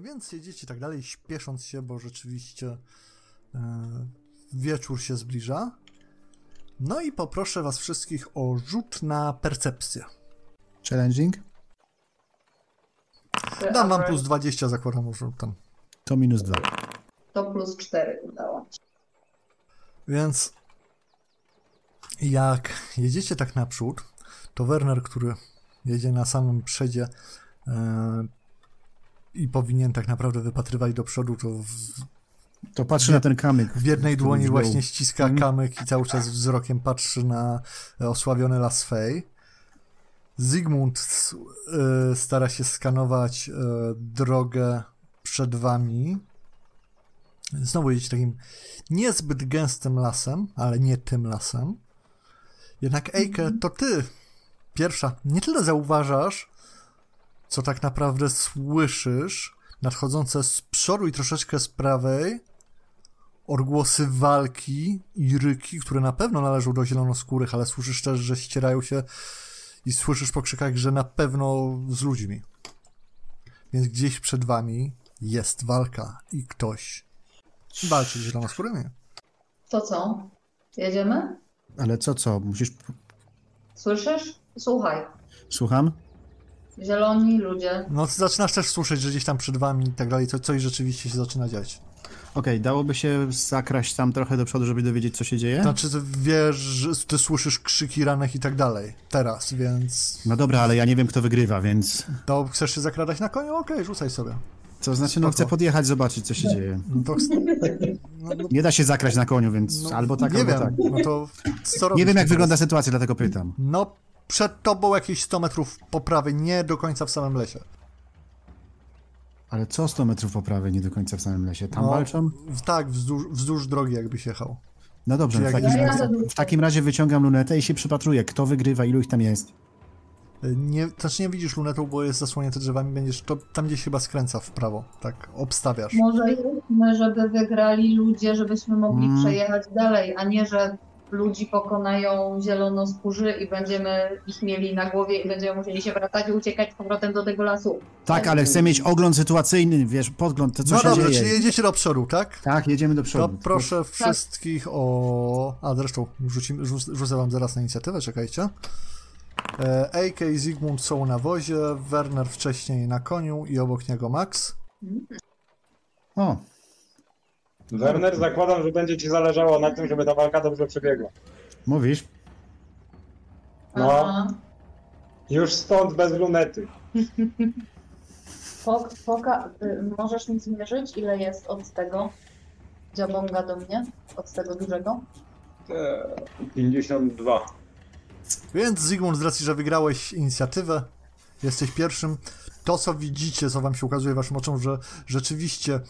Więc jedziecie tak dalej, śpiesząc się, bo rzeczywiście e, wieczór się zbliża. No i poproszę was wszystkich o rzut na percepcję. Challenging? Dam wam plus 20, zakładam, tam. To minus dwa. To plus 4 udało. Więc jak jedziecie tak naprzód, to Werner, który jedzie na samym przedzie e, i powinien tak naprawdę wypatrywać do przodu, to w, To patrzę na ten kamyk. w jednej dłoni właśnie ściska Mhm. kamyk i cały czas wzrokiem patrzy na e, osławiony Las Fej. Zygmunt e, stara się skanować e, drogę przed wami. Znowu jedziecie takim niezbyt gęstym lasem, ale nie tym lasem. Jednak Eike, to ty pierwsza nie tyle zauważasz, co tak naprawdę słyszysz nadchodzące z przodu i troszeczkę z prawej odgłosy walki i ryki, które na pewno należą do zielonoskórych, ale słyszysz też, że ścierają się i słyszysz po krzykach, że na pewno z ludźmi. Więc gdzieś przed wami jest walka i ktoś walczy z zielonoskórymi. To co? Jedziemy? Ale co, co? Musisz... Słyszysz? Słuchaj. Słucham? Zieloni ludzie. No ty zaczynasz też słyszeć, że gdzieś tam przed wami i tak dalej, co, coś rzeczywiście się zaczyna dziać. Okej, dałoby się zakraść tam trochę do przodu, żeby dowiedzieć, co się dzieje? Znaczy, ty wiesz, że ty słyszysz krzyki ranek i tak dalej. Teraz, więc. No dobra, ale ja nie wiem, kto wygrywa, więc... To chcesz się zakradać na koniu? Okej, rzucaj sobie. To znaczy, no Spoko. chcę podjechać, zobaczyć, co się dzieje. No to. No, no, Nie da się zakraść na koniu, więc no, albo tak, nie albo wiem. tak. No to co robisz Nie wiem, jak teraz? wygląda sytuacja, dlatego pytam. No, przed tobą jakieś 100 metrów po prawej, nie do końca w samym lesie. Ale co 100 metrów po prawej, nie do końca w samym lesie? Tam No, walczą? w- Tak, wzdłuż, wzdłuż drogi jakbyś jechał. No dobrze, w takim, razie, w takim razie wyciągam lunetę i się przypatruję, kto wygrywa, ilu ich tam jest. Nie, też nie widzisz lunetą, bo jest zasłonięty drzewami, będziesz to tam gdzieś chyba skręca w prawo, tak, obstawiasz. Może jedźmy, żeby wygrali ludzie, żebyśmy mogli Mm. przejechać dalej, a nie, że ludzi pokonają zielonoskórzy i będziemy ich mieli na głowie i będziemy musieli się wracać i uciekać z powrotem do tego lasu. Tak, ale chcę mieć ogląd sytuacyjny, wiesz, podgląd, to co no się dobrze, dzieje. czyli jedziecie do przodu, tak? Tak, jedziemy do To przodu. proszę wszystkich o... A zresztą rzucim, rzuc, rzucę wam zaraz na inicjatywę, czekajcie. E, AK i Zygmunt są na wozie, Werner wcześniej na koniu i obok niego Max. O, Werner, zakładam, że będzie ci zależało na tym, żeby ta walka dobrze przebiegła. mówisz? No. Aha. Już stąd bez lunety. Pok, poka, y, możesz mi zmierzyć, ile jest od tego dziabonga do mnie? Od tego dużego? Eee, 52. Więc Zygmunt, z racji, że wygrałeś inicjatywę, jesteś pierwszym, to co widzicie, co wam się ukazuje waszym oczom, że rzeczywiście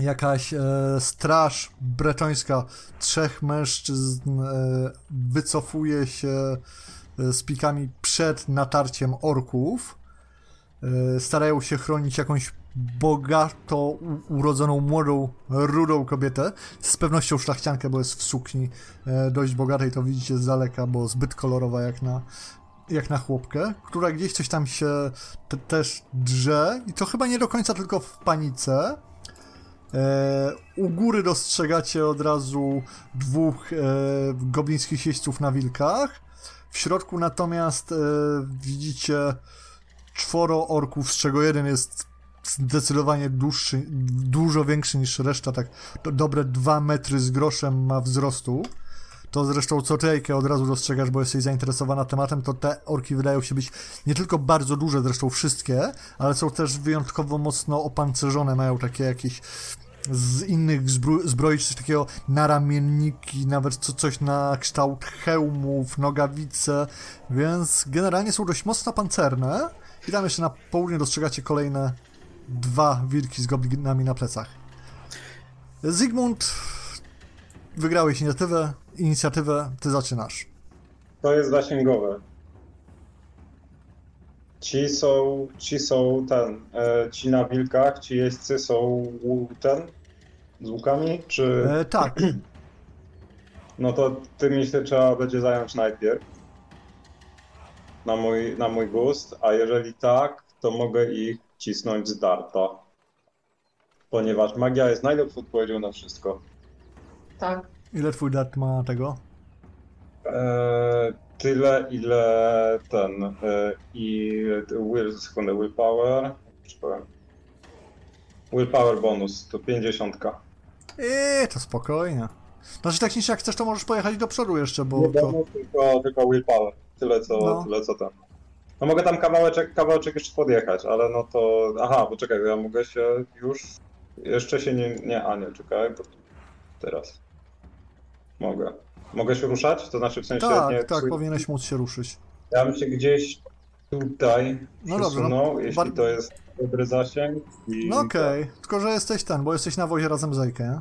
jakaś e, straż bretońska, trzech mężczyzn e, wycofuje się e, z pikami przed natarciem orków. E, starają się chronić jakąś bogato urodzoną, młodą, rudą kobietę. Z pewnością szlachciankę, bo jest w sukni e, dość bogatej, to widzicie z daleka, bo zbyt kolorowa jak na, jak na chłopkę, która gdzieś coś tam się te, też drze i to chyba nie do końca tylko w panice. E, u góry dostrzegacie od razu dwóch e, goblińskich jeźdźców na wilkach. W środku natomiast e, widzicie czworo orków, z czego jeden jest zdecydowanie dłuższy, dużo większy niż reszta, tak do, dobre dwa metry z groszem ma wzrostu. To zresztą co Tejkę od razu dostrzegasz, bo jesteś zainteresowana tematem, to te orki wydają się być nie tylko bardzo duże, zresztą wszystkie, ale są też wyjątkowo mocno opancerzone, mają takie jakieś z innych zbro- zbroi, coś takiego naramienniki, nawet co, coś na kształt hełmów, nogawice, więc generalnie są dość mocno pancerne. I tam jeszcze na południe dostrzegacie kolejne dwa wilki z goblinami na plecach. Zygmunt, wygrałeś inicjatywę, inicjatywę, ty zaczynasz. To jest zasięgowe. Ci są, ci są ten, e, ci na wilkach, ci jeźdźcy są ten, z łukami, czy... E, tak, No to tymi się trzeba będzie zająć najpierw. Na mój, na mój gust, a jeżeli tak, to mogę ich cisnąć z darta. Ponieważ magia jest najlepszą odpowiedzią na wszystko. Tak. Ile twój dart ma tego? Eee, tyle, ile ten. E, I will, sekundę, willpower. Willpower bonus to 50. Eee, to spokojnie. Znaczy technicznie jak chcesz, to możesz pojechać do przodu jeszcze, bo Nie to... tylko, tylko willpower. Tyle co, No. tyle co tam. No mogę tam kawałeczek, kawałeczek jeszcze podjechać, ale no to. Aha, poczekaj, ja mogę się już. Jeszcze się nie. Nie, a nie, czekaj, bo teraz. Mogę. Mogę się ruszać? To znaczy w sensie. Tak, nie, tak, psuj- powinieneś móc się ruszyć. Ja bym się gdzieś tutaj No dobrze, przesunął, no, jeśli bar- to jest dobry zasięg. I... No okej, tylko że jesteś ten, bo jesteś na wozie razem z Ejkę, nie?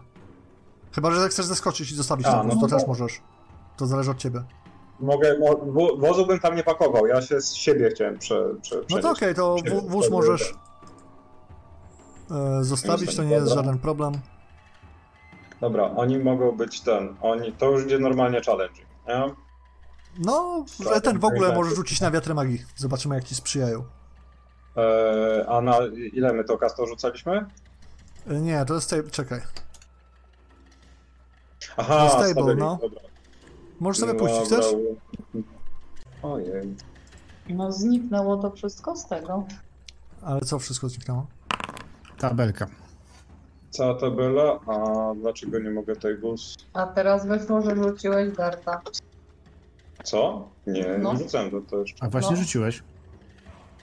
Chyba, że chcesz zeskoczyć i zostawić A, no to to- też możesz. To zależy od ciebie. Mogę, mo, wo- wozu bym tam nie pakował, ja się z siebie chciałem prze, prze, No to okej, to Siebie, wó- wóz możesz e, zostawić, to nie jest żaden problem. Dobra, oni mogą być ten, oni, to już idzie normalnie challenging, nie? No, że Tak, ten w ogóle możesz rzucić na wiatry magii. Zobaczymy, jak ci sprzyjają. E, a na ile my to kasto rzucaliśmy? E, Nie, to jest... Tej... Czekaj. Aha, Stable, stability, no. dobra. Możesz sobie Dobra. puścić, chcesz? Ojej. No zniknęło to wszystko z tego. Ale co, wszystko zniknęło? Tabelka. Cała tabela, a dlaczego nie mogę tables? A teraz wyszło, że rzuciłeś darta. Co? Nie, No. nie rzucałem to, to jeszcze. A właśnie No. rzuciłeś.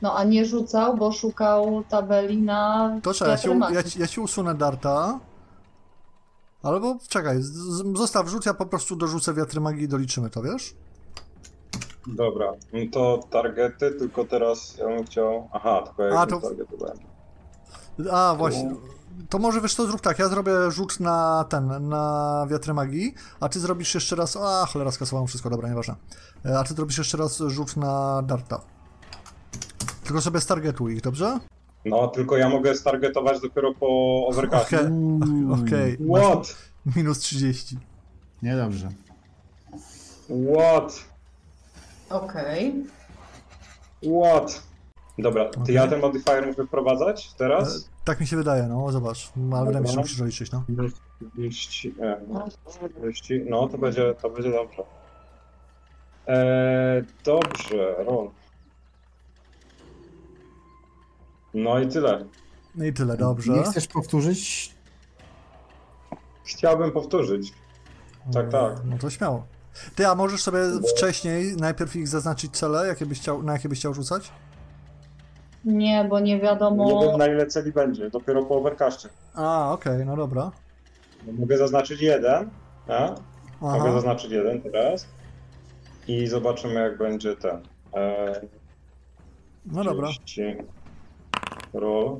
No a nie rzucał, bo szukał tabeli na To czekaj, ja ci, wiatromaki. ja, ci, ja ci usunę darta. Albo czekaj, z- z- zostaw rzut, ja po prostu dorzucę wiatry magii i doliczymy to, wiesz? Dobra, no to targety, tylko teraz ja bym chciał... Aha, tylko ja A, to... targetowałem. A, właśnie. To może wiesz co, zrób tak, ja zrobię rzut na ten, na wiatry magii, a ty zrobisz jeszcze raz, a cholera, skasowałem wszystko, dobra, nieważne. E, A ty zrobisz jeszcze raz rzut na darta. Tylko sobie stargetuj ich, dobrze? No, tylko ja mogę stargetować dopiero po overcastie. Okej, okej. masz What? Minus 30. Niedobrze. What? Okej. What? Dobra, to Okej. ja ten modifier muszę wprowadzać teraz? E, Tak mi się wydaje, no, zobacz. Ale wydaje mi się, że musisz doliczyć, no. 30, e, no, 40, no to będzie, to będzie dobrze. Eee, dobrze, Ron. No i tyle. No i tyle, dobrze. Nie chcesz powtórzyć? Chciałbym powtórzyć. tak, tak. No to śmiało. Ty, a możesz sobie wcześniej najpierw ich zaznaczyć cele, jakie byś chciał, na jakie byś chciał rzucać? Nie, bo nie Nie wiadomo. wiem na ile celi będzie, dopiero po overcastie. A, okej, no dobra. Mogę zaznaczyć jeden, a? Mogę Aha. zaznaczyć jeden teraz. I zobaczymy jak będzie ten. Eee, No dobra. 30. Roll.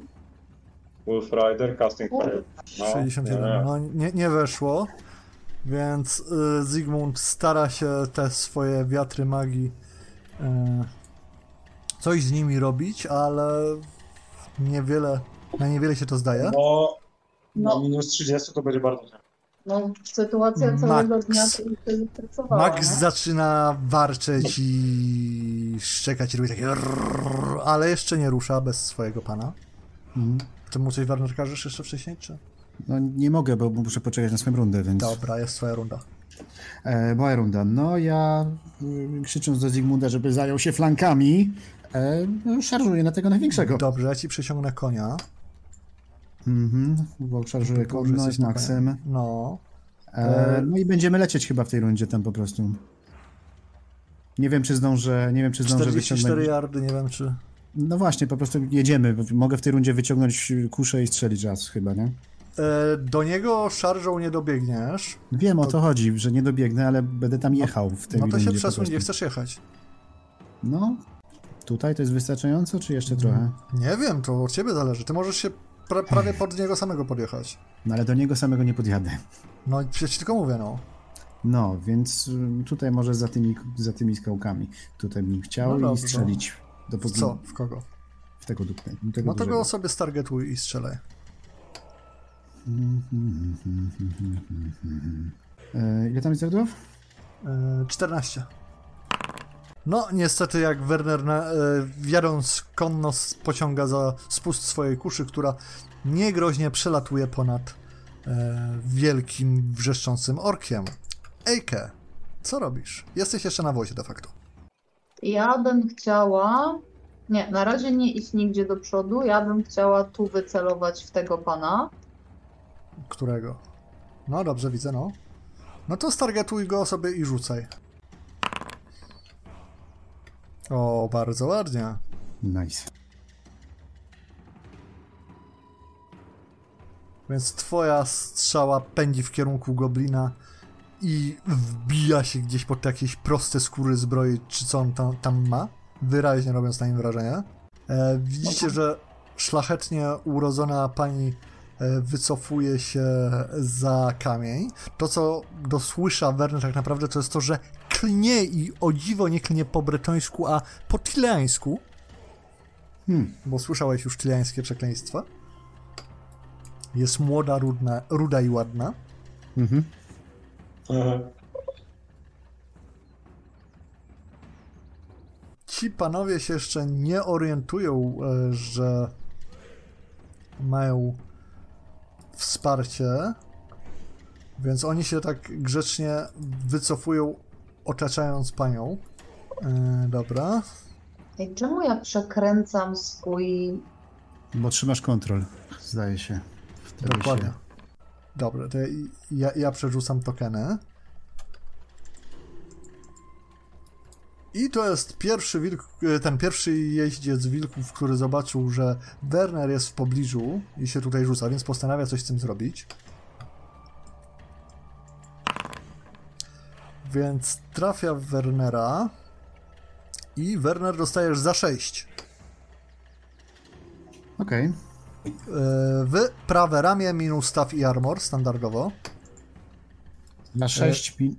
Wolf Rider, Casting Fire. No, 61. nie. No nie, nie weszło. Więc y, Zygmunt stara się te swoje wiatry magii y, coś z nimi robić, ale niewiele, na niewiele się to zdaje. No, No. na minus 30 to będzie bardzo źle. No, sytuacja Max. całego dnia to się zestresowała. Max nie? zaczyna warczeć i szczekać i robi takie rrrr, ale jeszcze nie rusza bez swojego pana. Mhm. Ty mu coś Warner każesz jeszcze wcześniej, czy? No nie mogę, bo muszę poczekać na swoją rundę, więc... Dobra, jest twoja runda. E, moja runda. No ja y, krzycząc do Zygmunda, żeby zajął się flankami, e, no, szarżuję na tego największego. Dobrze, ja ci przyciągnę konia. Mhm, bo szarżuję konno z Maxem. No. E, no i będziemy lecieć chyba w tej rundzie tam po prostu. Nie wiem, czy zdążę, nie wiem, czy zdążę 44 wyciągnąć... yardy, nie wiem czy... No właśnie, po prostu jedziemy. Mogę w tej rundzie wyciągnąć kuszę i strzelić raz chyba, nie? E, do niego szarżą nie dobiegniesz. Wiem o to chodzi, że nie dobiegnę, ale będę tam jechał w tej No to się przesuń, gdzie chcesz jechać. No, tutaj to jest wystarczająco, czy jeszcze trochę? Nie wiem, to od ciebie zależy. Ty możesz się pra prawie pod niego samego podjechać. No ale do niego samego nie podjadę. No ci tylko mówię, no. No, więc y, tutaj może za tymi, za tymi skałkami. Tutaj bym chciał No i strzelić. W Dopóki co? W kogo? W tego dupę. Tego No to dużego. go sobie stargetuj i strzelaj. E, ile tam jest zardów? E, 14. No, niestety, jak Werner, na, e, konno, pociąga za spust swojej kuszy, która niegroźnie przelatuje ponad e, wielkim, wrzeszczącym orkiem. Ejke, co robisz? Jesteś jeszcze na wozie de facto. Ja bym chciała. Nie, na razie nie iść nigdzie do przodu. Ja bym chciała tu wycelować w tego pana. Którego? No dobrze, widzę, no. No to stargetuj go sobie i rzucaj. O, bardzo ładnie. Nice. Więc twoja strzała pędzi w kierunku goblina i wbija się gdzieś pod te jakieś proste skóry zbroi, czy co on tam, tam ma, wyraźnie robiąc na nim wrażenie. E, widzicie, że szlachetnie urodzona pani wycofuje się za kamień. To, co dosłysza Werner tak naprawdę, to jest to, że klnie i o dziwo nie klnie po bretońsku, a po tileańsku, Hmm. bo słyszałeś już tileańskie przekleństwa. Jest młoda, rudna, ruda i ładna. Mhm. Mhm. Ci panowie się jeszcze nie orientują, e, że mają wsparcie, więc oni się tak grzecznie wycofują, otaczając panią. E, dobra. Ej, czemu ja przekręcam swój. Bo trzymasz kontrol, zdaje się. Dokładnie. Się... Dobra, to ja, ja, ja przerzucam tokeny. I to jest pierwszy wilk, ten pierwszy jeździec wilków, który zobaczył, że Werner jest w pobliżu i się tutaj rzuca, więc postanawia coś z tym zrobić. Więc trafia w Wernera i Werner dostajesz za 6. Okej. Yy, W prawe ramię minus staff i armor standardowo. Na 6, pi...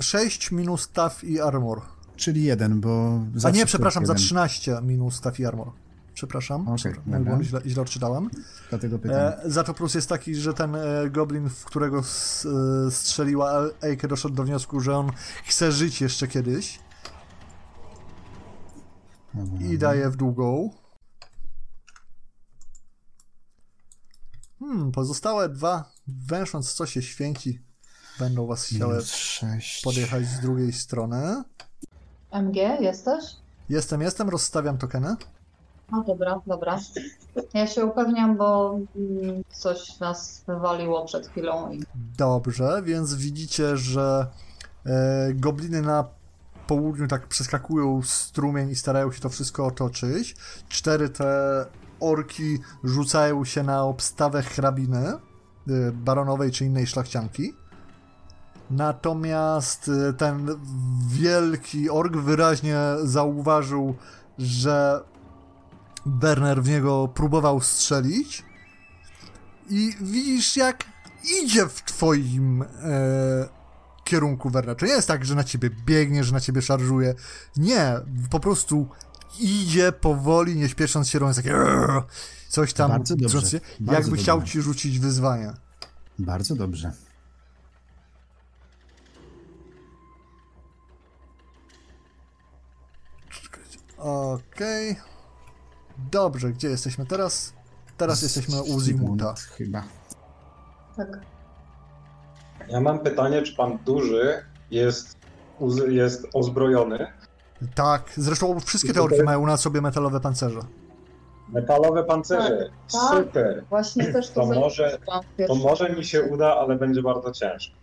6 minus staff i armor. Czyli 1, bo. A zawsze nie, przepraszam, za jeden. 13 minus staff i armor. Przepraszam, bo źle, źle odczytałem. Dlatego pytam. E, za to plus jest taki, że ten e, goblin, w którego s, e, strzeliła Eike, doszedł do wniosku, że on chce żyć jeszcze kiedyś Dobra. i daje w długą. Hmm, pozostałe dwa, węsząc co się święci, będą was chciały Minus 6. podjechać z drugiej strony. MG, jesteś? Jestem, jestem, rozstawiam tokeny. No dobra, dobra. Ja się upewniam, bo mm, coś nas wywaliło przed chwilą i Dobrze, więc widzicie, że e, gobliny na południu tak przeskakują strumień i starają się to wszystko otoczyć. Cztery te orki rzucają się na obstawę hrabiny e, baronowej czy innej szlachcianki. Natomiast e, ten wielki ork wyraźnie zauważył, że Werner w niego próbował strzelić. I widzisz, jak idzie w twoim e, kierunku Werner. To nie jest tak, że na ciebie biegnie, że na ciebie szarżuje. Nie, po prostu idzie powoli, nie śpiesząc się, robiąc takie coś tam, Bardzo dobrze, bardzo jakby chciał dobrze. ci rzucić wyzwanie. Bardzo dobrze. Okej. Dobrze, gdzie jesteśmy teraz? Teraz jesteśmy u Zygmunta. Chyba. tak. Ja mam pytanie, czy pan duży jest, jest ozbrojony? Tak, zresztą wszystkie te orki mają na sobie metalowe pancerze. Metalowe pancerze. Tak, tak. Super. Właśnie też to, To może- To może mi się uda, ale będzie bardzo ciężko.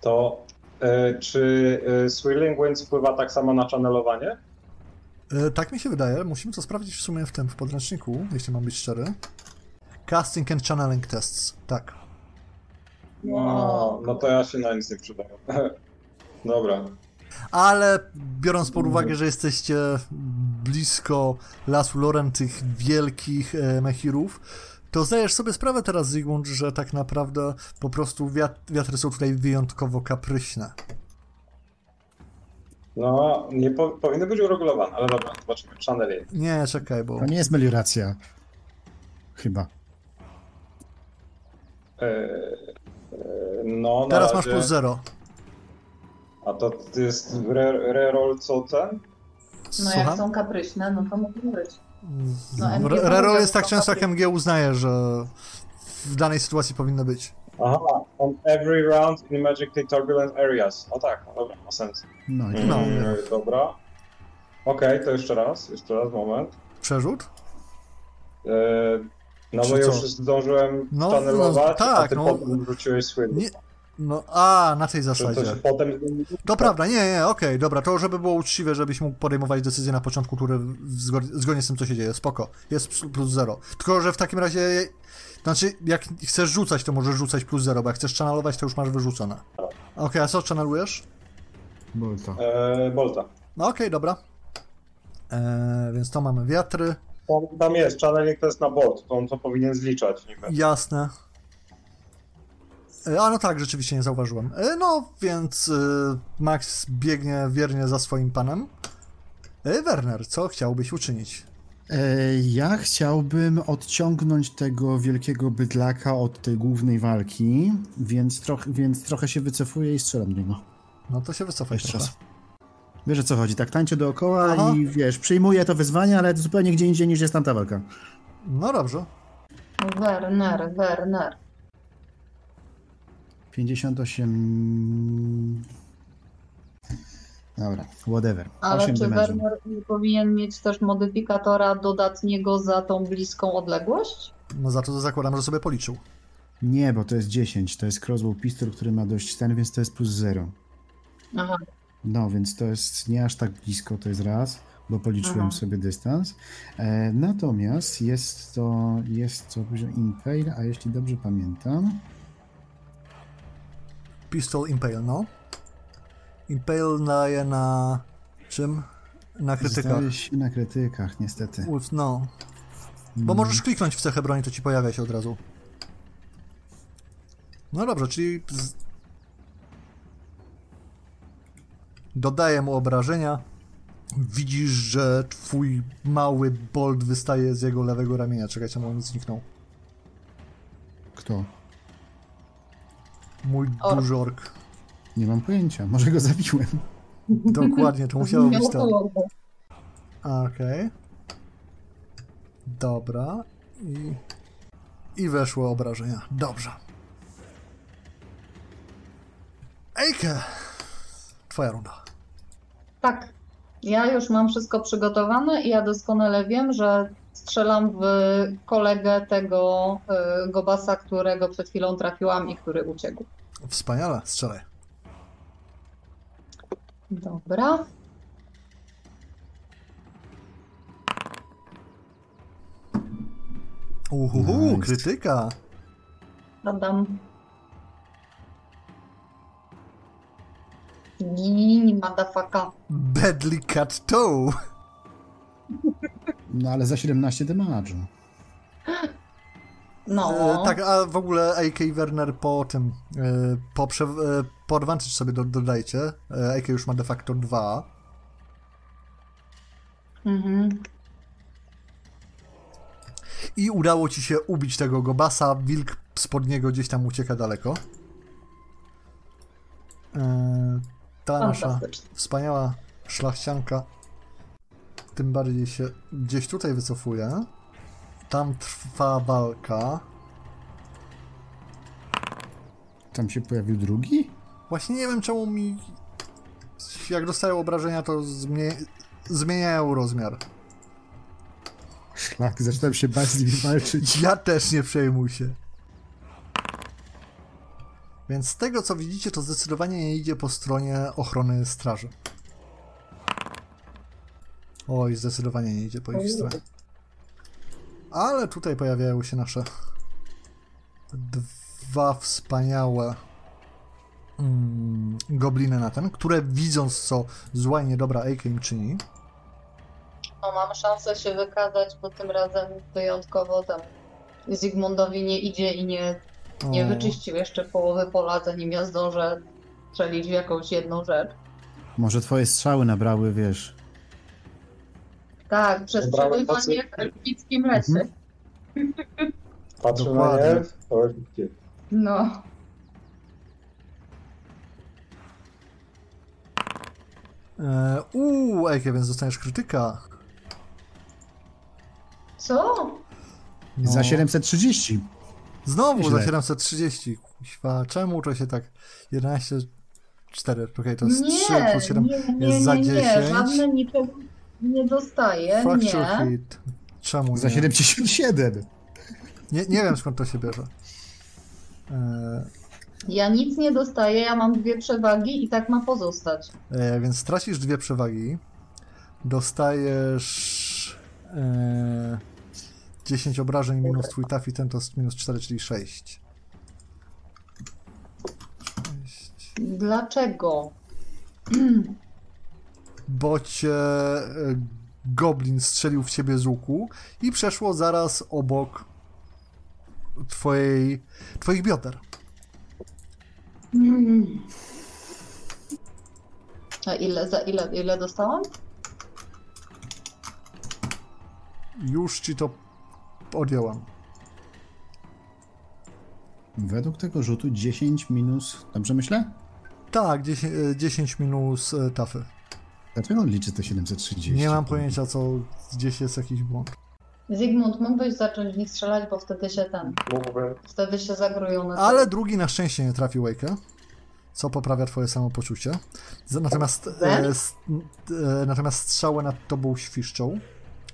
To e, czy e, Swirling Winds wpływa tak samo na channelowanie? E, tak mi się wydaje. Musimy to sprawdzić w sumie w tym, w podręczniku, jeśli mam być szczery. Casting and channeling tests. Tak. No, no to ja się na nic nie przydałem. Dobra. Ale biorąc pod uwagę, że jesteście blisko lasu Loren, tych wielkich e, mechirów, to zdajesz sobie sprawę teraz, Zygmunt, że tak naprawdę po prostu wiat wiatry są tutaj wyjątkowo kapryśne. No, nie po, powinny być uregulowane, ale dobra, zobaczymy. Channeling. Nie, czekaj, bo... To nie jest melioracja. Chyba. E, e, no, na Teraz razie, masz plus zero. A to jest re- reroll co ten? No jak Słucham? są kapryśne, no to mogą być. No, MG Re- Reroll jest tak często, jak MG uznaje, że w danej sytuacji powinno być. Aha, on every round in magically turbulent areas. O tak, no dobra, ma sens. No i No. Mm, dobra. Okej, to jeszcze raz, jeszcze raz, moment. Przerzut? E, no Czy bo już zdążyłem No, channelować, no, tak, a ty no. potem wróciłeś swój. Nie. No, a, na tej to zasadzie. się potem? To prawda, nie, nie, okej, dobra, to żeby było uczciwe, żebyś mógł podejmować decyzje na początku tury w zgo- zgodnie z tym, co się dzieje, spoko, jest plus zero. Tylko, że w takim razie, znaczy, jak chcesz rzucać, to możesz rzucać plus zero, bo jak chcesz channalować, to już masz wyrzucone. Okej, a co channelujesz? Bolta. E, Bolta. No okej, dobra. Eee, więc to mamy wiatry, Tam, tam jest, channeling to jest na bolt, to on to powinien zliczać niby. jasne. E, A no tak, rzeczywiście nie zauważyłem. E, No, więc e, Max biegnie wiernie za swoim panem. E, Werner, co chciałbyś uczynić? E, Ja chciałbym odciągnąć tego wielkiego bydlaka od tej głównej walki, więc, troch, więc trochę się wycofuję i strzelam do niego. No to się wycofaj Jeszcze trochę. raz. Wiesz o co chodzi, tak tańczę dookoła Aha. i wiesz, przyjmuję to wyzwanie, ale zupełnie gdzie indziej niż jest tamta walka. No dobrze. Werner, Werner. 58... Dobra, whatever. Ale 8 czy. Werner nie powinien mieć też modyfikatora dodatniego za tą bliską odległość? No za to zakładam, że sobie policzył. Nie, bo to jest 10, to jest crossbow pistol, który ma dość ten, więc to jest plus 0. Aha, No, więc to jest nie aż tak blisko, to jest raz, bo policzyłem Aha. sobie dystans. E, natomiast jest to, jest to Impale, a jeśli dobrze pamiętam, Pistol Impale, no. Impale daje na... czym? Na krytykach. zdaje się na krytykach, niestety. Uf, No. Bo możesz kliknąć w cechę broni, to ci pojawia się od razu. No dobrze, czyli... Dodaję mu obrażenia. Widzisz, że twój mały bolt wystaje z jego lewego ramienia. Czekajcie, bo on zniknął. Kto? Mój Ork. duży ork. Nie mam pojęcia, może go zabiłem. Dokładnie, to musiało być to. Okej. Dobra. I... I weszło obrażenia. Dobrze. Ejke! Twoja runda. Tak. Ja już mam wszystko przygotowane i ja doskonale wiem, że strzelam w kolegę tego y, Gobasa, którego przed chwilą trafiłam i który uciekł. Wspaniale, strzelaj. Dobra. Uhuhu, Nice. krytyka. Adam. Gin, madafaka. Badly cut toe. No ale za 17 damage'u. No. E, tak, a w ogóle AK Werner po tym, e, po, prze, e, po advantage sobie do, dodajcie. E, AK już ma de facto 2. Mhm. I udało ci się ubić tego Gobasa. Wilk spod niego gdzieś tam ucieka daleko. E, ta nasza wspaniała szlachcianka tym bardziej się gdzieś tutaj wycofuje. Tam trwa walka. Tam się pojawił drugi? Właśnie nie wiem czemu mi jak dostają obrażenia to zmie... zmieniają rozmiar. Szlak, zaczynam się bać z nimi walczyć. Ja też nie przejmuj się. Więc z tego co widzicie, to zdecydowanie nie idzie po stronie ochrony straży. Oj, zdecydowanie nie idzie po ich stronie. Ale tutaj pojawiają się nasze dwa wspaniałe mm, gobliny na ten, które widząc co zła i niedobra Eike im czyni, mam szansę się wykazać, bo tym razem wyjątkowo tam Zygmundowi nie idzie i nie, nie wyczyścił jeszcze połowy pola, zanim ja zdążę strzelić w jakąś jedną rzecz. Może twoje strzały nabrały, wiesz... Tak, przestrzeliwanie tacy- w elfickim lesie. Patrzę Dokładnie. na nie, to elfickie. No. E, Uuu, Ejke, więc dostaniesz krytyka. Co? No. Za 730. Znowu za Źle. 730. Kuźwa, czemu to się tak 11, 4, okej, to jest Nie, 3 plus 7 nie, nie, jest za nie, 10. nie, żadne niczego nie dostaję, Fracture nie. hit. Czemu Za nie? 77. nie? Nie wiem skąd to się bierze. E, Ja nic nie dostaję, ja mam dwie przewagi i tak ma pozostać. e, więc stracisz dwie przewagi. Dostajesz e, 10 obrażeń minus twój tafi, ten to jest minus 4, czyli 6. 6. Dlaczego? bo cię e, goblin strzelił w ciebie z łuku i przeszło zaraz obok twojej, twoich bioder. Mm. A ile, za ile, ile dostałam? Już ci to odjęłam. Według tego rzutu 10 minus... Dobrze myślę? Tak, 10, e, 10 minus e, tafy. Dlaczego on liczy to 730? Nie mam pojęcia, co gdzieś jest jakiś błąd. Zygmunt, mógłbyś zacząć w nich strzelać, bo wtedy się ten, Mógłbym. wtedy się zagrują na Ale drugi na szczęście nie trafił Wake'a, co poprawia twoje samopoczucie. Natomiast, e, s- e, natomiast strzały nad tobą świszczą.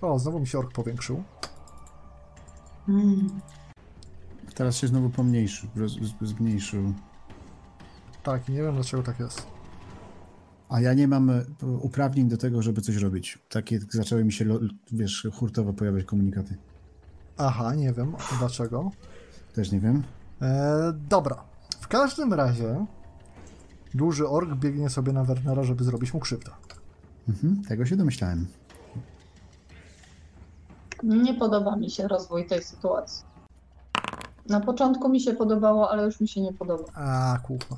O, znowu mi się ork powiększył. Mm. Teraz się znowu pomniejszył, zmniejszył. Tak, nie wiem dlaczego tak jest. A ja nie mam e, uprawnień do tego, żeby coś robić. Takie zaczęły mi się, wiesz, hurtowo pojawiać komunikaty. Aha, nie wiem dlaczego. Też nie wiem. E, dobra. W każdym razie duży ork biegnie sobie na Wernera, żeby zrobić mu krzywdę. Mhm, tego się domyślałem. Nie podoba mi się rozwój tej sytuacji. Na początku mi się podobało, ale już mi się nie podoba. A, kurwa.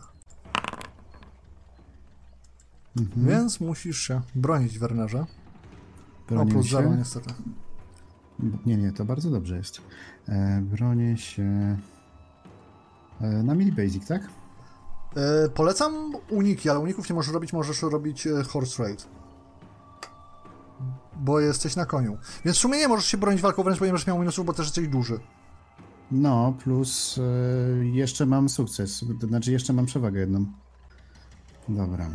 Mhm. Więc musisz się bronić Wernerze. O, Bronię plus się. zero niestety. Nie, nie, to bardzo dobrze jest. E, bronię się e, na mini basic, tak? E, polecam uniki, ale uników nie możesz robić, możesz robić e, horse raid. Bo jesteś na koniu. Więc w sumie nie możesz się bronić walką wręcz, będziesz miał minusów, bo też jesteś duży. No, plus e, jeszcze mam sukces. To znaczy, jeszcze mam przewagę jedną. Dobra.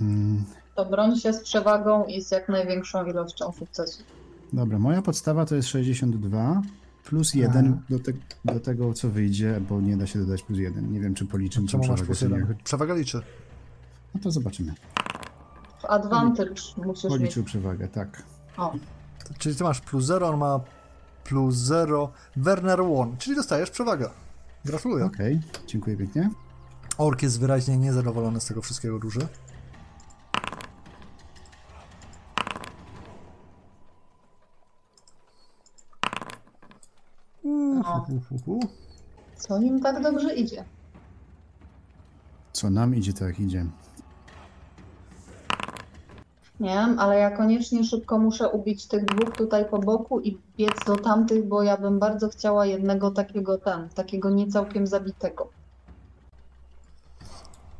Mm, To broń się z przewagą i z jak największą ilością sukcesów. dobra, moja podstawa to jest 62 plus 1 Aha. do, te, do tego, co wyjdzie, bo nie da się dodać plus 1. Nie wiem, czy policzę tą Czemu masz przewagę, plus czy? Przewaga liczy. No to zobaczymy. W advantage musisz mieć. Policzył przewagę, tak. O, Czyli ty masz plus 0, on ma plus 0. Werner 1, czyli dostajesz przewagę. Gratuluję. Okej, dziękuję pięknie. Ork jest wyraźnie niezadowolony z tego wszystkiego duży. o. Uhuhu. Co im tak dobrze idzie? Co nam idzie, tak idzie. Nie wiem, ale ja koniecznie szybko muszę ubić tych dwóch tutaj po boku i biec do tamtych, bo ja bym bardzo chciała jednego takiego tam, takiego niecałkiem zabitego.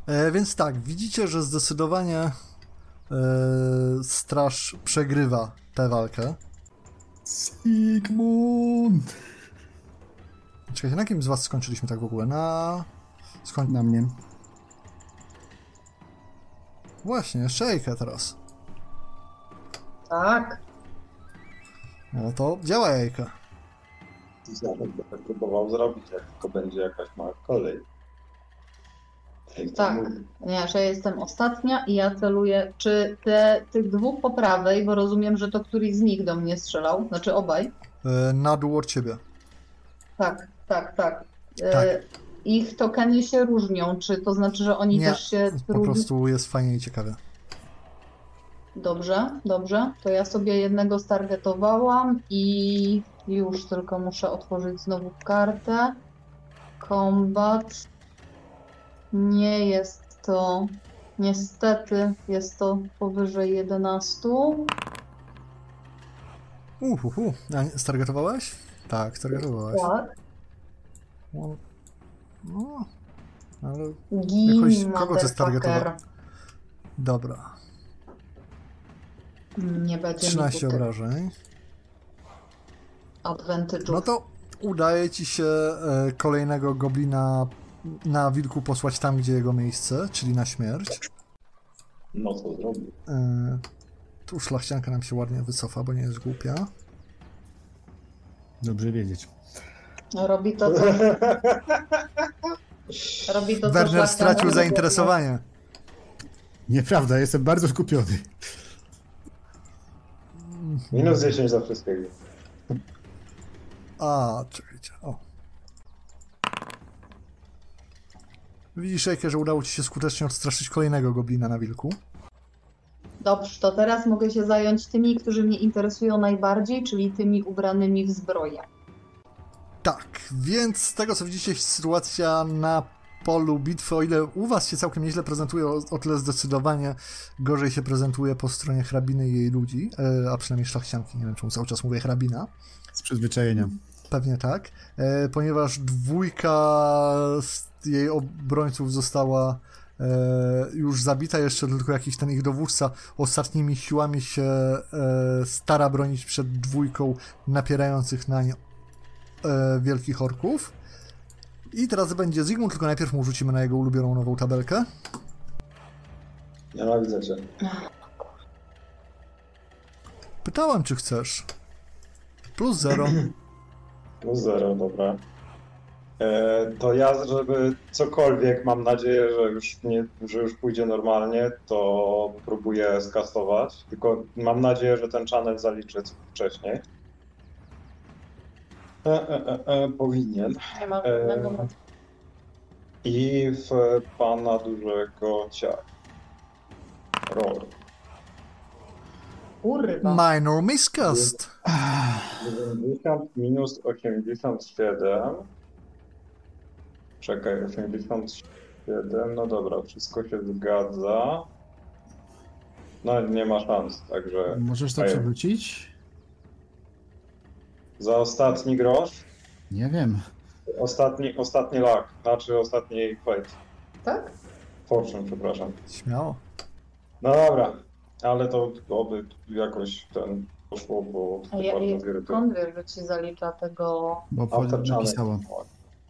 E, więc tak, widzicie, że zdecydowanie e, straż przegrywa tę walkę. Sigmund! Czekajcie, na kim z was skończyliśmy tak w ogóle? Na... Skoń... Na mnie. Właśnie, Szejkę teraz. Tak, No to działa jajka. Zaraz będę próbował zrobić, jak tylko będzie jakaś mała kolej. Tak. mówię. Nie, że jestem ostatnia i ja celuję. Czy te, tych dwóch po prawej, bo rozumiem, że to któryś z nich do mnie strzelał, znaczy obaj. E, na dół od ciebie. Tak, tak, tak. E, Tak. Ich tokeny się różnią, czy to znaczy, że oni Nie, też się Po prostu jest fajnie i ciekawie. Dobrze, dobrze. To ja sobie jednego stargetowałam i już tylko muszę otworzyć znowu kartę. Combat. Nie jest to. Niestety jest to powyżej 11. Uhuhu. A stargetowałeś? Tak, stargetowałeś. Tak. No, no, ale Gin, Jakoś- kogo ty dobra. Nie będzie 13 mi tutaj obrażeń. advantage'ów. No to udaje ci się e, kolejnego goblina na wilku posłać tam, gdzie jego miejsce, czyli na śmierć. No co zrobił? E, tu szlachcianka nam się ładnie wycofa, bo nie jest głupia. Dobrze wiedzieć. Robi to, co... Robi to, co Werner stracił zainteresowanie. Nieprawda, jestem bardzo skupiony. Minus 10 za wszystkiego. A, czekajcie. O. Widzisz, Ejke, że udało ci się skutecznie odstraszyć kolejnego goblina na wilku. Dobrze, to teraz mogę się zająć tymi, którzy mnie interesują najbardziej, czyli tymi ubranymi w zbroję. Tak, więc z tego co widzicie, sytuacja na polu bitwy, o ile u was się całkiem nieźle prezentuje, o, o tyle zdecydowanie gorzej się prezentuje po stronie hrabiny i jej ludzi, e, a przynajmniej szlachcianki, nie wiem czemu cały czas mówię hrabina. Z przyzwyczajenia. Pewnie tak, e, ponieważ dwójka z jej obrońców została e, już zabita, jeszcze tylko jakiś ten ich dowódca ostatnimi siłami się stara bronić przed dwójką napierających nań e, wielkich orków. I teraz będzie Zygmunt, tylko najpierw mu rzucimy na jego ulubioną nową tabelkę. Nienawidzę cię. Pytałem, czy chcesz. Plus zero. Plus 0, dobra. E, to ja, żeby cokolwiek, mam nadzieję, że już, nie, że już pójdzie normalnie, to próbuję skastować. Tylko mam nadzieję, że ten channel zaliczy wcześniej. E, e, e, e, powinien. Nie ma żadnego I w pana dużego ciała. Roll. Kurwa. Minor miscast. 90 minus 87. Czekaj, 87. No dobra, wszystko się zgadza. No nie ma szans, także Możesz to Ej. przewrócić? Za ostatni grosz, Nie wiem. ostatni, ostatni lak, znaczy ostatni fate. Tak? Fortune, przepraszam. Śmiało. No dobra, ale to oby jakoś ten poszło, bo A ja, wiesz, że ci zalicza tego... Bo After po- channel. napisało.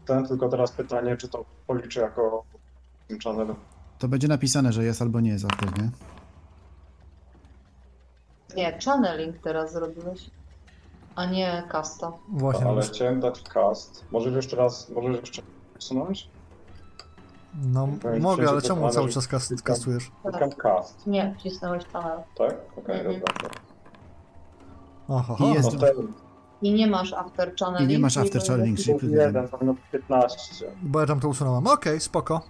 Ten tylko teraz pytanie, czy to policzy jako channel. To będzie napisane, że jest albo nie jest after, nie? Nie, channeling teraz zrobiłeś, a nie casta. Właśnie. Ale chciałem dać cast. Możesz jeszcze raz, możesz jeszcze usunąć? No, Powiem mogę, ci, ale że czemu cały czas kas- kastujesz? Klikam cast, Nie, wcisnąłeś channel. tak? Okej, Mhm. dobra. Aha, I jest- No ten I nie masz after channeling. I nie masz after channeling, czyli plus jeden, jeden. powinno być 15. bo ja tam to usunąłem. Okej, spoko.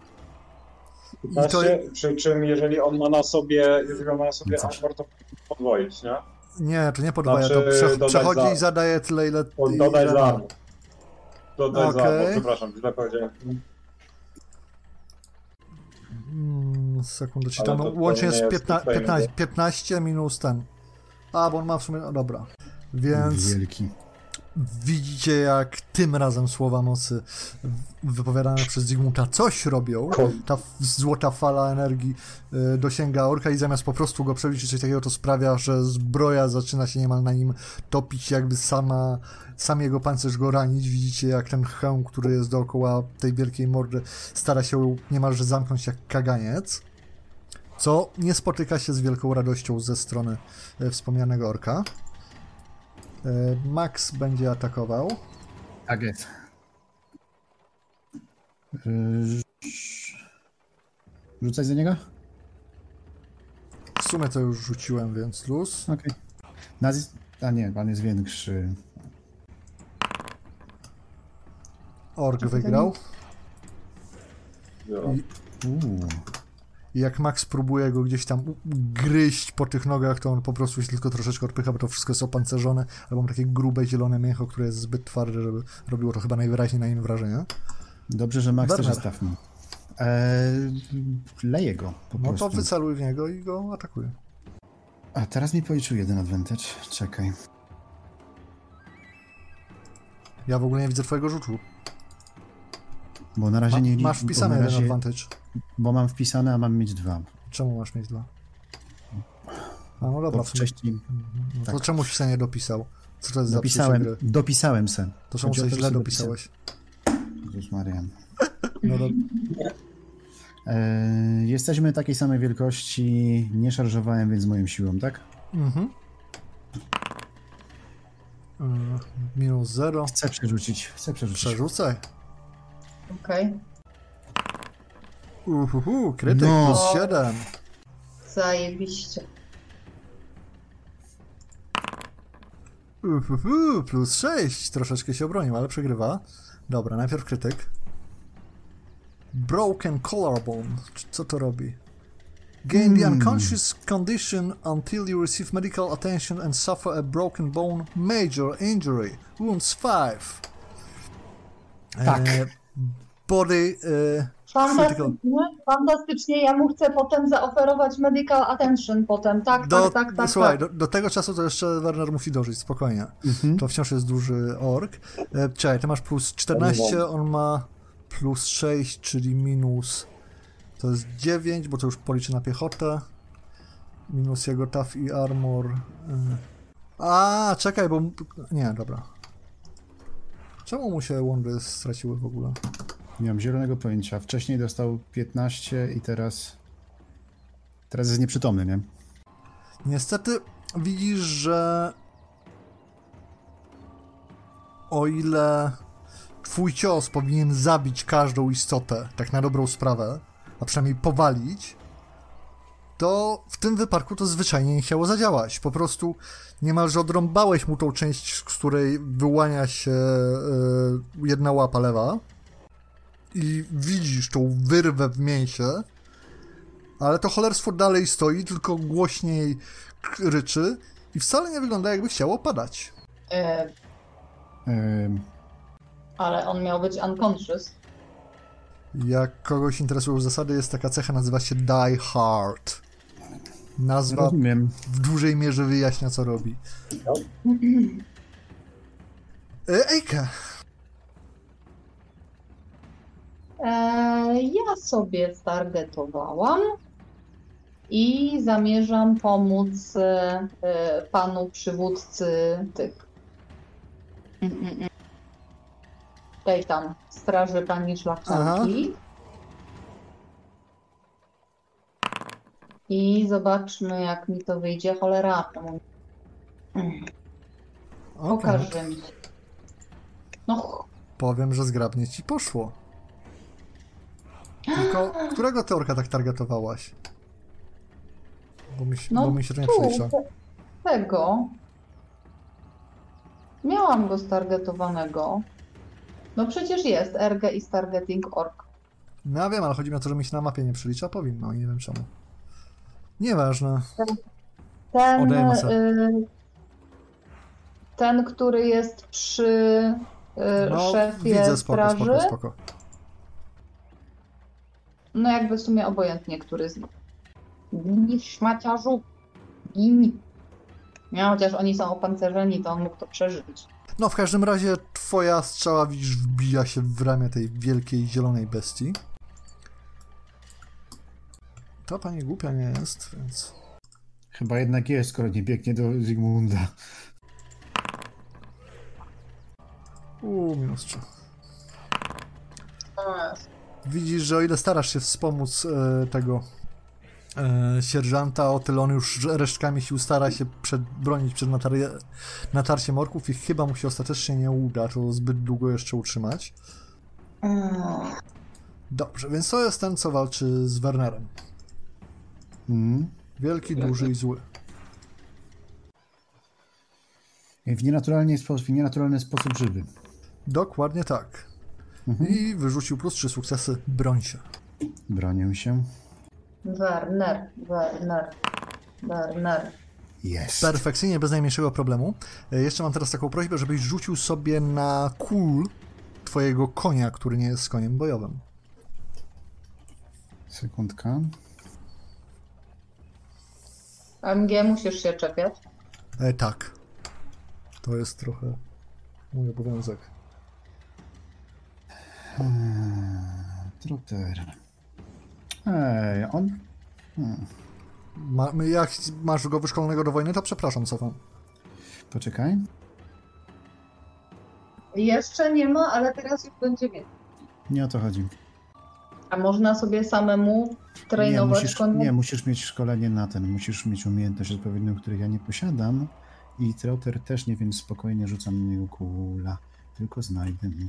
I to, 15, przy czym jeżeli on ma na sobie, jeżeli on ma na sobie Co? armor, to podwoić, nie? Nie, to nie podwaja, Znaczy, to prze, dodać przechodzi za- i zadaje tyle, ile... Dodaj za armor. Dodaj za Okej. armor, przepraszam, źle powiedziałem. Mm, sekundę, ci tam łącznie nie jest jest 15, tutaj, 15, 15 minus ten. A, bo on ma w sumie... no Dobra. Więc Wielki. Widzicie, jak tym razem słowa mocy wypowiadane przez Zygmunta coś robią. Ta złota fala energii y, dosięga orka i zamiast po prostu go przebić czy coś takiego, to sprawia, że zbroja zaczyna się niemal na nim topić, jakby sama, sam jego pancerz go ranić. Widzicie, jak ten hełm, który jest dookoła tej wielkiej mordy, stara się niemalże zamknąć jak kaganiec. Co nie spotyka się z wielką radością ze strony e, wspomnianego orka. E, Max będzie atakował. Tak jest. Yy, Rzucać za niego? W sumie to już rzuciłem, więc luz. Okej. Nazis... A nie, pan jest większy. Ork wygrał. Ja. Uuu. I jak Max próbuje go gdzieś tam gryźć po tych nogach, to on po prostu się tylko troszeczkę odpycha, bo to wszystko jest opancerzone, albo ma takie grube, zielone mięcho, które jest zbyt twarde, żeby robiło to chyba najwyraźniej na nim wrażenie. Dobrze, że Max Werner. też jest stawny. Eee, leję go po No to prostu. wyceluj w niego i go atakuje. A teraz mi policzył jeden advantage. Czekaj. Ja w ogóle nie widzę twojego rzutu. Bo na razie Ma, nie... masz wpisane jeden razie, advantage. Bo mam wpisane, a mam mieć dwa. Czemu masz mieć dwa? A no dobra, Bo wcześniej no to tak. czemu się nie dopisał? Co to jest za dopisałem, gry? dopisałem sen. To czemu coś źle dopisałeś? Jezus Maria. No do... E, jesteśmy takiej samej wielkości, nie szarżowałem, więc moją siłą, tak? Mhm. Yy, Minus zero. Chcę przerzucić, chcę przerzucić. Przerzucaj. Okej. Uhuhu, krytyk No. plus 7. Zajebiście. Uhuhu, plus 6. Troszeczkę się obronił, ale przegrywa. Dobra, najpierw krytyk. Broken collarbone. Co to robi? Gain the Hmm. unconscious condition until you receive medical attention and suffer a broken bone major injury. Wounds 5. Tak. Body. E, Fantastycznie, fantastycznie. Ja mu chcę potem zaoferować medical attention potem. Tak, do, tak, tak, tak. słuchaj, tak. do, do tego czasu to jeszcze Werner musi dożyć, spokojnie. Mhm. To wciąż jest duży ork. E, czekaj, ty masz plus 14, on ma plus 6, czyli minus. To jest 9, bo to już policzy na piechotę. Minus jego tough i armor. E. A, czekaj, bo. Nie, dobra. Czemu mu się łąby straciły w ogóle? Nie mam zielonego pojęcia. Wcześniej dostał 15 i teraz... Teraz jest nieprzytomny, nie? Niestety widzisz, że o ile twój cios powinien zabić każdą istotę, tak na dobrą sprawę, a przynajmniej powalić, to w tym wypadku to zwyczajnie nie chciało zadziałać. Po prostu niemalże odrąbałeś mu tą część, z której wyłania się e, jedna łapa lewa i widzisz tą wyrwę w mięsie, ale to cholerstwo dalej stoi, tylko głośniej ryczy i wcale nie wygląda jakby chciało padać. E, ale on miał być unconscious. Jak kogoś interesują zasady, jest taka cecha, nazywa się Die Hard. Nazwa rozumiem. w dużej mierze wyjaśnia, co robi. E, Ejke, E, ja sobie stargetowałam i zamierzam pomóc e, e, panu przywódcy tych. Tej tam, straży pani szlachcianki. I zobaczmy, jak mi to wyjdzie. Cholera, Mm, okej. pokaże mi. No, powiem, że zgrabnie ci poszło. Tylko, którego ty orka tak targetowałaś? Bo mi, się- no bo mi się to nie tu, przelicza. te- tego. Miałam go stargetowanego. No przecież jest RG i Stargetting Org. No ja wiem, ale chodzi mi o to, że mi się na mapie nie przelicza. Powinno i nie wiem czemu. Nieważne. Ten, se. y, ten, który jest przy y, No, szefie widzę, spoko, straży. spoko, spoko. No jakby w sumie obojętnie, który z nich. Gini, szmaciarzu. Gini. No, chociaż oni są opancerzeni, to on mógł to przeżyć. No, w każdym razie twoja strzała, widzisz, wbija się w ramię tej wielkiej, zielonej bestii. Ta pani głupia nie jest, więc... Chyba jednak jest, skoro nie biegnie do Zygmunda. Uuu, minus 3. Widzisz, że o ile starasz się wspomóc e, tego e, sierżanta, o tyle on już resztkami sił stara się przed, bronić przed natar- natarciem orków i chyba mu się ostatecznie nie uda to zbyt długo jeszcze utrzymać. Mm. Dobrze, więc to jest ten, co walczy z Wernerem. Mhm. Wielki, duży i zły. W nienaturalny sposób, w nienaturalny sposób żywy. Dokładnie tak. Mhm. I wyrzucił plus trzy sukcesy. Broń się. Bronię się. Werner, Werner, Werner. Jest. Perfekcyjnie, bez najmniejszego problemu. E, Jeszcze mam teraz taką prośbę, żebyś rzucił sobie na kul twojego konia, który nie jest koniem bojowym. Sekundka. MG musisz się czepiać. E, tak. To jest trochę mój obowiązek. Trotter. Ej, on... Hmm. Ma, jak masz go wyszkolonego do wojny, to przepraszam, cofam. Poczekaj. Jeszcze nie ma, ale teraz już będzie mieć. Nie o to chodzi. A można sobie samemu Nie trenować musisz, konia? nie, musisz mieć szkolenie na ten, musisz mieć umiejętność odpowiednią, których ja nie posiadam. I Trotter też nie, więc spokojnie rzucam na niego kula. Tylko znajdę mu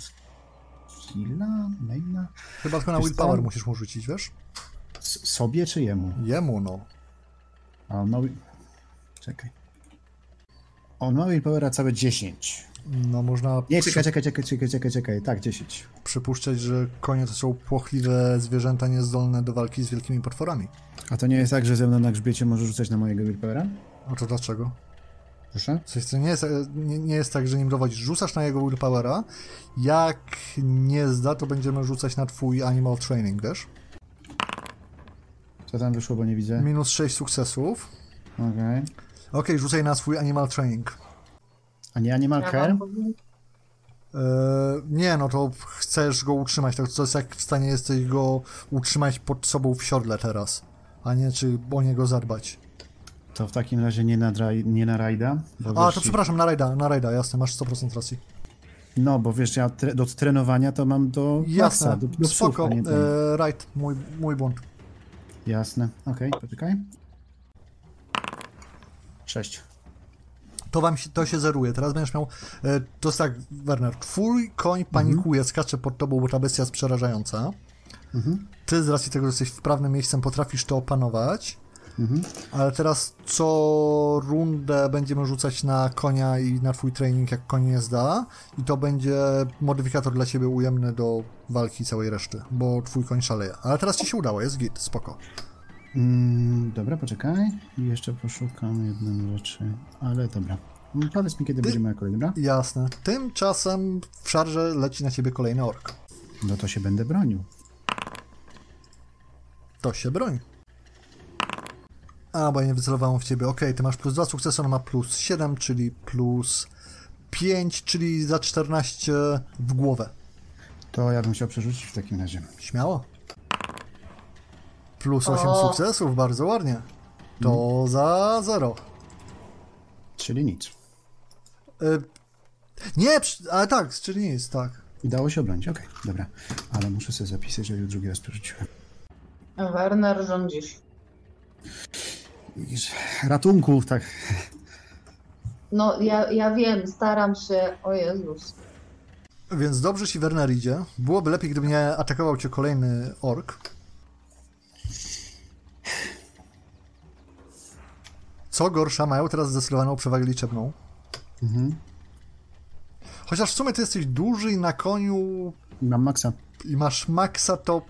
skilla, maila. Chyba tylko na willpower musisz mu rzucić, wiesz? S- sobie czy jemu? Jemu, no. A on ma... wi- Czekaj. On ma willpowera całe 10. No można Nie, czekaj, czekaj, czekaj, czekaj, czekaj, czekaj. Tak, 10. przypuszczać, że konie to są płochliwe zwierzęta niezdolne do walki z wielkimi potworami. A to nie jest tak, że ze mną na grzbiecie może rzucać na mojego willpowera? A to dlaczego? Proszę? Sensie, to nie jest, nie, nie jest tak, że nim dowodzisz. Rzucasz na jego willpowera. Jak nie zda, to będziemy rzucać na twój animal training, wiesz? Co tam wyszło, bo nie widzę? Minus 6 sukcesów. Okej. Okej, rzucaj na swój animal training. A nie Animal Ja Care? Eee, nie, no to chcesz go utrzymać, tak to jest jak w stanie jesteś go utrzymać pod sobą w siodle teraz, a nie czy o niego zadbać. To w takim razie nie na, dra- nie na rajda. A, wiesz, to przepraszam, na rajda, na rajda, jasne, masz 100% racji. No, bo wiesz, ja tre- do trenowania to mam do Jasne, maksa, do, do psów, spoko, right, mój, mój błąd. Jasne, okej, poczekaj. Sześć. To wam się, to się zeruje, teraz będziesz miał, e, to jest tak, Werner, twój koń panikuje, skacze pod tobą, bo ta bestia jest przerażająca. Mhm. Ty z racji tego, że jesteś wprawnym miejscem, potrafisz to opanować. Mhm. Ale teraz co rundę będziemy rzucać na konia i na twój trening, jak koń nie zda. I to będzie modyfikator dla ciebie ujemny do walki całej reszty, bo twój koń szaleje. Ale teraz ci się udało, jest git, spoko. Mm, dobra, poczekaj. Jeszcze poszukam jedną rzeczy, ale dobra. Mm, Powiedz mi, kiedy będzie moja kolej, dobra? Jasne. Tymczasem w szarze leci na ciebie kolejny ork. No to się będę bronił. To się broń. A, bo ja nie wycelowałem w ciebie. Okej, ty masz plus 2 sukcesy, on ma plus 7, czyli plus 5, czyli za 14 w głowę. To ja bym chciał przerzucić w takim razie. Śmiało. Plus 8 O. sukcesów, bardzo ładnie. To za 0. Czyli nic. Y, nie, ale tak, czyli nic, tak. Udało się obronić, okej, dobra. Ale muszę sobie zapisać, że już drugi raz przerzuciłem. Werner, rządzisz. Widzisz, Ratunku, tak. No, ja, ja wiem, staram się. O Jezus. Więc dobrze ci Werner idzie. Byłoby lepiej, gdyby nie atakował cię kolejny ork. Co gorsza, mają teraz zdecydowaną przewagę liczebną. Mhm. Chociaż w sumie ty jesteś duży i na koniu Mam maksa. i masz maksa, to...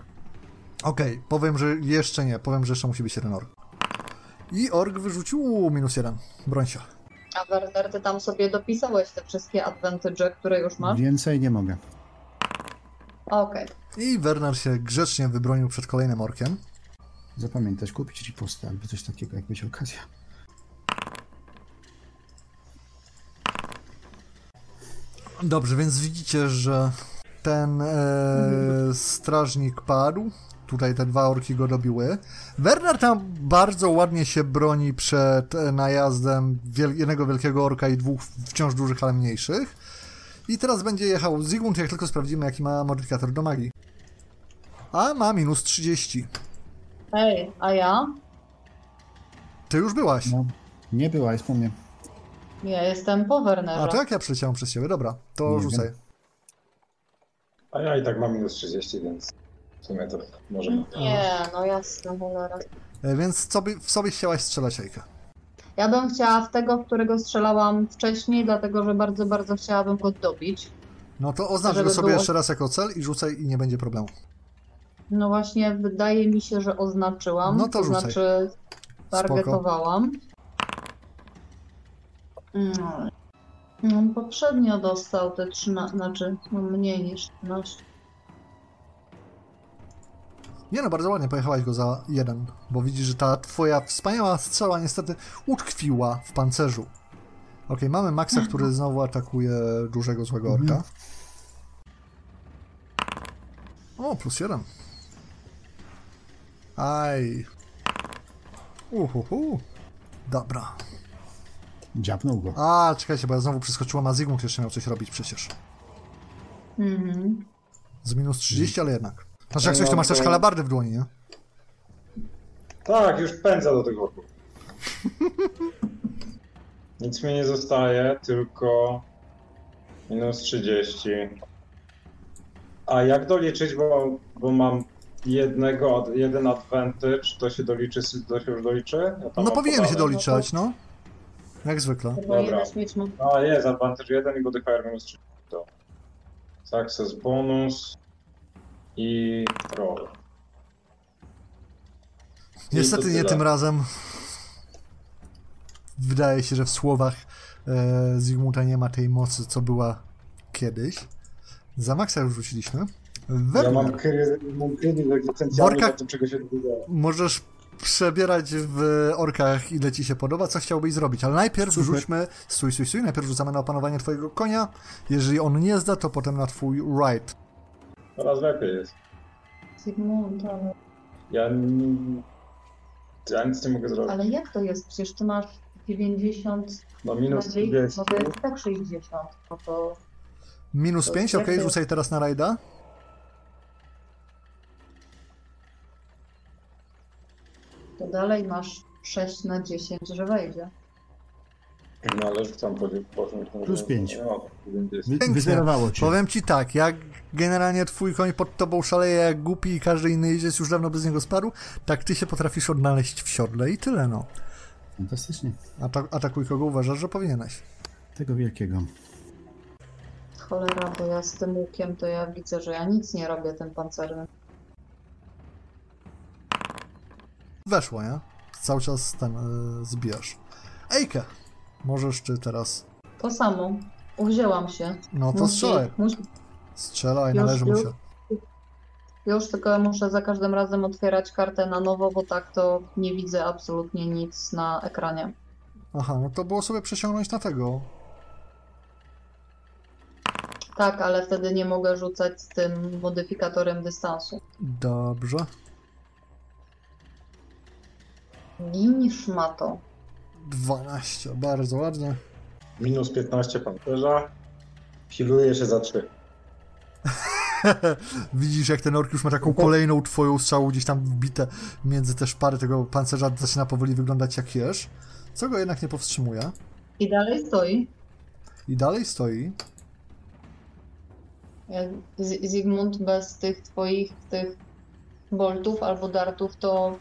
Okej, powiem, że jeszcze nie. Powiem, że jeszcze musi być jeden ork. I ork wyrzucił minus jeden. Broń się. A Werner, ty tam sobie dopisałeś te wszystkie advantage, które już masz? Więcej nie mogę. Okej. I Werner się grzecznie wybronił przed kolejnym orkiem. Zapamiętać, kupić ripostę albo coś takiego, jak będzie okazja. Dobrze, więc widzicie, że ten e, strażnik padł. Tutaj te dwa orki go dobiły. Werner tam bardzo ładnie się broni przed najazdem wiel jednego wielkiego orka i dwóch wciąż dużych, ale mniejszych. I teraz będzie jechał Zygmunt, jak tylko sprawdzimy, jaki ma modyfikator do magii. A ma minus 30. Ej, a ja? Ty już byłaś. No, nie była, jest po mnie. Ja jestem po Wernerze. A to jak ja przyleciałem przez ciebie? Dobra, to Nie rzucaj. A ja i tak mam minus 30, więc w sumie to może. Nie, no jasne, cholera. E, Więc co by, w sobie chciałaś strzelać, Ejka? Ja bym chciała w tego, w którego strzelałam wcześniej, dlatego że bardzo, bardzo chciałabym go dobić. No to oznacz go sobie było- jeszcze raz jako cel i rzucaj i nie będzie problemu. No właśnie, wydaje mi się, że oznaczyłam. No to rzucaj. znaczy, targetowałam. No. No, poprzednio dostał te 13, znaczy no mniej niż 13. Nie no, bardzo ładnie pojechałaś go za jeden, bo widzisz, że ta twoja wspaniała strzała niestety utkwiła w pancerzu. Okej, mamy Maxa, który znowu atakuje dużego złego orka. O, plus jeden. Aj. Uhuhu. Dobra. Dziabnął go. A, czekajcie, bo ja znowu przeskoczyłem, a Zygmunt jeszcze miał coś robić przecież. Mhm. Z minus 30, ale jednak. Znaczy, jak No coś, to masz to- też halabardę w dłoni, nie? Tak, już pędza do tych orków. Nic mi nie zostaje, tylko minus 30. A jak doliczyć, bo, bo mam jednego, jeden advantage, to się doliczy, to się już doliczy? Ja No powinien się podane. doliczać, no. Jak zwykle. Dobra. A jest, advantage 1 i modifier minus 30. To. Success bonus i roll. Niestety nie tym razem. Wydaje się, że w słowach e, Zygmunta nie ma tej mocy, co była kiedyś. Za Maxa już rzuciliśmy. Ja Werner, mam kry, mam na tym, czego się dowiedziałem. możesz przebierać w orkach ile ci się podoba, co chciałbyś zrobić, ale najpierw Super. rzućmy, stój, stój, stój, najpierw rzucamy na opanowanie twojego konia, jeżeli on nie zda, to potem na twój ride. Coraz lepiej jest. Sigmund, ale, Ja, ja nic nie mogę zrobić. ale jak to jest? Przecież ty masz 90 No minus bardziej, 30. no to jest tak 60. No to Minus To 5, jak ok, to- rzucaj teraz na rajda. To dalej masz 6 na 10, że wejdzie. No ale rzucam po Plus pięć. No, 90. Wy, Pięknie. wyzerowało cię. Powiem ci tak, jak generalnie twój koń pod tobą szaleje jak głupi i każdy inny jeździec już dawno bez niego spadł, tak ty się potrafisz odnaleźć w siodle i tyle no. Fantastycznie. Ata- atakuj kogo uważasz, że powinieneś. Tego wielkiego. Cholera, bo ja z tym łukiem to ja widzę, że ja nic nie robię tym pancernym. Weszło, nie? Cały czas ten y, zbijasz. Ejke! Możesz ty teraz. To samo. Uwzięłam się. No to Musi- strzelaj. musi- Strzelaj, Już, należy mu się. Już tylko muszę za każdym razem otwierać kartę na nowo, bo tak to nie widzę absolutnie nic na ekranie. Aha, no to było sobie przesiągnąć na tego. Tak, ale wtedy nie mogę rzucać z tym modyfikatorem dystansu. Dobrze. Gin szmato. 12, bardzo ładnie. Minus 15 pancerza. Healuje się za 3. Widzisz, jak ten ork już ma taką kolejną twoją strzałą gdzieś tam wbite między te szpary tego pancerza, zaczyna powoli wyglądać jak jeż, co go jednak nie powstrzymuje. I dalej stoi. I dalej stoi. Jak Z- Zygmunt bez tych twoich tych boltów albo dartów, to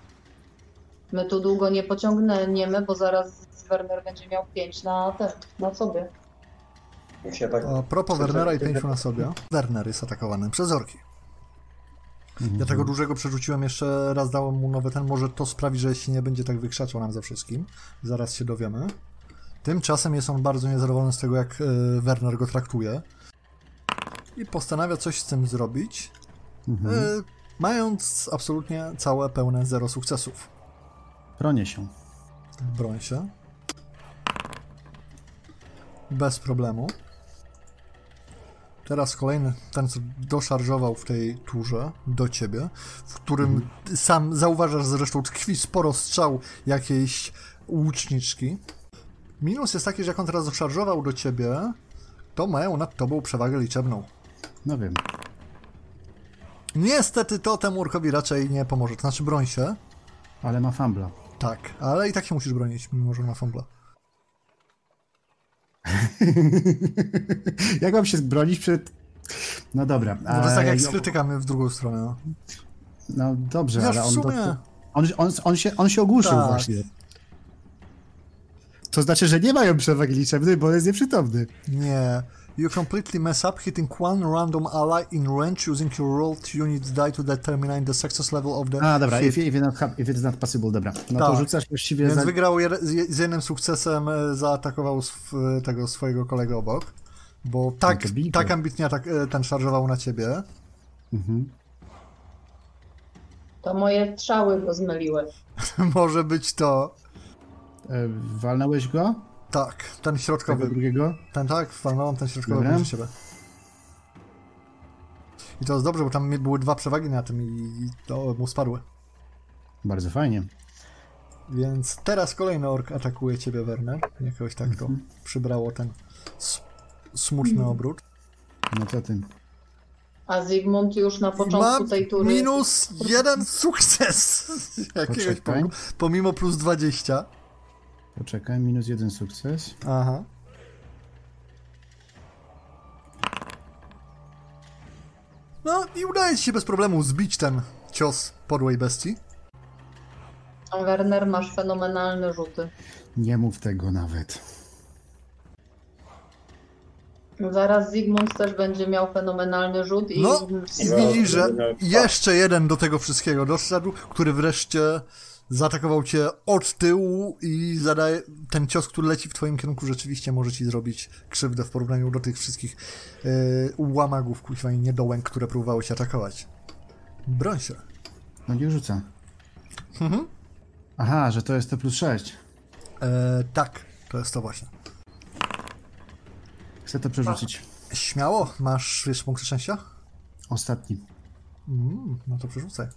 my tu długo nie pociągniemy, bo zaraz Werner będzie miał 5 na ten, na sobie. Tak... A propos Wernera i pięciu na sobie. Werner jest atakowany przez orki. Ja tego dużego przerzuciłem jeszcze raz, dałem mu nowy ten, może to sprawi, że się nie będzie tak wykrzaczał nam ze wszystkim. Zaraz się dowiemy. Tymczasem jest on bardzo niezadowolony z tego, jak e, Werner go traktuje. I postanawia coś z tym zrobić, Mhm. e, mając absolutnie całe pełne zero sukcesów. Bronię się. Broń się. Bez problemu. Teraz kolejny, ten co doszarżował w tej turze do ciebie, w którym sam zauważasz zresztą tkwi sporo strzał jakiejś łuczniczki. Minus jest taki, że jak on teraz doszarżował do ciebie, to mają nad tobą przewagę liczebną. No wiem. Niestety to temu orkowi raczej nie pomoże, to znaczy broń się, Ale ma fambla. Tak, ale i tak się musisz bronić, mimo że ma fumbla. Jak mam się bronić przed... No dobra. No to jest tak jak a- z krytykami w drugą stronę. No. No dobrze, Wiesz, ale w on, sumie- to, on, on, on, się, on się ogłuszył Tak. właśnie. To znaczy, że nie mają przewagi liczebnej, bo jest nieprzytomny. Nie. You completely mess up hitting one random ally in range using your rolled unit die to determine the success level of the A, dobra, hit. if, if, not, if it's not possible, dobra. No to Tak. rzucasz właściwie Więc za... wygrał je, z, z jednym sukcesem, e, zaatakował sw, tego swojego kolegę obok. Bo tak, No to tak ambitnie atak, e, ten szarżował na ciebie. Mhm. To moje strzały go zmyliły. Może być to. E, walnąłeś go? Tak, ten Tego środkowy. drugiego? Ten tak, walnąłem ten środkowy Dobra. bliżej siebie. I to jest dobrze, bo tam były dwa przewagi na tym i to mu spadły. Bardzo fajnie. Więc teraz kolejny ork atakuje ciebie, Werner. Jakoś tak to Mhm. przybrało ten smutny obrót. No co ty? A Zygmunt już na początku Mam tej tury... minus jeden sukces! Jakiegoś Poczekaj. Pomimo plus 20. Poczekaj, minus jeden sukces. Aha. No i udaje ci się bez problemu zbić ten cios podłej bestii. A Werner, masz fenomenalne rzuty. Nie mów tego nawet. Zaraz Zygmunt też będzie miał fenomenalny rzut i... No i No, widzisz, że będę miał- jeszcze jeden do tego wszystkiego doszedł, który wreszcie zaatakował cię od tyłu i zadaje ten cios, który leci w twoim kierunku, rzeczywiście może ci zrobić krzywdę w porównaniu do tych wszystkich yy, łamagów, kuźwa i niedołęg, które próbowały cię atakować. Broń się. No nie rzuca. Mhm. Aha, że to jest to plus 6. E, tak, to jest to właśnie. Chcę to przerzucić. Śmiało, masz jeszcze punkt szczęścia? Ostatni. Mm, no to przerzucaj.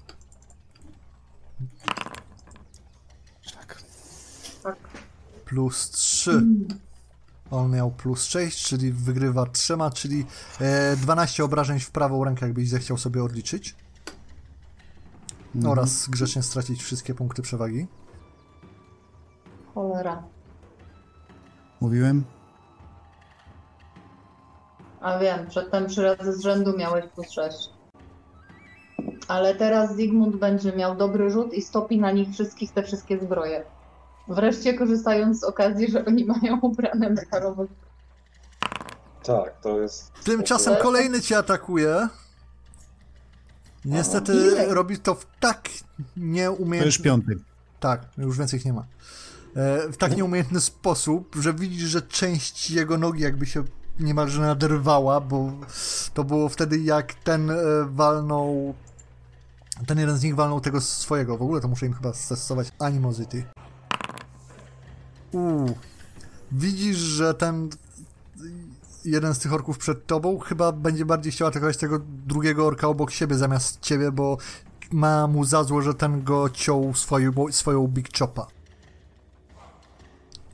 Tak. Tak. Plus 3. On miał plus 6, czyli wygrywa trzema, czyli e, 12 obrażeń w prawą rękę, jakbyś zechciał sobie odliczyć. Mhm. Oraz grzecznie stracić wszystkie punkty przewagi. Cholera. Mówiłem? A wiem, przedtem trzy razy z rzędu miałeś plus 6. Ale teraz Zygmunt będzie miał dobry rzut i stopi na nich wszystkich te wszystkie zbroje. Wreszcie korzystając z okazji, że oni mają ubrane metalowe Tak, to jest... Tymczasem kolejny cię atakuje. Niestety Ile? robi to w tak To nieumiejętny... już piąty. Tak, już więcej ich nie ma. E, w tak nieumiejętny sposób, że widzisz, że część jego nogi jakby się niemalże naderwała, bo to było wtedy jak ten e, walnął. Ten jeden z nich walnął tego swojego. W ogóle to muszę im chyba stosować Animosity. Uuu. Widzisz, że ten jeden z tych orków przed tobą chyba będzie bardziej chciał atakować tego drugiego orka obok siebie zamiast ciebie, bo ma mu za zło, że ten go ciął swoją, swoją Big Chopa.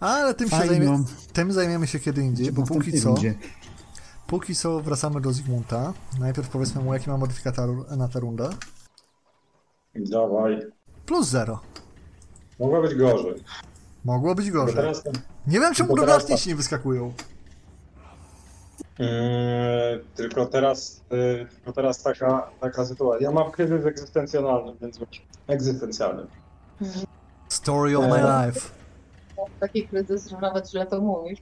Ale tym, się zajmie, tym zajmiemy się kiedy indziej, bo póki co, póki co wracamy do Zygmunta. Najpierw powiedzmy mu, jaki ma modyfikator na tę rundę. Dawaj. Plus zero. Mogło być gorzej. Mogło być gorzej. teraz... Nie wiem, czemu dodatnie tak. ci nie wyskakują. Yy, tylko teraz, yy, tylko teraz taka, taka sytuacja. Ja mam kryzys egzystencjonalny, więc egzystencjalny. Story of my Eee. life. Taki kryzys, że nawet źle to mówisz.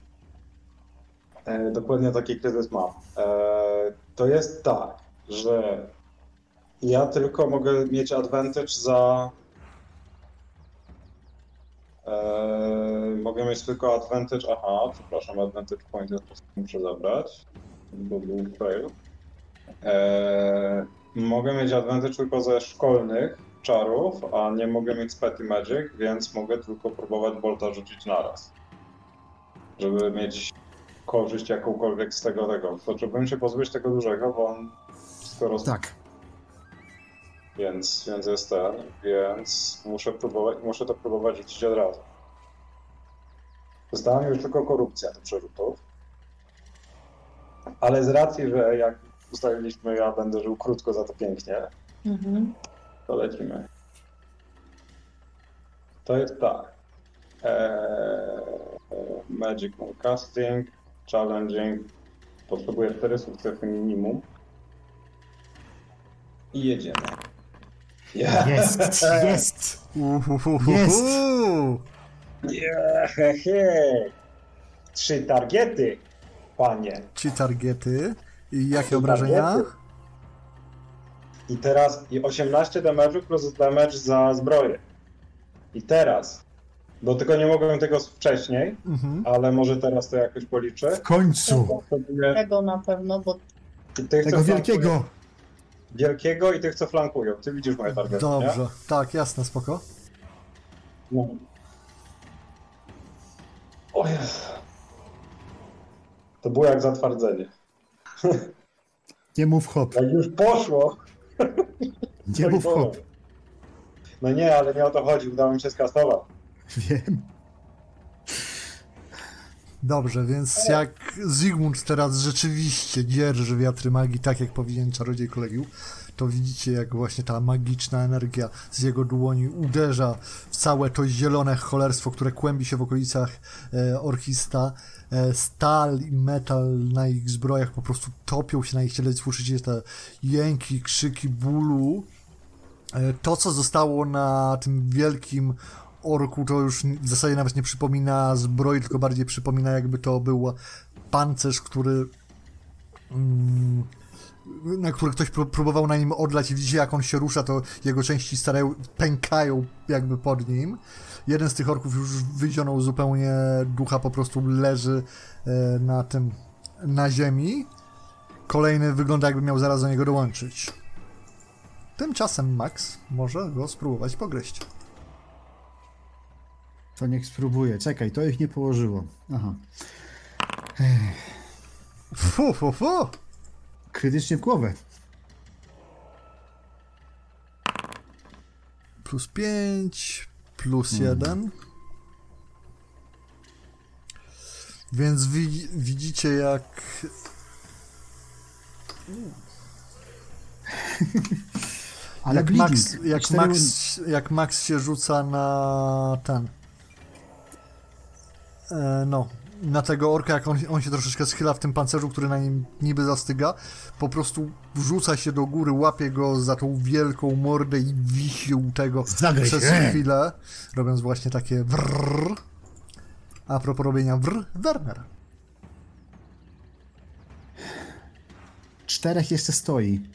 E, dokładnie taki kryzys mam. E, to jest tak, że ja tylko mogę mieć advantage za. E, mogę mieć tylko advantage. Aha, przepraszam, advantage point ja muszę zabrać, bo był fail. E, mogę mieć advantage tylko ze szkolnych czarów, a nie mogę mieć Petty Magic, więc mogę tylko próbować bolta rzucić naraz. Żeby mieć korzyść jakąkolwiek z tego tego. Potrzebuję się pozbyć tego dużego, bo on roz... Tak. Więc, więc jest ten, więc muszę próbować, muszę to próbować rzucić od razu. Została mi już tylko korupcja do przerzutów. Ale z racji, że jak ustaliliśmy, ja będę żył krótko za to pięknie, Mhm. to lecimy. To jest tak. Eee, Magic Casting, Challenging. Potrzebuję 4 sukcesy minimum. I jedziemy. Yeah. Jest, jest. Uhuhuhuhu. Jest. Yeah. Trzy targety, panie. Ci targety. I jakie Trzy obrażenia? targety. I teraz i 18 damage'u plus damage za zbroję. I teraz, bo tylko nie mogłem tego wcześniej, Mhm. ale może teraz to jakoś policzę. W końcu. Tego na pewno, bo Tego wielkiego. Wielkiego i tych, co flankują. Ty widzisz moje targety, Dobrze. Tak, jasne, spoko. nie? No. O Jezu. To było jak zatwardzenie. Nie mów hop. Jak już poszło, Nie mów hop. No nie, ale nie o to chodzi, udało mi się skastować. Wiem. Dobrze, więc jak Zygmunt teraz rzeczywiście dzierży wiatry magii, tak jak powinien czarodziej kolegium, to widzicie, jak właśnie ta magiczna energia z jego dłoni uderza w całe to zielone cholerstwo, które kłębi się w okolicach e, orchista. E, stal i metal na ich zbrojach po prostu topią się na ich ciele, słyszycie te jęki, krzyki bólu. E, To, co zostało na tym wielkim orku, to już w zasadzie nawet nie przypomina zbroi, tylko bardziej przypomina, jakby to był pancerz, który. Mm, na który ktoś pró- próbował na nim odlać i widzicie, jak on się rusza, to jego części starają, pękają jakby pod nim. Jeden z tych orków już wyzionął zupełnie ducha, po prostu leży e, na tym, na ziemi. Kolejny wygląda jakby miał zaraz do niego dołączyć. Tymczasem Max może go spróbować pogryźć. To niech spróbuję. Czekaj, to ich nie położyło. Aha. Fu, fu, fu! Krytycznie w głowę. Plus 5, plus 1. Więc wi- widzicie, jak. Ale jak. Max, jak, Max, jak Max się rzuca na ten. E, no, na tego orka, jak on, on się troszeczkę schyla w tym pancerzu, który na nim niby zastyga, po prostu wrzuca się do góry, łapie go za tą wielką mordę i wisi u tego Zagryź, przez e! chwilę, robiąc właśnie takie wrrr. A propos robienia wrr, Werner. Czterech jeszcze stoi.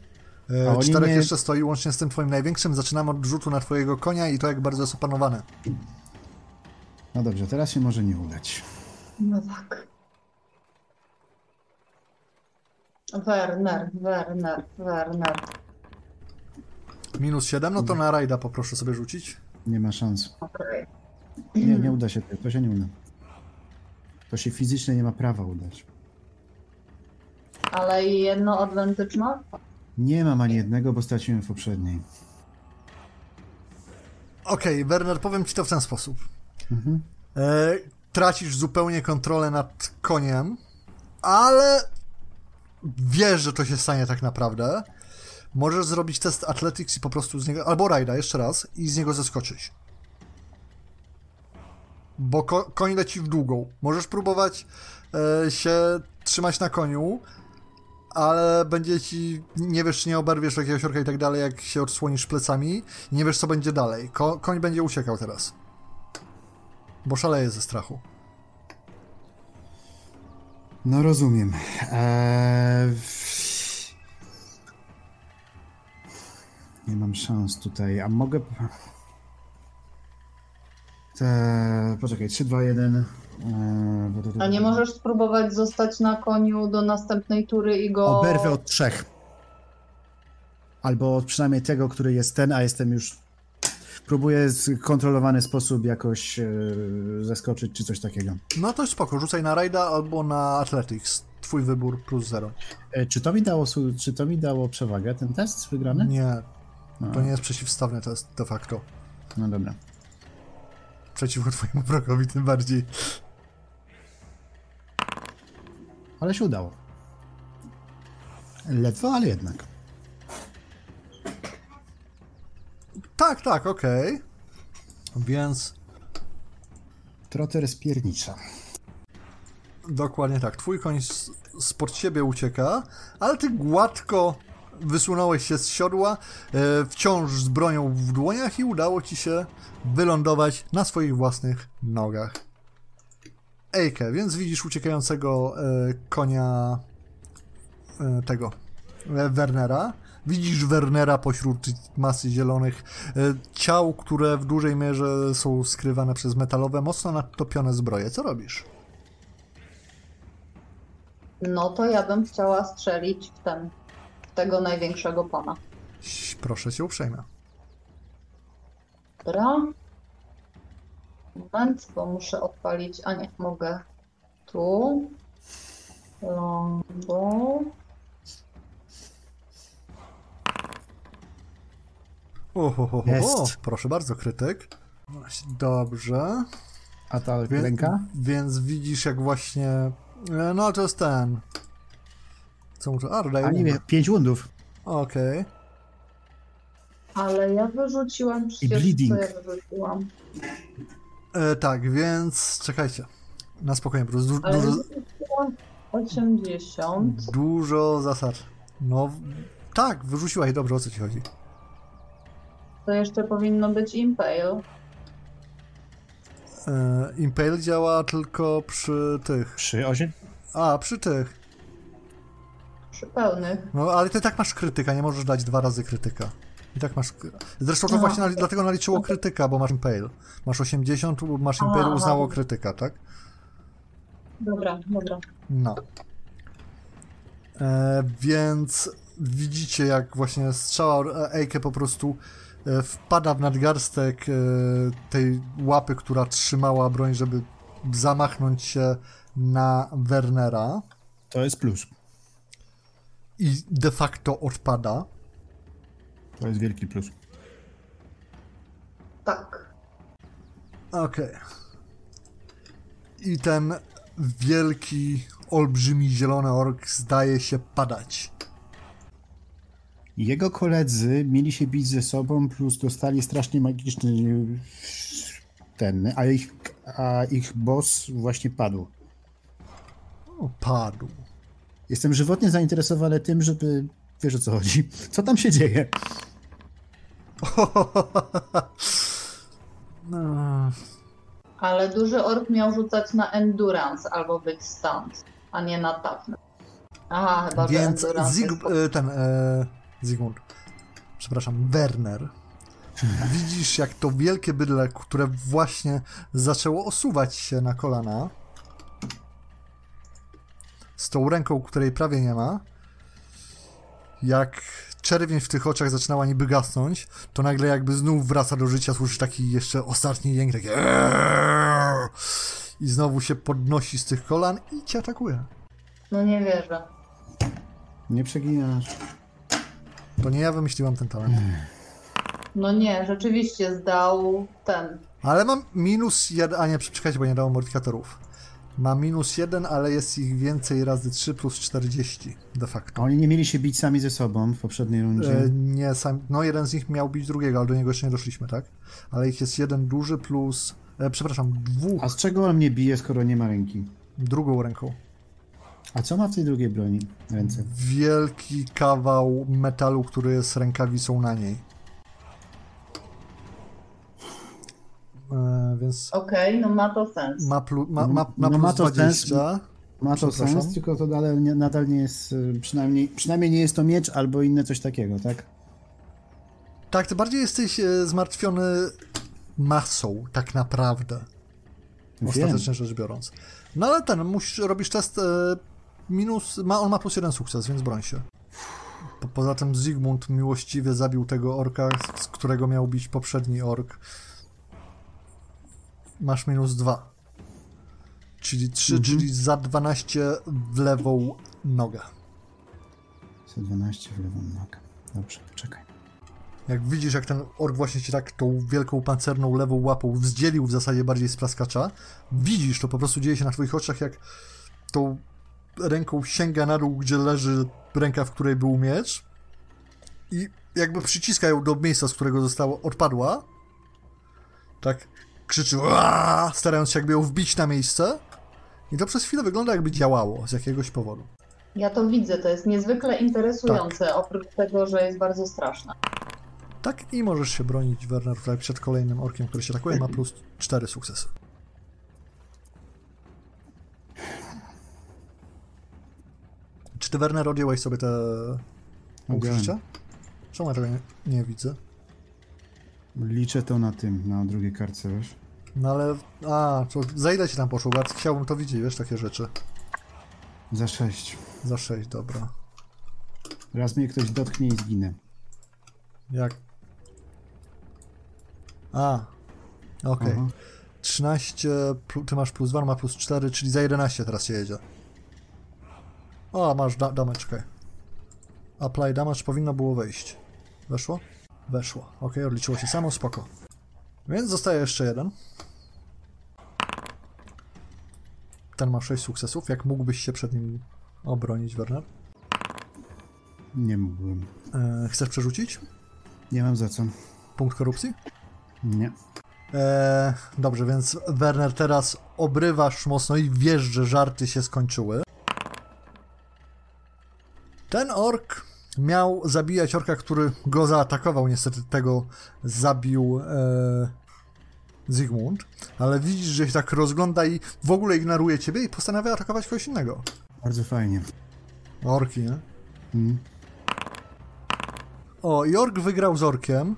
E, czterech nie- jeszcze stoi łącznie z tym twoim największym. Zaczynamy od rzutu na twojego konia i to jak bardzo jest opanowane. No dobrze, teraz się może nie udać. No tak. Werner, Werner, Werner. Minus 7, no to na rajda poproszę sobie rzucić. Nie ma szans. Okej. Nie, nie uda się. To To się nie uda. To się fizycznie nie ma prawa udać. Ale i jedno advantage ma? Nie mam ani jednego, bo straciłem w poprzedniej. Okej, Werner, powiem ci to w ten sposób. Mhm. E, tracisz zupełnie kontrolę nad koniem, ale wiesz, że to się stanie tak naprawdę. Możesz zrobić test Athletics i po prostu z niego, albo rajda jeszcze raz i z niego zeskoczyć. Bo ko koń leci w długą. Możesz próbować e, się trzymać na koniu, ale będzie ci, nie wiesz, czy nie oberwiesz jakiegoś orka i tak dalej, jak się odsłonisz plecami, nie wiesz, co będzie dalej. Ko koń będzie uciekał teraz. Bo szaleje ze strachu. No rozumiem. Eee... Nie mam szans tutaj, a mogę... Te... Poczekaj, 3, 2, 1... Eee... A nie możesz spróbować zostać na koniu do następnej tury i go... Oberwę od trzech. Albo przynajmniej tego, który jest ten, a jestem już... Próbuję w kontrolowany sposób jakoś e, zeskoczyć, czy coś takiego. No to spoko, rzucaj na rajda albo na Athletics. Twój wybór plus zero. E, czy, to mi dało, czy to mi dało przewagę, ten test wygrany? Nie, No, to nie jest przeciwstawny test de facto. no dobra. Przeciwko twojemu wrogowi tym bardziej. Ale się udało. Ledwo, ale jednak. Tak, tak, okej. Więc Trotter spiernicza. dokładnie tak. Twój koń spod siebie ucieka, ale ty gładko wysunąłeś się z siodła, e, wciąż z bronią w dłoniach i udało ci się wylądować na swoich własnych nogach. Ejke, więc widzisz uciekającego e, konia e, tego Wernera. Widzisz Wernera pośród masy zielonych e, ciał, które w dużej mierze są skrywane przez metalowe, mocno natopione zbroje. Co robisz? No to ja bym chciała strzelić w ten, w tego największego pana. Proszę cię uprzejmie. Dobra. Moment, bo muszę odpalić. A nie, mogę tu. Longbow. Ohohoho, Jest. proszę bardzo, krytyk. Dobrze. A ta Wie, ręka? Więc widzisz, jak właśnie. e, No, to jest ten. Co muszę. A, dodaję. A nie wiem, pięć wundów. Okej. Ale ja wyrzuciłam przecież, bleeding. co ja wyrzuciłam. E, Tak, więc czekajcie. Na spokojnie, po prostu du- Ale dużo, wyrzuciłam 80. dużo zasad. No, tak, wyrzuciłaś, dobrze, o co ci chodzi? To jeszcze powinno być Impale. E, Impale działa tylko przy tych. Przy osiem? A, przy tych. Przy pełnych. No, ale ty tak masz krytyka, nie możesz dać dwa razy krytyka. I tak masz. Zresztą to Aha. właśnie nali- dlatego naliczyło krytyka, bo masz Impale. Masz 80, masz Impale, Aha, uznało krytyka, tak? Dobra, dobra. No. E, więc widzicie, jak właśnie strzała Ejke po prostu e, wpada w nadgarstek e, tej łapy, która trzymała broń, żeby zamachnąć się na Wernera To jest plus. i de facto odpada. To jest wielki plus. Tak. Okej. I ten wielki, olbrzymi zielony ork zdaje się padać. Jego koledzy mieli się bić ze sobą, plus dostali strasznie magiczny ten, a ich, a ich boss właśnie padł. O, padł. Jestem żywotnie zainteresowany tym, żeby... Wiesz o co chodzi? Co tam się dzieje? No, Ale duży ork miał rzucać na endurance albo być stunt, a nie na toughness. Aha, chyba Więc Zig, ten e, Zygmunt, przepraszam, Werner, widzisz jak to wielkie bydle, które właśnie zaczęło osuwać się na kolana, z tą ręką, której prawie nie ma, jak czerwień w tych oczach zaczynała niby gasnąć, to nagle jakby znów wraca do życia, słyszysz taki jeszcze ostatni jęk, takie "Eee!" i znowu się podnosi z tych kolan i cię atakuje. No nie wierzę. Nie przeginasz. To nie ja wymyśliłam ten talent. No nie, rzeczywiście zdał ten. Ale mam minus jeden, a nie, czekajcie, bo nie dało modyfikatorów. Mam minus jeden, ale jest ich więcej razy 3 plus 40 de facto. Oni nie mieli się bić sami ze sobą w poprzedniej rundzie. E, nie, sam, no jeden z nich miał bić drugiego, ale do niego jeszcze nie doszliśmy, tak? Ale ich jest jeden duży plus, e, przepraszam, dwóch, A z czego on mnie bije, skoro nie ma ręki? drugą ręką. A co ma w tej drugiej broni? Ręce. Wielki kawał metalu, który jest rękawicą na niej. E, więc Okej, no ma to sens. ma, plu, ma, ma, ma No plus ma to sens. 20. Ma to sens, tylko to nadal nie, nadal nie jest, y, przynajmniej, przynajmniej nie jest to miecz albo inne coś takiego, tak? Tak, ty bardziej jesteś e, zmartwiony masą, tak naprawdę, Wiem. ostatecznie rzecz biorąc. No ale ten, musisz, robisz test e, minus, ma, on ma plus jeden sukces, więc broń się. Po, poza tym Zygmunt miłościwie zabił tego orka, z którego miał bić poprzedni ork. Masz minus dwa. Czyli 3, Mhm. czyli za 12 w lewą nogę. 112 w lewą nogę. Dobrze, czekaj. Jak widzisz, jak ten ork właśnie ci tak tą wielką pancerną lewą łapą wzdzielił w zasadzie bardziej z plaskacza, widzisz, to po prostu dzieje się na twoich oczach, jak tą ręką sięga na dół, gdzie leży ręka, w której był miecz i jakby przyciska ją do miejsca, z którego została, odpadła, tak krzyczy starając się jakby ją wbić na miejsce i to przez chwilę wygląda jakby działało z jakiegoś powodu. Ja to widzę, to jest niezwykle interesujące, Tak. oprócz tego, że jest bardzo straszne. Tak i możesz się bronić, Werner, tutaj przed kolejnym orkiem, który się atakuje, ma plus 4 sukcesy. Czy ty, Werner, odjęłeś sobie te życia? Czemu ja tego nie, nie widzę? Liczę to na tym, na drugiej kartce, wiesz? No ale, a, to za ile ci tam poszło? Bardzo chciałbym to widzieć, wiesz, takie rzeczy. Za 6. Za 6, dobra. Raz mnie ktoś dotknie i zginę. Jak? A, okej. Aha. 13, plu- ty masz plus 2, on ma plus 4, czyli za 11 teraz się jedzie. O, masz da damage, czekaj. Apply damage powinno było wejść. Weszło? Weszło. Ok, odliczyło się samo, spoko. Więc zostaje jeszcze jeden. Ten ma 6 sukcesów. Jak mógłbyś się przed nim obronić, Werner? Nie mógłbym. E, chcesz przerzucić? Nie mam za co. Punkt korupcji? Nie. E, dobrze, więc Werner, teraz obrywasz mocno i wiesz, że żarty się skończyły. Ten ork miał zabijać orka, który go zaatakował. Niestety tego zabił e, Zygmunt, ale widzisz, że się tak rozgląda i w ogóle ignoruje ciebie i postanawia atakować kogoś innego. Bardzo fajnie. Orki, nie? Mm. O, i ork wygrał z orkiem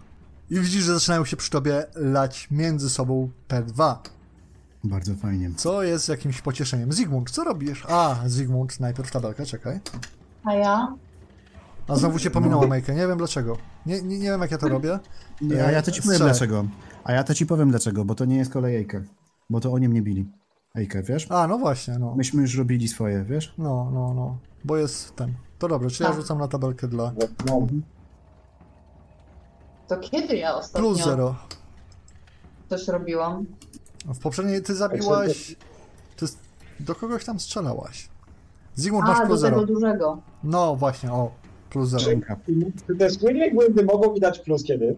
i widzisz, że zaczynają się przy tobie lać między sobą te dwa. Bardzo fajnie. Co jest jakimś pocieszeniem. Zygmunt, co robisz? A, Zygmunt, najpierw tabelkę, czekaj. A ja? A znowu cię pominęła Majkę, nie wiem dlaczego. Nie, nie, nie wiem jak ja to robię. Nie, a ja to ci powiem Strzelaj. dlaczego. A ja to ci powiem dlaczego, bo to nie jest kolej Ejkę. Bo to oni mnie bili. Ejkę, wiesz? A, no właśnie, no. Myśmy już robili swoje, wiesz? No, no, no. Bo jest ten. To dobrze, czy ja Tak. rzucam na tabelkę dla No, To kiedy ja ostatnio plus zero. coś robiłam? W poprzedniej ty zabiłaś... Ty s- do kogoś tam strzelałaś. Zygmunt masz A, do plus tego zero. dużego. No właśnie, o. Plus zero. Ręka. Czy te squirrel błędy mogą mi dać plus kiedy?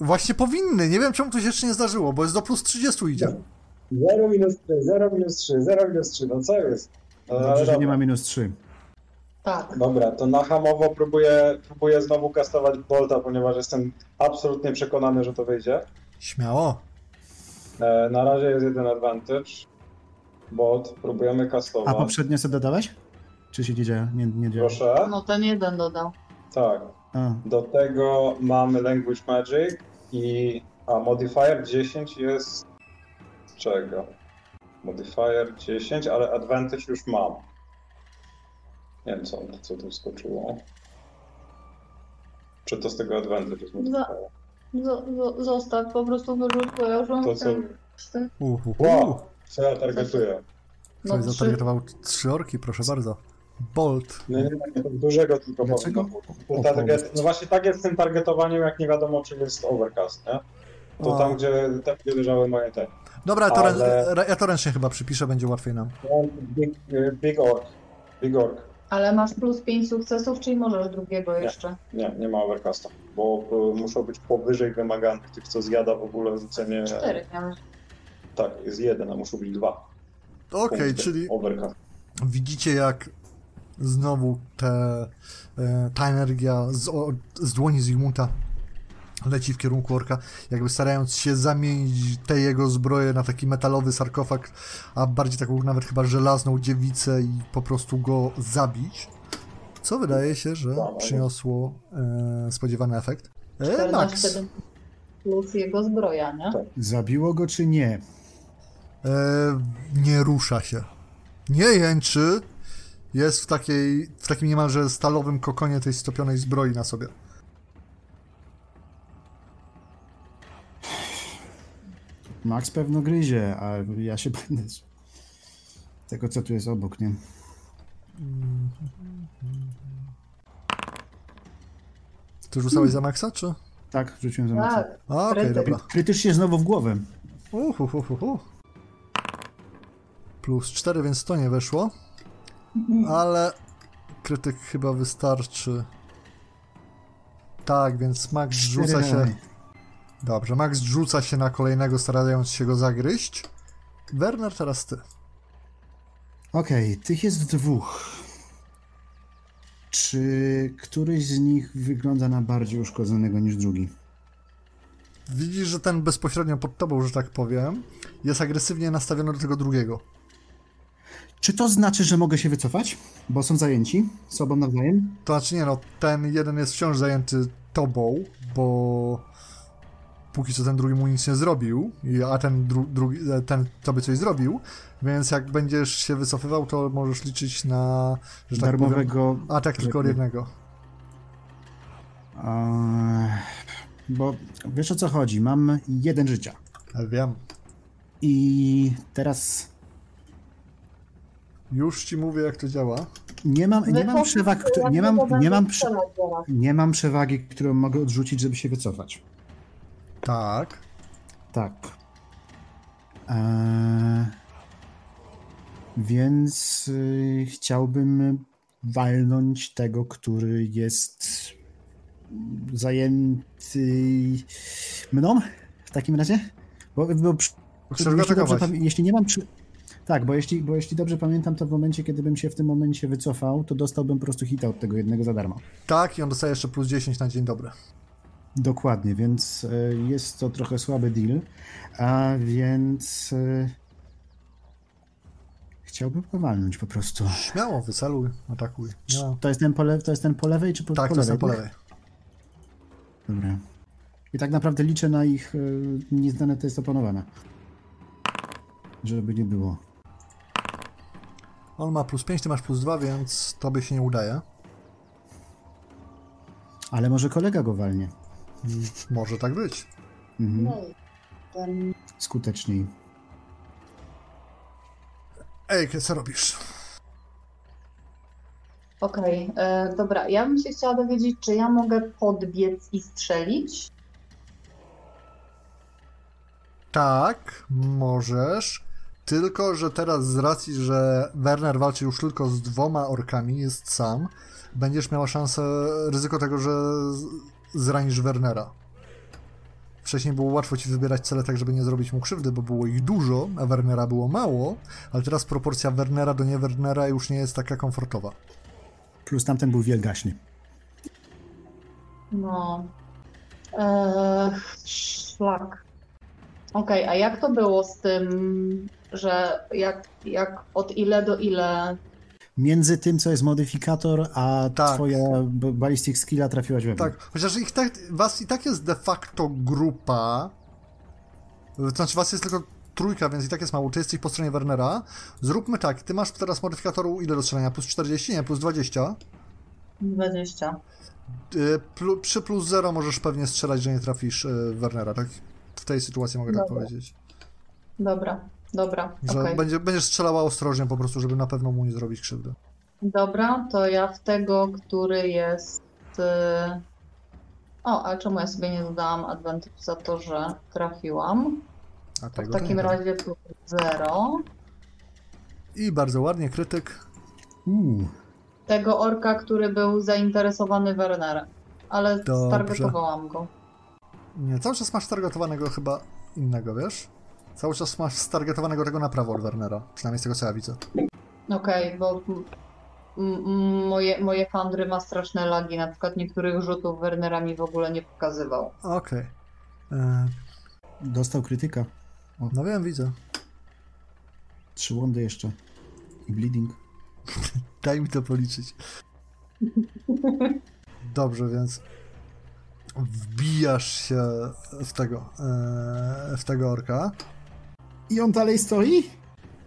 Właśnie powinny, nie wiem czemu to się jeszcze nie zdarzyło, bo jest do plus 30 idzie. 0 minus 3, 0 minus 3, 0 minus 3, no co jest? No, ale Dobrze, że nie dobra. ma minus 3. Tak. Dobra, to na hamowo próbuję, próbuję znowu kastować Bolta, ponieważ jestem absolutnie przekonany, że to wyjdzie. Śmiało. E, na razie jest jeden advantage. Bolt, próbujemy A kastować. poprzednio co dodałeś? Czy się nie dzieje? Nie, nie dzieje. Proszę. No ten jeden dodał. Tak. A, Do tego mamy Language Magic i a modifier 10 jest z czego? Modifier 10, ale advantage już mam. Nie wiem co, co tu skoczyło. Czy to z tego advantage jest modifier? Z- z- zostaw, po prostu wyrzuć, bo ja już mam... To co? ten- Uhu. Wow, co ja targetuję? No Ktoś trzy. zatargetował trzy orki, proszę bardzo. Bolt. Nie, nie, nie, to dużego tylko Dlaczego? być. To target, no właśnie tak jest z tym targetowaniem, jak nie wiadomo czy jest overcast, nie? To O. tam, gdzie, tam, gdzie leżały moje te. Dobra, to Ale- rę, ja to ręcznie chyba przypiszę, będzie łatwiej nam. Big, big orc. Big orc. Ale masz plus 5 sukcesów, czyli możesz drugiego jeszcze. Nie, nie ma overcasta, bo y, muszą być powyżej wymaganych tych, co zjada w ogóle rzucenie. Cztery miałeś. Tak, jest jeden, a muszą być dwa. Okej, punkty czyli Overcast. widzicie jak znowu te, e, ta energia z, z dłoni Zygmunta leci w kierunku orka, jakby starając się zamienić te jego zbroje na taki metalowy sarkofag, a bardziej taką nawet chyba żelazną dziewicę i po prostu go zabić. Co wydaje się, że przyniosło e, spodziewany efekt. E, Max. 14 plus jego zbroja, nie? Tak. zabiło go czy nie? E, nie rusza się. Nie jęczy. Jest w takiej, w takim niemalże stalowym kokonie tej stopionej zbroi na sobie. Max pewno gryzie, a ja się będę z tego, co tu jest obok, nie? Ty rzucałeś za Maxa, czy? Tak, rzuciłem za Maxa. Tak. A, okej, Krytyk. dobra. Krytycznie znowu w głowę. Uhuhuhuhu. Plus 4, więc to nie weszło. Ale krytyk chyba wystarczy. Tak, więc Max rzuca się. Dobrze, Max rzuca się na kolejnego, starając się go zagryźć. Werner, teraz ty. Okej, tych jest dwóch. Czy któryś z nich wygląda na bardziej uszkodzonego niż drugi? Widzisz, że ten bezpośrednio pod tobą, że tak powiem, jest agresywnie nastawiony do tego drugiego. Czy to znaczy, że mogę się wycofać? Bo są zajęci sobą nawzajem? To znaczy nie no, ten jeden jest wciąż zajęty tobą, bo póki co ten drugi mu nic nie zrobił, a ten dru, drugi, e, ten tobie coś zrobił, więc jak będziesz się wycofywał, to możesz liczyć na, że tak powiem, Darmowego. atak tylko od jednego. Eee, bo wiesz o co chodzi? Mam jeden życia. Ja Wiem. I teraz Już ci mówię, jak to działa. nie mam, nie mam przewag, któ- nie mam, nie mam, prze, nie mam przewagi, którą mogę odrzucić, żeby się wycofać. Tak. Tak. Eee, więc y, chciałbym walnąć tego, który jest zajęty mną w takim razie? Bo, bo przy- Chcesz go jeśli, dobrze, jeśli nie mam przy... Tak, bo jeśli, bo jeśli dobrze pamiętam, to w momencie, kiedy bym się w tym momencie wycofał, to dostałbym po prostu hita od tego jednego za darmo. Tak, i on dostaje jeszcze plus 10 na dzień dobry. Dokładnie, więc e, jest to trochę słaby deal, a więc e, chciałbym powalnąć po prostu. Śmiało, wyceluj, atakuj. Ma... To jest ten po, le- to jest ten po lewej czy po, Tak, po to jest lewej? po lewej. Dobra. I tak naprawdę liczę na ich e, nieznane testy opanowane. Żeby nie było. On ma plus 5, ty masz plus 2, więc tobie się nie udaje. Ale może kolega go walnie. Mm, Może tak być. Mhm. No. Skuteczniej. Ej, co robisz? Okej, e, dobra. Ja bym się chciała dowiedzieć, czy ja mogę podbiec i strzelić? Tak, możesz. Tylko, że teraz z racji, że Werner walczy już tylko z dwoma orkami, jest sam, będziesz miała szansę, ryzyko tego, że zranisz Wernera. Wcześniej było łatwo ci wybierać cele tak, żeby nie zrobić mu krzywdy, bo było ich dużo, a Wernera było mało, ale teraz proporcja Wernera do nie Wernera już nie jest taka komfortowa. Plus tamten był wielgaśny. No. Eee, szlak. Okej, a jak to było z tym, że jak, jak od ile do ile? Między tym, co jest modyfikator, a Tak. twoja ballistic skilla trafiłaś we mnie. Tak, chociaż ich tak, was i tak jest de facto grupa. To znaczy, was jest tylko trójka, więc i tak jest mało. Ty jesteś po stronie Wernera. Zróbmy tak, ty masz teraz modyfikatoru ile do strzelania? Plus 40? Nie, plus 20. 20. Y, Plu, przy plus 0 możesz pewnie strzelać, że nie trafisz y, Wernera, tak? W tej sytuacji mogę tak Dobra. powiedzieć. Dobra, dobra, Że okej. będzie, będziesz strzelała ostrożnie po prostu, żeby na pewno mu nie zrobić krzywdy. Dobra, to ja w tego, który jest. y, O, ale czemu ja sobie nie dodałam advantage za to, że trafiłam? A W tego to takim nie razie plus 0. I bardzo ładnie, krytyk. Uuu, Tego orka, który był zainteresowany Wernerem. Ale Dobrze. stargetowałam go. Nie, cały czas masz targetowanego chyba innego, wiesz? Cały czas masz stargetowanego tego na prawo od Wernera. Przynajmniej z tego co ja widzę. Okej, bo m- m- moje, moje handry ma straszne lagi. Na przykład niektórych rzutów Wernera mi w ogóle nie pokazywał. Okej. E, dostał krytyka. No wiem, widzę. Trzy łądy jeszcze. I bleeding. Daj mi to policzyć. Dobrze, więc wbijasz się w tego, e, w tego orka. I on dalej stoi?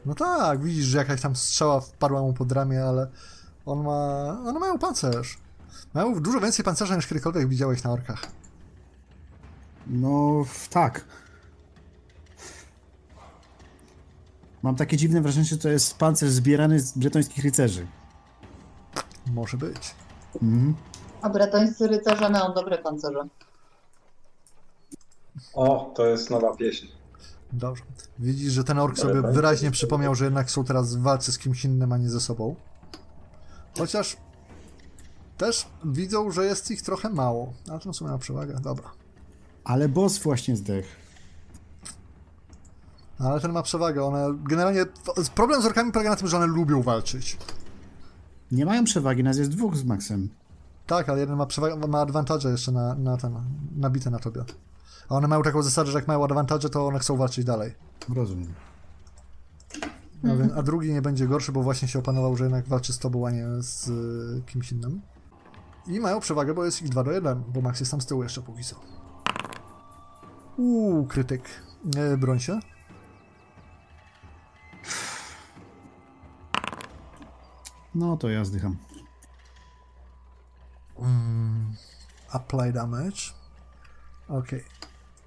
No tak, widzisz, że jakaś tam strzała wpadła mu pod ramię, ale on ma, one mają pancerz. Mają dużo więcej pancerza niż kiedykolwiek widziałeś na orkach. No, tak. Mam takie dziwne wrażenie, że to jest pancerz zbierany z bretońskich rycerzy. Może być. Mhm. A bretońscy rycerze mają dobre pancerze. O, to jest nowa pieśń. Dobrze. Widzisz, że ten ork sobie Dobra. wyraźnie przypomniał, że jednak są teraz w walce z kimś innym, a nie ze sobą. Chociaż też widzą, że jest ich trochę mało. Ale to w sumie ma przewagę. Dobra. Ale boss właśnie zdech. Ale ten ma przewagę. One generalnie. Problem z orkami polega na tym, że one lubią walczyć. Nie mają przewagi, nas jest dwóch z Maxem. Tak, ale jeden ma przewagę, ma advantage jeszcze na, na ten, nabite na tobie. A one mają taką zasadę, że jak mają advantage, to one chcą walczyć dalej. Rozumiem. A, więc, a drugi nie będzie gorszy, bo właśnie się opanował, że jednak walczy z tobą, a nie z y, kimś innym. I mają przewagę, bo jest ich 2 do 1, bo Max jest tam z tyłu jeszcze póki co. Uuu, krytyk. E, broń się. No to ja zdycham. Mm, apply damage. Okej.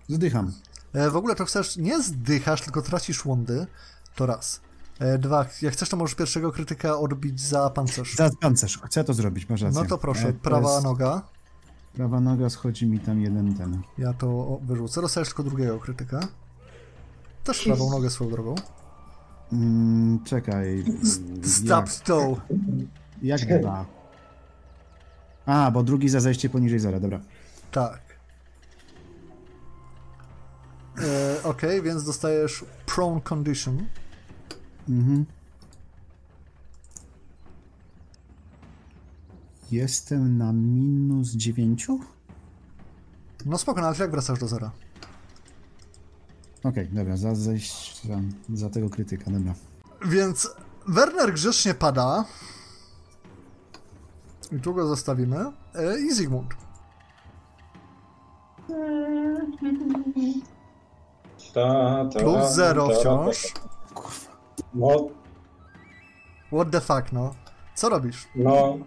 Zdycham. E, W ogóle to chcesz, nie zdychasz, tylko tracisz łądy. To raz. E, Dwa, jak chcesz, to możesz pierwszego krytyka odbić za pancerz. Za pancerz. Chcę to zrobić, masz rację. No to proszę, E, prawa jest- noga. Prawa noga schodzi mi tam jeden ten. Ja to wyrzucę. Dostajesz tylko drugiego krytyka. Też prawą nogę swoją drogą. Mm, czekaj. Stop. Jak, jak dwa? A, bo drugi za zejście poniżej zera, dobra. Tak. E, Okej, więc dostajesz prone condition. Mhm. Jestem na minus dziewięciu? No spoko, ale jak wracasz do zera? Okej, dobra, za zejść za, za tego krytyka, dobra. Więc Werner grzecznie pada. I tu go zostawimy. E, I Zygmunt. Ta, ta, Plus zero ta, wciąż. No, What the fuck, no. Co robisz? no.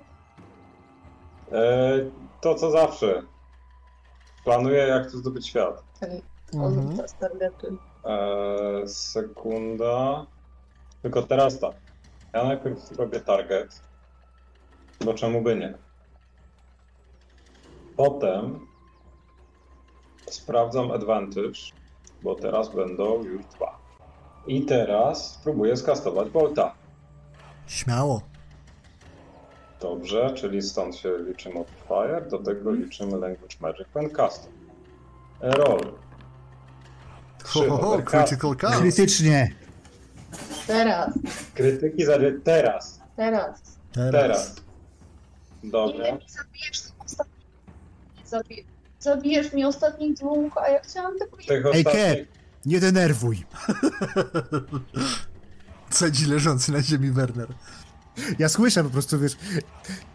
E, to co zawsze. Planuję jak tu zdobyć świat. Mhm. E, sekunda. Tylko teraz tak. Ja najpierw robię target. Bo czemu by nie? Potem sprawdzam advantage, bo teraz będą już dwa. I teraz spróbuję skastować bolta. Śmiało. Dobrze, czyli stąd się liczy modifier, do tego liczymy language magic when custom. Roll. Trzy Ho, ho, ho, overcast. critical cast. Krytycznie! Teraz, Krytyki za teraz. teraz. Teraz. Ile mi zabijesz ostatnich... Zabi... Zabijesz mi ostatnich dwóch, a ja chciałam tylko... Tych Ej, ostatnich... Nie denerwuj! Cedzi leżący na ziemi Werner. Ja słyszę po prostu, wiesz,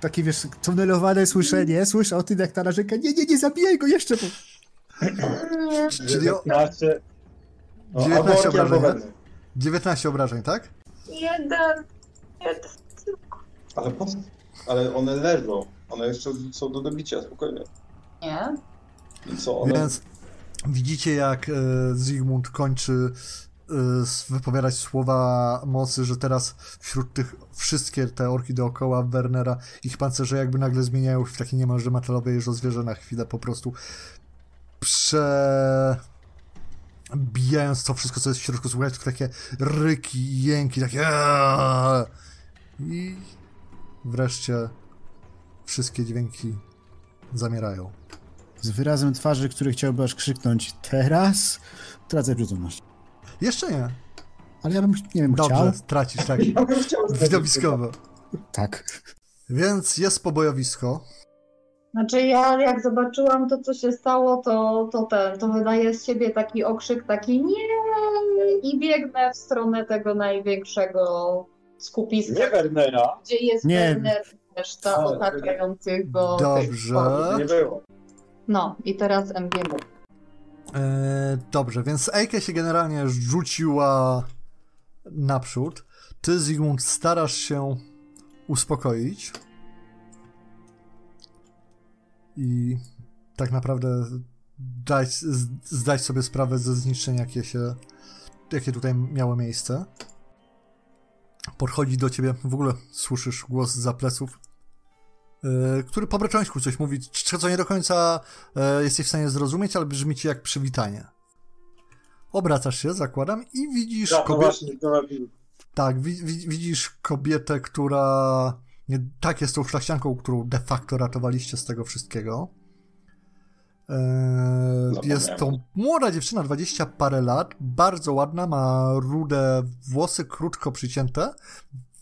takie, wiesz, tunelowane słyszenie, słyszę o tym, jak ta narzeka, nie, nie, nie zabijaj go jeszcze, bo... Nie. Czyli o 19... No, 19 albo orki, albo obrażeń, weny. 19 obrażeń, tak? Jeden. Jeden. Ale po co? Ale one leżą. One jeszcze są do dobicia, spokojnie. Nie. Co? One... Więc widzicie, jak e, Zygmunt kończy e, wypowiadać słowa mocy, że teraz wśród tych wszystkie te orki dookoła Wernera, ich pancerze jakby nagle zmieniają się w takie niemalże metalowe jeżozwierzę na chwilę po prostu prze... bijając to wszystko, co jest w środku, słuchać tylko takie ryki, jęki, takie i wreszcie wszystkie dźwięki zamierają. Z wyrazem twarzy, który chciałby aż krzyknąć teraz, tracę przytomność. Jeszcze nie. Ale ja bym, nie wiem, Dobrze, chciał. tracisz, tak. Ja Widowiskowo. Tak. Więc jest pobojowisko. Znaczy ja jak zobaczyłam to, co się stało, to, to ten, to wydaje z siebie taki okrzyk, taki nie i biegnę w stronę tego największego skupiska, Nie Wernera. gdzie jest Nie. Werner i reszta otaczających go. Dobrze. Nie było. No i teraz MGM. E, dobrze, więc Eike się generalnie rzuciła naprzód. Ty, Zygmunt, starasz się uspokoić. I tak naprawdę dać, zdać sobie sprawę ze zniszczenia, jakie się jakie tutaj miało miejsce. Podchodzi do ciebie, w ogóle słyszysz głos za pleców, który po bretońsku coś mówi, co nie do końca e, jesteś w stanie zrozumieć, ale brzmi ci jak przywitanie. Obracasz się, zakładam, i widzisz no kobietę. Tak, wi- wi- widzisz kobietę, która. Nie, tak, jest tą szlachcianką, którą de facto ratowaliście z tego wszystkiego. Eee, jest to młoda dziewczyna, 20 parę lat, bardzo ładna, ma rude włosy, krótko przycięte,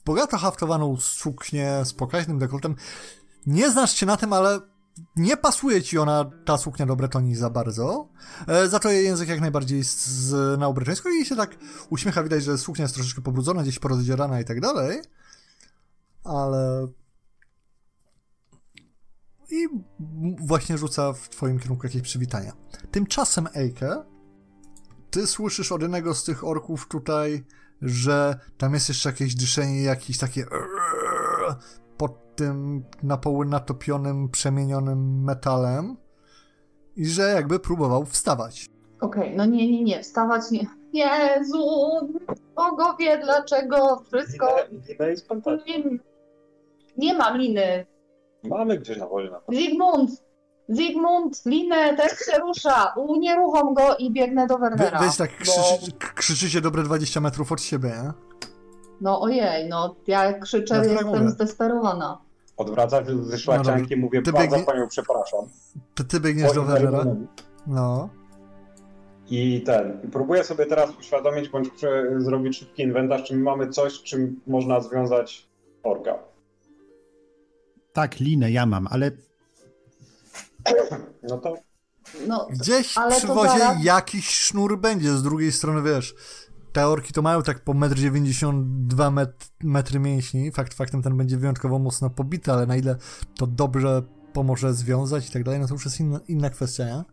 bogato haftowaną suknię z pokaźnym dekoltem. Nie znasz się na tym, ale nie pasuje ci ona, ta suknia do Bretonii za bardzo. E, za to jej język jak najbardziej jest z, na bretońską i się tak uśmiecha, widać, że suknia jest troszeczkę pobrudzona, gdzieś porozdzierana i tak dalej. Ale... I właśnie rzuca w twoim kierunku jakieś przywitania. Tymczasem, Eike, ty słyszysz od jednego z tych orków tutaj, że tam jest jeszcze jakieś dyszenie, jakieś takie pod tym na poły natopionym, przemienionym metalem i że jakby próbował wstawać. Okej, no nie, nie, nie, wstawać nie. Jezu, bogowie, dlaczego wszystko... Nie, nie mam liny. Mamy gdzieś na wozie na Zygmunt, Zygmunt, linę, też się rusza. Unieruchom go i biegnę do Wernera. weź tak bo- krzyczy, k- krzyczycie dobre 20 metrów od siebie, nie? No ojej, no ja krzyczę, Ja jestem mówię. zdesperowana. Odwraca się ze szlaczianki, mówię, Ty bardzo biegnie- panią przepraszam. Ty, ty biegniesz do. Wernerem. No. I ten, i próbuję sobie teraz uświadomić, bądź zrobić szybki inwentarz, czy my mamy coś, czym można związać orka. Tak, linę ja mam, ale No to No, Gdzieś Ale przy to wozie zaraz- jakiś sznur będzie, z drugiej strony wiesz, te orki to mają tak po 1,92 m met, metry mięśni, fakt faktem ten będzie wyjątkowo mocno pobity, ale na ile to dobrze pomoże związać i tak dalej, no to już jest inna, inna kwestia, nie?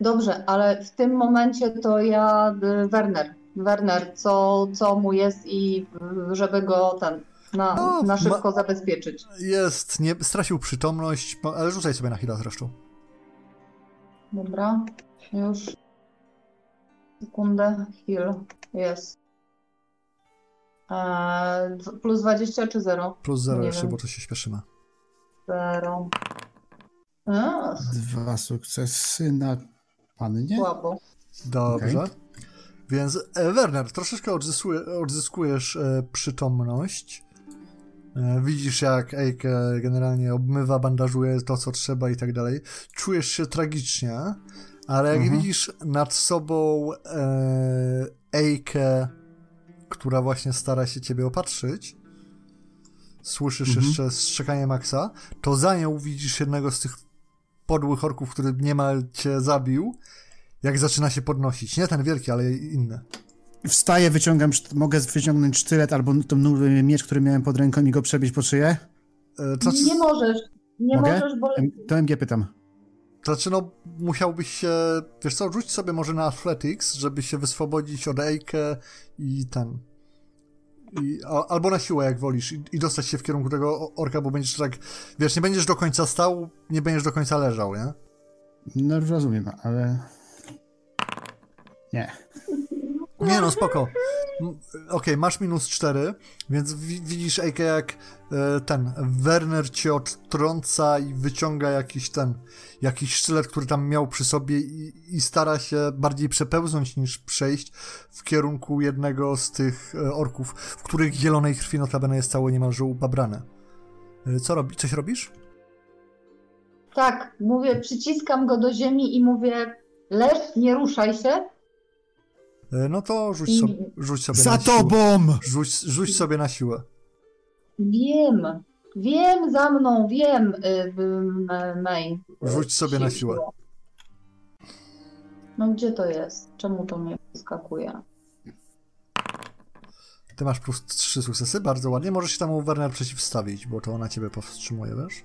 dobrze, ale w tym momencie to ja, y, Werner, Werner, co, co mu jest i y, żeby go ten, na, No, na szybko ma- zabezpieczyć. Jest, nie, stracił przytomność, ale rzucaj sobie na chwilę zresztą. Dobra, już. Sekundę, heal, jest. Eee, plus 20 czy 0? Plus 0 Nie jeszcze, wiem. bo to się śpieszymy. 0. A, dwa sukcesy na pannie. słabo. Dobrze. Więc e, Werner, troszeczkę odzyskuje, odzyskujesz e, przytomność. E, widzisz, jak Eike generalnie obmywa, bandażuje to, co trzeba i tak dalej. Czujesz się tragicznie, ale jak Mhm. widzisz nad sobą e, Eikę, która właśnie stara się ciebie opatrzyć, słyszysz Mhm. jeszcze strzekanie Maxa, to za nią widzisz jednego z tych podłych orków, który niemal cię zabił, jak zaczyna się podnosić. Nie ten wielki, ale inny. Wstaję, wyciągam, mogę wyciągnąć sztylet albo ten nóż- miecz, który miałem pod ręką i go przebić po szyję? E, To Nie możesz, nie Mogę? możesz, bo To MG pytam. Znaczy, no, musiałbyś się, wiesz co, rzuć sobie może na Athletics, żeby się wyswobodzić od Eikę i ten... I, a, albo na siłę, jak wolisz, i, i dostać się w kierunku tego orka, bo będziesz tak, wiesz, nie będziesz do końca stał, nie będziesz do końca leżał, nie? No rozumiem, ale... Nie. Nie no, spoko. Okej, masz minus 4, więc wi- widzisz, Eike, jak e, ten Werner cię odtrąca i wyciąga jakiś ten, jakiś sztylet, który tam miał przy sobie i, i stara się bardziej przepełznąć niż przejść w kierunku jednego z tych e, orków, w których zielonej krwi notabene jest całe niemalże ubabrane. E, Co robi? Coś robisz? tak, mówię, przyciskam go do ziemi i mówię, leż, nie ruszaj się. E, No to rzuć sobie, rzuć sobie Za na siłę. tobą! Rzuć, rzuć sobie na siłę. Wiem, wiem za mną, wiem, y, y, May. Rzuć sobie na siłę. No gdzie to jest? Czemu to mnie skakuje? Ty masz plus 3 sukcesy, bardzo ładnie. Możesz się temu Werner przeciwstawić, bo to ona ciebie powstrzymuje, wiesz?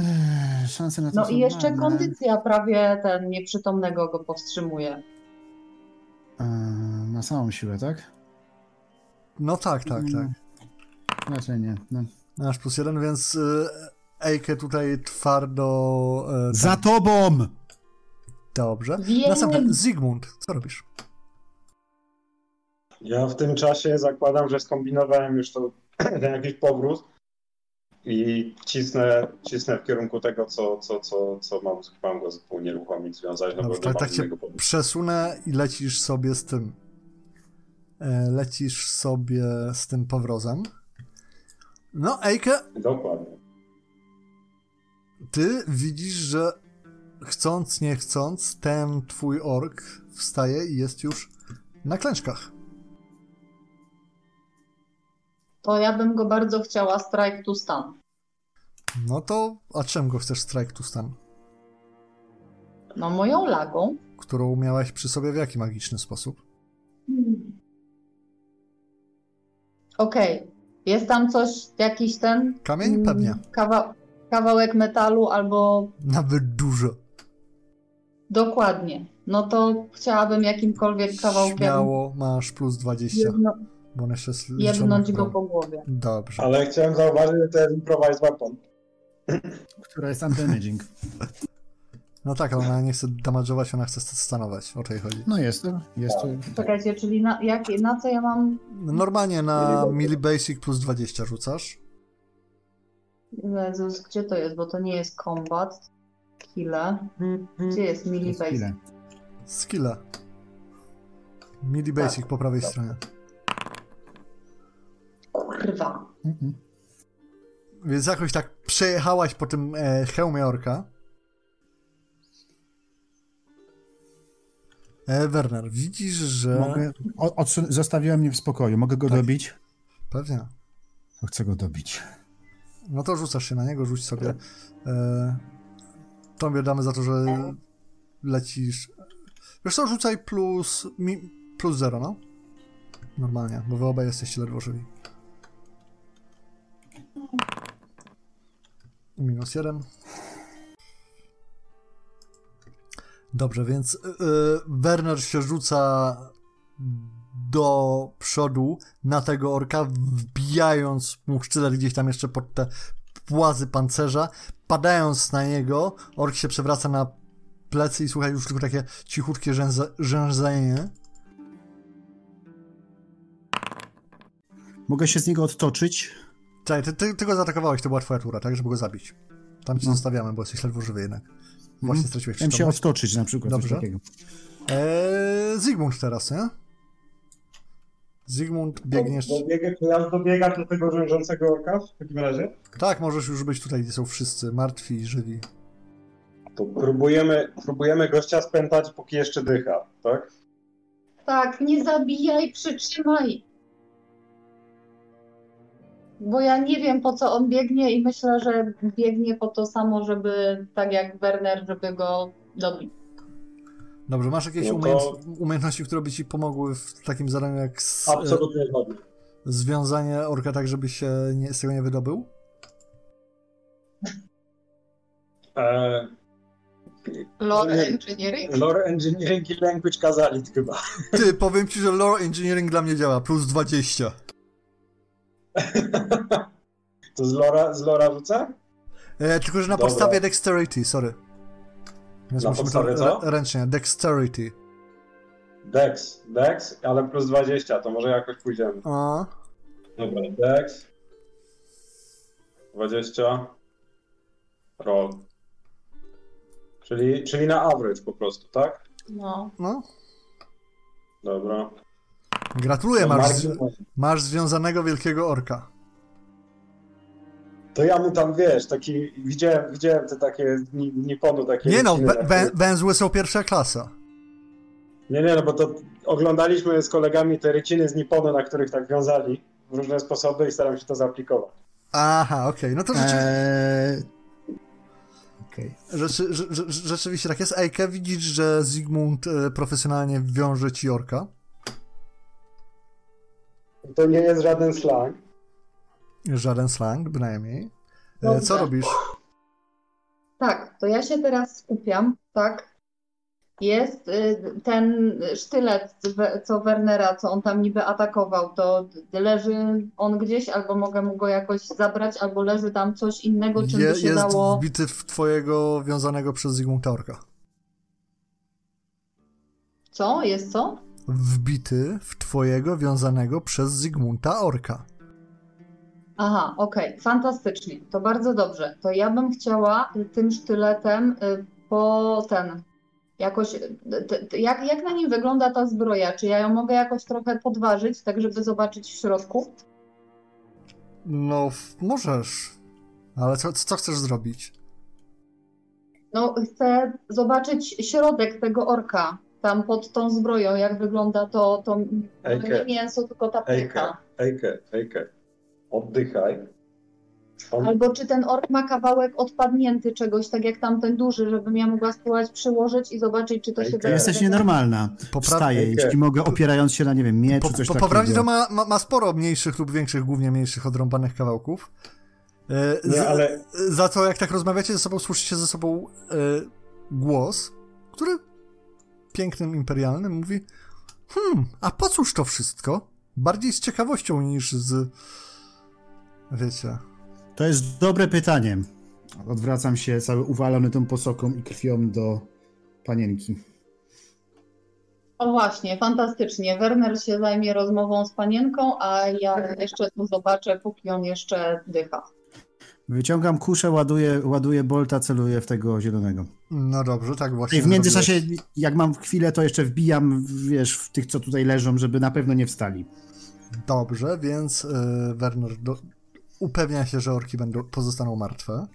Ech, Szanse na to No są i jeszcze marne. kondycja prawie ten nieprzytomnego go powstrzymuje. E, Na samą siłę, tak? No tak, tak, tak. Mm. Raczej nie. No. Masz plus jeden, więc y, Ejke tutaj twardo... Y, Za tak, tobą! Dobrze. Wiem. Następny, Zygmunt, co robisz? ja w tym czasie zakładam, że skombinowałem już to, ten jakiś powrót i cisnę, cisnę w kierunku tego, co, co, co, co mam, mam go zupełnie nieruchomić, związać, no bo nie tak, tak cię przesunę i lecisz sobie z tym. E, lecisz sobie z tym powrozem. No, Ejke, Dokładnie. ty widzisz, że chcąc, nie chcąc, ten twój ork wstaje i jest już na klęczkach. To ja bym go bardzo chciała strike to stun. No to, a czym go chcesz strike to stun? No moją lagą. Którą miałaś przy sobie w jaki magiczny sposób? Hmm. Okej. Jest tam coś, jakiś ten... Kamień? mm, Pewnie. Kawa kawałek metalu albo... Nawet dużo. Dokładnie. No to chciałabym jakimkolwiek kawałkiem Śmiało masz plus 20, jedno, bo one się jednąć go po głowie. Dobrze. Ale chciałem zauważyć, że to jest improvised weapon. Która jest undamaging. No tak, ale ona nie chce damage'ować, ona chce stanować. O tej chodzi. No jest to, jest to. Czekajcie, czyli na, jak, na co ja mam... Normalnie na Mili Basic plus 20 rzucasz. Jezus, gdzie to jest? Bo to nie jest combat. Skille. Gdzie jest chwilę. Basic? Skilla. Midi Basic po prawej stronie. Kurwa. Mhm. Więc jakoś tak przejechałaś po tym e, hełmie orka. E, Werner, widzisz, że... Mogę, o, odsun- zostawiła mnie w spokoju. Mogę go Tak. dobić? Pewnie. To chcę go dobić. No to rzucasz się na niego, rzuć sobie. E, tobie damy za to, że lecisz. Wiesz co, rzucaj plus, mi, plus zero, no. Normalnie, bo wy obaj jesteście ledwo żywi. Minus jeden. Dobrze, więc y, y, Werner się rzuca do przodu na tego orka, wbijając mu sztylet gdzieś tam jeszcze pod te płazy pancerza, padając na niego, ork się przewraca na plecy i słuchaj już tylko takie cichutkie rzęza. Mogę się z niego odtoczyć. Czekaj, ty, ty, ty go zaatakowałeś, to była twoja tura, tak? Żeby go zabić. Tam cię No. zostawiamy, bo jesteś ledwo żywy jednak. Właśnie Mhm. straciłeś Chciałem się odtoczyć na przykład. Dobrze. Coś takiego. Eee, Zygmunt teraz, nie? Zygmunt, biegniesz... Dobiegę, to ja dobiegam do tego rzężącego orka w takim razie? Tak, możesz już być tutaj, gdzie są wszyscy martwi i żywi. To próbujemy, próbujemy gościa spętać, póki jeszcze dycha, tak? Tak, nie zabijaj, przytrzymaj. Bo ja nie wiem, po co on biegnie i myślę, że biegnie po to samo, żeby, tak jak Werner, żeby go dobić. Dobrze, masz jakieś No to- umiejętności, które by ci pomogły w takim zadaniu jak s- e, Absolutnie zgodnie. związanie orka tak, żeby się nie, z tego nie wydobył? Eee, Lore. Engineering? lore Engineering i Language Kazalit chyba. Ty, powiem ci, że lore engineering dla mnie działa, plus 20. To z Lora, z Lora rzucę? E, tylko, że na Dobra. podstawie dexterity, sorry. Więc Na musimy podstawie to co? ręcznie, dexterity. Dex, Dex, ale plus 20, to może jakoś pójdziemy. A, Dobra, Dex. 20. Roll. Czyli, czyli na average po prostu, tak? No. no. Dobra. Gratuluję, No, masz, masz związanego wielkiego orka. To ja mu tam, wiesz, taki, widziałem, widziałem te takie ni- niponu, takie... Nie no, wę- węzły są pierwsza klasa. Nie, nie, no bo to oglądaliśmy z kolegami te ryciny z niponu, na których tak wiązali w różne sposoby i staram się to zaaplikować. Aha, okej, no to rzeczy, Eee... Okej. rzeczy, rze- rze- rzeczywiście tak jest. Ejke, widzisz, że Zygmunt e, profesjonalnie wiąże ci orka. To nie jest żaden slang. Żaden slang, bynajmniej. E, Dobrze. co robisz? Tak, to ja się teraz skupiam, tak? Jest y, ten sztylet, co Wernera, co on tam niby atakował, to leży on gdzieś, albo mogę mu go jakoś zabrać, albo leży tam coś innego, czym Je, by się jest dało. wbity w twojego wiązanego przez Zygmunta orka. Co? Jest co? Wbity w twojego wiązanego przez Zygmunta orka. Aha, okej, fantastycznie, to bardzo dobrze. To ja bym chciała tym sztyletem y, po ten, jakoś, y, jak, jak na nim wygląda ta zbroja? Czy ja ją mogę jakoś trochę podważyć, tak żeby zobaczyć w środku? No, możesz. Ale co, co chcesz zrobić? No, chcę zobaczyć środek tego orka, tam pod tą zbroją, jak wygląda to, to Ejke. nie mięso, tylko ta pycha. ejke, ejke. Oddychaj. On, Albo czy ten ork ma kawałek odpadnięty czegoś, tak jak tamten duży, żebym ja mogła spróbować przyłożyć i zobaczyć, czy to się da- Jesteś nienormalna. Popra- Wstaję, Ejke. jeśli mogę, opierając się na, nie wiem, mieczu, Po, coś po, po takiego. prawdzie to ma, ma, ma sporo mniejszych lub większych, głównie mniejszych, odrąbanych kawałków. E, Nie, za, ale- za to, jak tak rozmawiacie ze sobą, słyszycie ze sobą e, głos, który pięknym, imperialnym mówi hmm, a po cóż to wszystko? Bardziej z ciekawością niż z... Wiecie... To jest dobre pytanie. Odwracam się cały uwalony tą posoką i krwią do panienki. O właśnie, fantastycznie. Werner się zajmie rozmową z panienką, a ja jeszcze tu zobaczę, póki on jeszcze dycha. Wyciągam kuszę, ładuję, ładuję bolta, celuję w tego zielonego. No dobrze, tak właśnie I w międzyczasie, jak mam chwilę, to jeszcze wbijam, wiesz, w tych, co tutaj leżą, żeby na pewno nie wstali. Dobrze, więc e, Werner do... upewnia się, że orki będą, pozostaną martwe.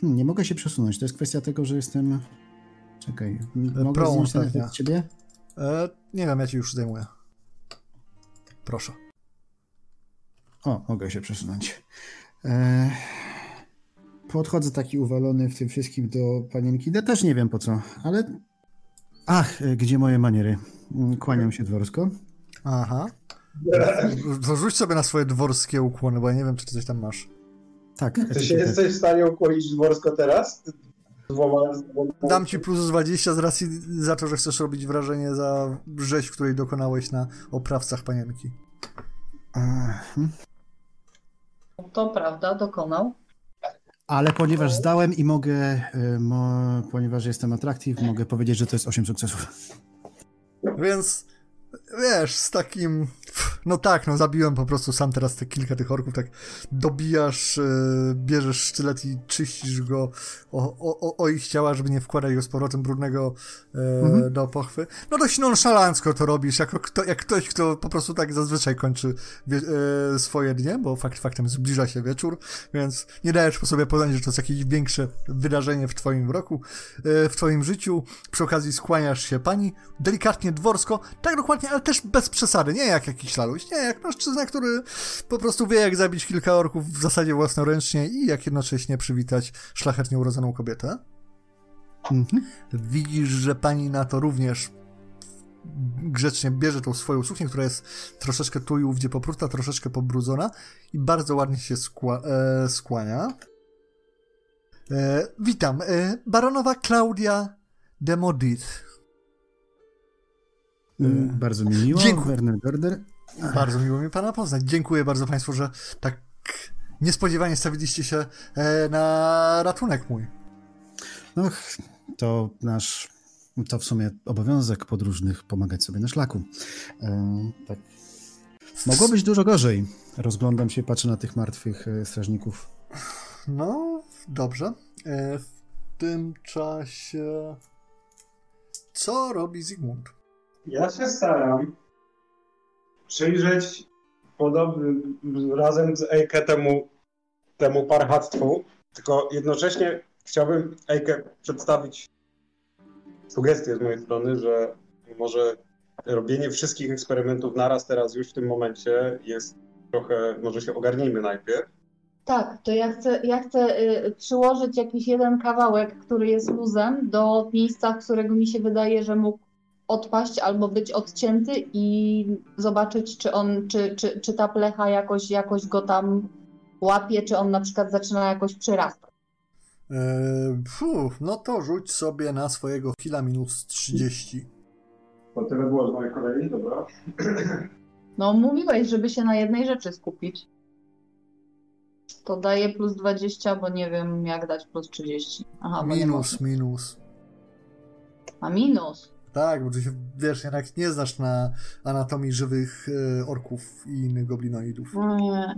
Hmm, nie mogę się przesunąć. To jest kwestia tego, że jestem. Czekaj. Mogę prąd zdjąć ciebie? E, nie wiem, ja ci już zdejmuję. Proszę. O, mogę się przesunąć. E... Podchodzę taki uwalony w tym wszystkim do panienki. Ja też nie wiem po co, ale. Ach, e, gdzie moje maniery? Mm, Kłaniam się dworsko. Aha. Rzuć sobie na swoje dworskie ukłony, bo ja nie wiem, czy ty coś tam masz. Tak. Ty się jesteś w stanie ukłonić dworsko teraz? Dwoma, dwoma... Dam ci plus 20 z racji za to, że chcesz robić wrażenie za rzeź, której dokonałeś na oprawcach panienki. Mhm. To prawda, dokonał. Ale ponieważ zdałem i mogę, e, mo, ponieważ jestem atraktiv, mogę powiedzieć, że to jest 8 sukcesów. Więc wiesz, z takim. No tak, no zabiłem po prostu sam teraz te kilka tych orków, tak dobijasz, e, bierzesz sztylet i czyścisz go o, o, o- ich ciała, żeby nie wkładać go z powrotem brudnego Mhm. do pochwy. No dość nonszalancko to robisz, jako kto, jak ktoś, kto po prostu tak zazwyczaj kończy wie, e, swoje dnie, bo fakt faktem zbliża się wieczór, więc nie dajesz po sobie poznać, że to jest jakieś większe wydarzenie w twoim roku, w twoim życiu. Przy okazji skłaniasz się pani, delikatnie dworsko, tak dokładnie, ale też bez przesady, nie jak jakiś laluś, nie jak mężczyzna, który po prostu wie jak zabić kilka orków w zasadzie własnoręcznie i jak jednocześnie przywitać szlachetnie urodzoną kobietę. Mhm. Widzisz, że pani na to również grzecznie bierze tą swoją suknię, która jest troszeczkę tu i ówdzie popruta, troszeczkę pobrudzona i bardzo ładnie się skła e, skłania. E, witam, e, baronowa Klaudia de Modit. Mm, Bardzo mi miło. Dziękuję. Werner Gorder. Bardzo miło mi pana poznać. Dziękuję bardzo państwu, że tak niespodziewanie stawiliście się e, na ratunek mój. No, to nasz, to w sumie obowiązek podróżnych pomagać sobie na szlaku. E, tak. Mogło być dużo gorzej. Rozglądam się, patrzę na tych martwych e, strażników. No, dobrze. E, w tym czasie. Co robi Zygmunt? Ja się staram przyjrzeć podobny, razem z Ejke temu, temu tylko jednocześnie chciałbym Ejke przedstawić sugestię z mojej strony, że może robienie wszystkich eksperymentów naraz teraz już w tym momencie jest trochę, może się ogarnijmy najpierw. Tak, to ja chcę, ja chcę y, przyłożyć jakiś jeden kawałek, który jest luzem, do miejsca, którego mi się wydaje, że mógł odpaść albo być odcięty i zobaczyć, czy on, czy, czy, czy ta plecha jakoś, jakoś go tam łapie, czy on na przykład zaczyna jakoś przyrastać. E, fu, no to rzuć sobie na swojego heala minus 30. To tyle było z mojej kolei, dobra. No mówiłeś, żeby się na jednej rzeczy skupić. To daje plus 20, bo nie wiem jak dać plus 30. Aha, Minus, minus. A minus. Tak, bo ty się, wiesz, jednak nie znasz na anatomii żywych e, orków i innych goblinoidów. No nie.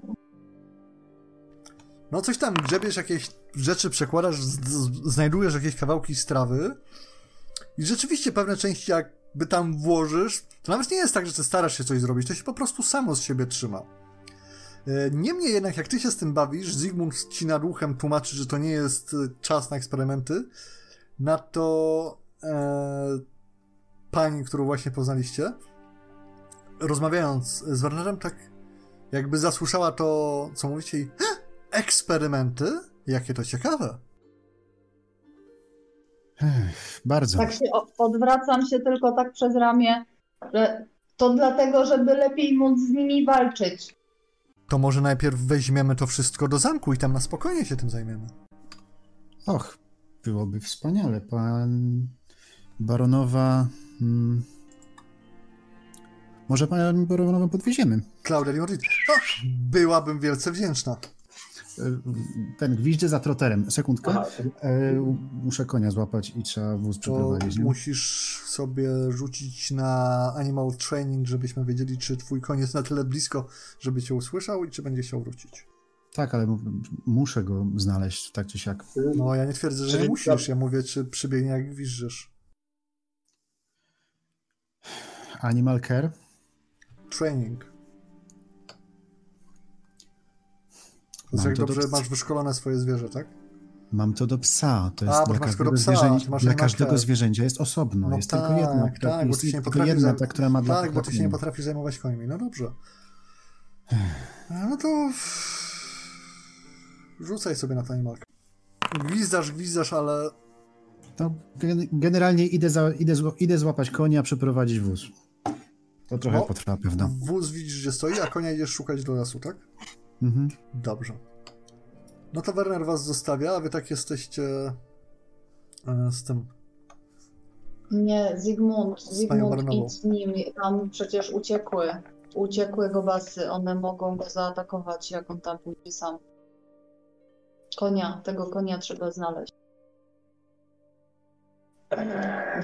No coś tam, grzebiesz jakieś rzeczy, przekładasz, znajdujesz jakieś kawałki strawy i rzeczywiście pewne części jakby tam włożysz, to nawet nie jest tak, że ty starasz się coś zrobić, to się po prostu samo z siebie trzyma. E, Niemniej jednak, jak ty się z tym bawisz, Zygmunt ci nad uchem tłumaczy, że to nie jest e, czas na eksperymenty, na to e, pani, którą właśnie poznaliście, rozmawiając z Wernerem, tak jakby zasłyszała to, co mówicie i eksperymenty? Jakie to ciekawe. Ech, bardzo. Tak się odwracam się tylko tak przez ramię, że to dlatego, żeby lepiej móc z nimi walczyć. To może najpierw weźmiemy to wszystko do zamku i tam na spokojnie się tym zajmiemy. Och, byłoby wspaniale. Pan baronowa. Hmm, może pan baronową podwieziemy? Klaudia Limordit. O, byłabym wielce wdzięczna. E, Ten gwizdże za troterem. Sekundkę. Aha, E, muszę konia złapać i trzeba wóz To przeprowadzić. nie? musisz sobie rzucić na animal training, żebyśmy wiedzieli, czy twój koń jest na tyle blisko, żeby cię usłyszał i czy będzie chciał wrócić. Tak, ale muszę go znaleźć tak czy siak. No, ja nie twierdzę, że nie musisz. Ja mówię, czy przybiegnie jak wizżysz. Animal Care? Training. Mam jak do dobrze ps- masz wyszkolone swoje zwierzę, tak? Mam to do psa. To A, jest bo dla każdego, do psa, masz dla każdego zwierzęcia jest osobno. No jest tak, tylko jedna, tak, bo ty się nie tylko potrafisz jedna, ta, która ma Tak, bo ty się nie potrafisz zajmować końmi. No dobrze. A, No to... Rzucaj sobie na to animalkę. Gwizdasz, gwizdasz, ale generalnie idę, za, idę, idę złapać konia, przeprowadzić wóz. To trochę No. potrwa pewno. wóz widzisz, gdzie stoi, a konia idziesz szukać do lasu, tak? Mhm. Dobrze. No to Werner was zostawia, a wy tak jesteście e, z tym. Nie, Zygmunt, Zygmunt idź z nim, tam przecież uciekły, uciekły go basy, one mogą go zaatakować, jak on tam pójdzie sam. Konia, tego konia trzeba znaleźć.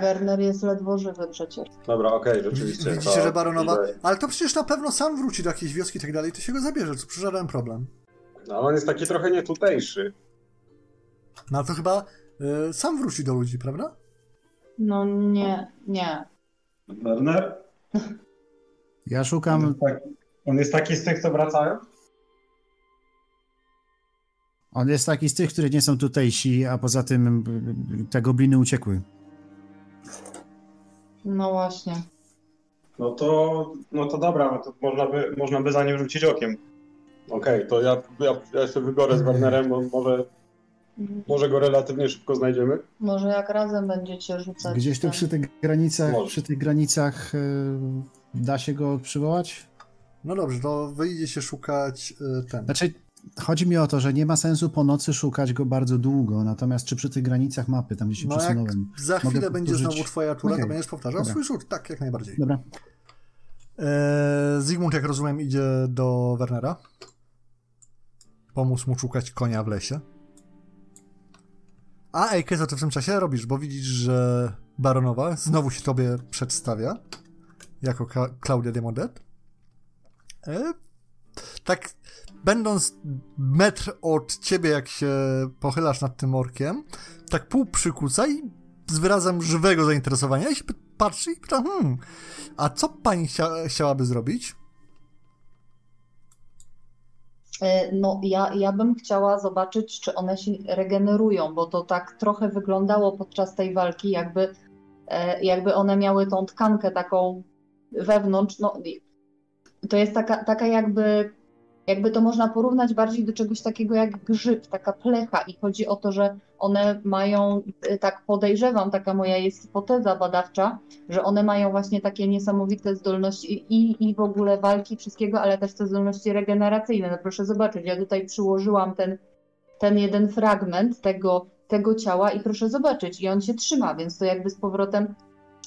Werner jest ledwo żywy przecież. Dobra, okej, rzeczywiście. Widzicie, to- że Baronowa. Ale to przecież na pewno sam wróci do jakiejś wioski i tak dalej, to się go zabierze, co żaden problem. No, on jest taki trochę nietutejszy. No ale to chyba e, sam wróci do ludzi, prawda? No nie, nie. Werner? Ja szukam, Tak. On jest taki z tych, co wracają? On jest taki z tych, które nie są tutejsi, a poza tym y, te gobliny uciekły. No właśnie. No to, no to dobra, no to można by, można by za nim rzucić okiem. Okej, to ja, ja, ja się wybiorę z Wernerem, bo może, może go relatywnie szybko znajdziemy. Może jak razem będziecie rzucać. Gdzieś tu ten- przy tych granicach, Może. przy tych granicach y, da się go przywołać? No dobrze, to wyjdziecie szukać e, ten. Znaczy, chodzi mi o to, że nie ma sensu po nocy szukać go bardzo długo, natomiast czy przy tych granicach mapy, tam gdzie się No przesunąłem. za chwilę będzie powtórzyć? znowu twoja tura, to Okej. będziesz powtarzał Dobra. swój rzut, tak, jak najbardziej. Dobra. E, Zygmunt, jak rozumiem, idzie do Wernera. Pomóc mu szukać konia w lesie. A Ejke, co ty w tym czasie robisz? Bo widzisz, że Baronowa znowu się tobie przedstawia jako Claudia de Modet. E, tak, będąc metr od ciebie, jak się pochylasz nad tym orkiem, tak pół przykuca i z wyrazem żywego zainteresowania i się patrzy i pyta, hmm, a co pani chcia, chciałaby zrobić? E, No, ja, ja bym chciała zobaczyć, czy one się regenerują, bo to tak trochę wyglądało podczas tej walki, jakby, e, jakby one miały tą tkankę taką wewnątrz. No, to jest taka, taka jakby, jakby to można porównać bardziej do czegoś takiego jak grzyb, taka plecha. I chodzi o to, że one mają, e, tak podejrzewam, taka moja jest hipoteza badawcza, że one mają właśnie takie niesamowite zdolności i, i w ogóle walki, wszystkiego, ale też te zdolności regeneracyjne. No proszę zobaczyć, ja tutaj przyłożyłam ten, ten jeden fragment tego, tego ciała i proszę zobaczyć, i on się trzyma, więc to jakby z powrotem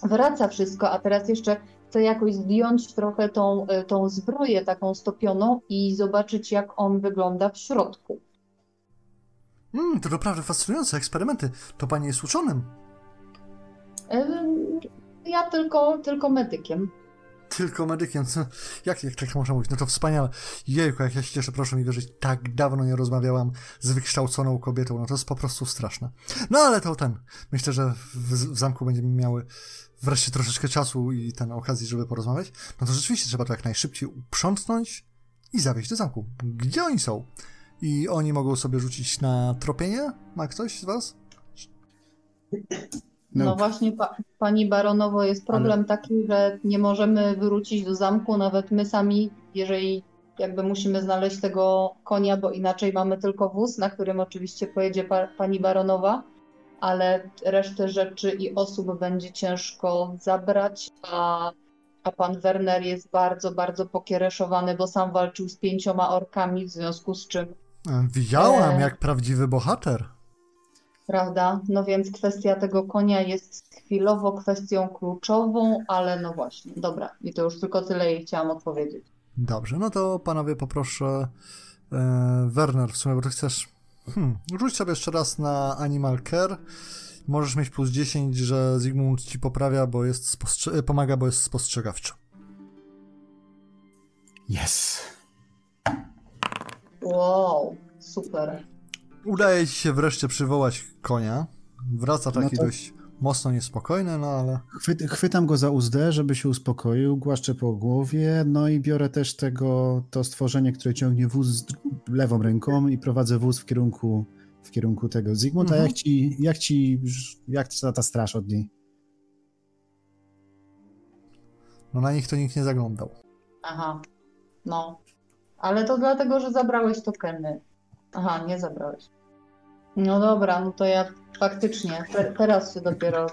wraca wszystko, a teraz jeszcze chcę jakoś zdjąć trochę tą, y, tą zbroję taką stopioną i zobaczyć, jak on wygląda w środku. Hmm, to naprawdę fascynujące eksperymenty. To pani jest uczonym. Ym, Ja tylko, tylko medykiem. Tylko medykiem. Jak, jak tak można mówić? No to wspaniale. Jejku, jak ja się cieszę, proszę mi wierzyć, tak dawno nie rozmawiałam z wykształconą kobietą. No to jest po prostu straszne. No ale to ten. Myślę, że w, w zamku będziemy miały wreszcie troszeczkę czasu i ten okazji, żeby porozmawiać. No to rzeczywiście trzeba to jak najszybciej uprzątnąć i zawieźć do zamku. Gdzie oni są? I oni mogą sobie rzucić na tropienie? Ma ktoś z was? No, No. właśnie, pa, pani baronowo, jest problem taki, że nie możemy wrócić do zamku, nawet my sami, jeżeli jakby musimy znaleźć tego konia, bo inaczej mamy tylko wóz, na którym oczywiście pojedzie pa, pani baronowa, ale resztę rzeczy i osób będzie ciężko zabrać, a, a pan Werner jest bardzo, bardzo pokiereszowany, bo sam walczył z pięcioma orkami, w związku z czym E, Widziałam, Eee. jak prawdziwy bohater. Prawda? No więc kwestia tego konia jest chwilowo kwestią kluczową, ale no właśnie, dobra. I to już tylko tyle jej chciałam odpowiedzieć. Dobrze, no to panowie poproszę e, Werner w sumie, bo ty chcesz hmm, rzuć sobie jeszcze raz na Animal Care. Możesz mieć plus 10, że Zygmunt ci poprawia, bo jest spostrze- pomaga, bo jest spostrzegawczy. Yes. Wow, super. Udaje ci się wreszcie przywołać konia. Wraca taki No to- dość mocno niespokojny, no ale Chwyt, chwytam go za uzdę, żeby się uspokoił, głaszczę po głowie, no i biorę też tego, to stworzenie, które ciągnie wóz lewą ręką i prowadzę wóz w kierunku, w kierunku tego. Zygmunt, a Mhm. jak ci, jak ci, jak ta, ta straż od niej? no na nich to nikt nie zaglądał. Aha, no. Ale to dlatego, że zabrałeś tokeny. Aha, nie zabrałeś. No dobra, no to ja faktycznie te, teraz się dopiero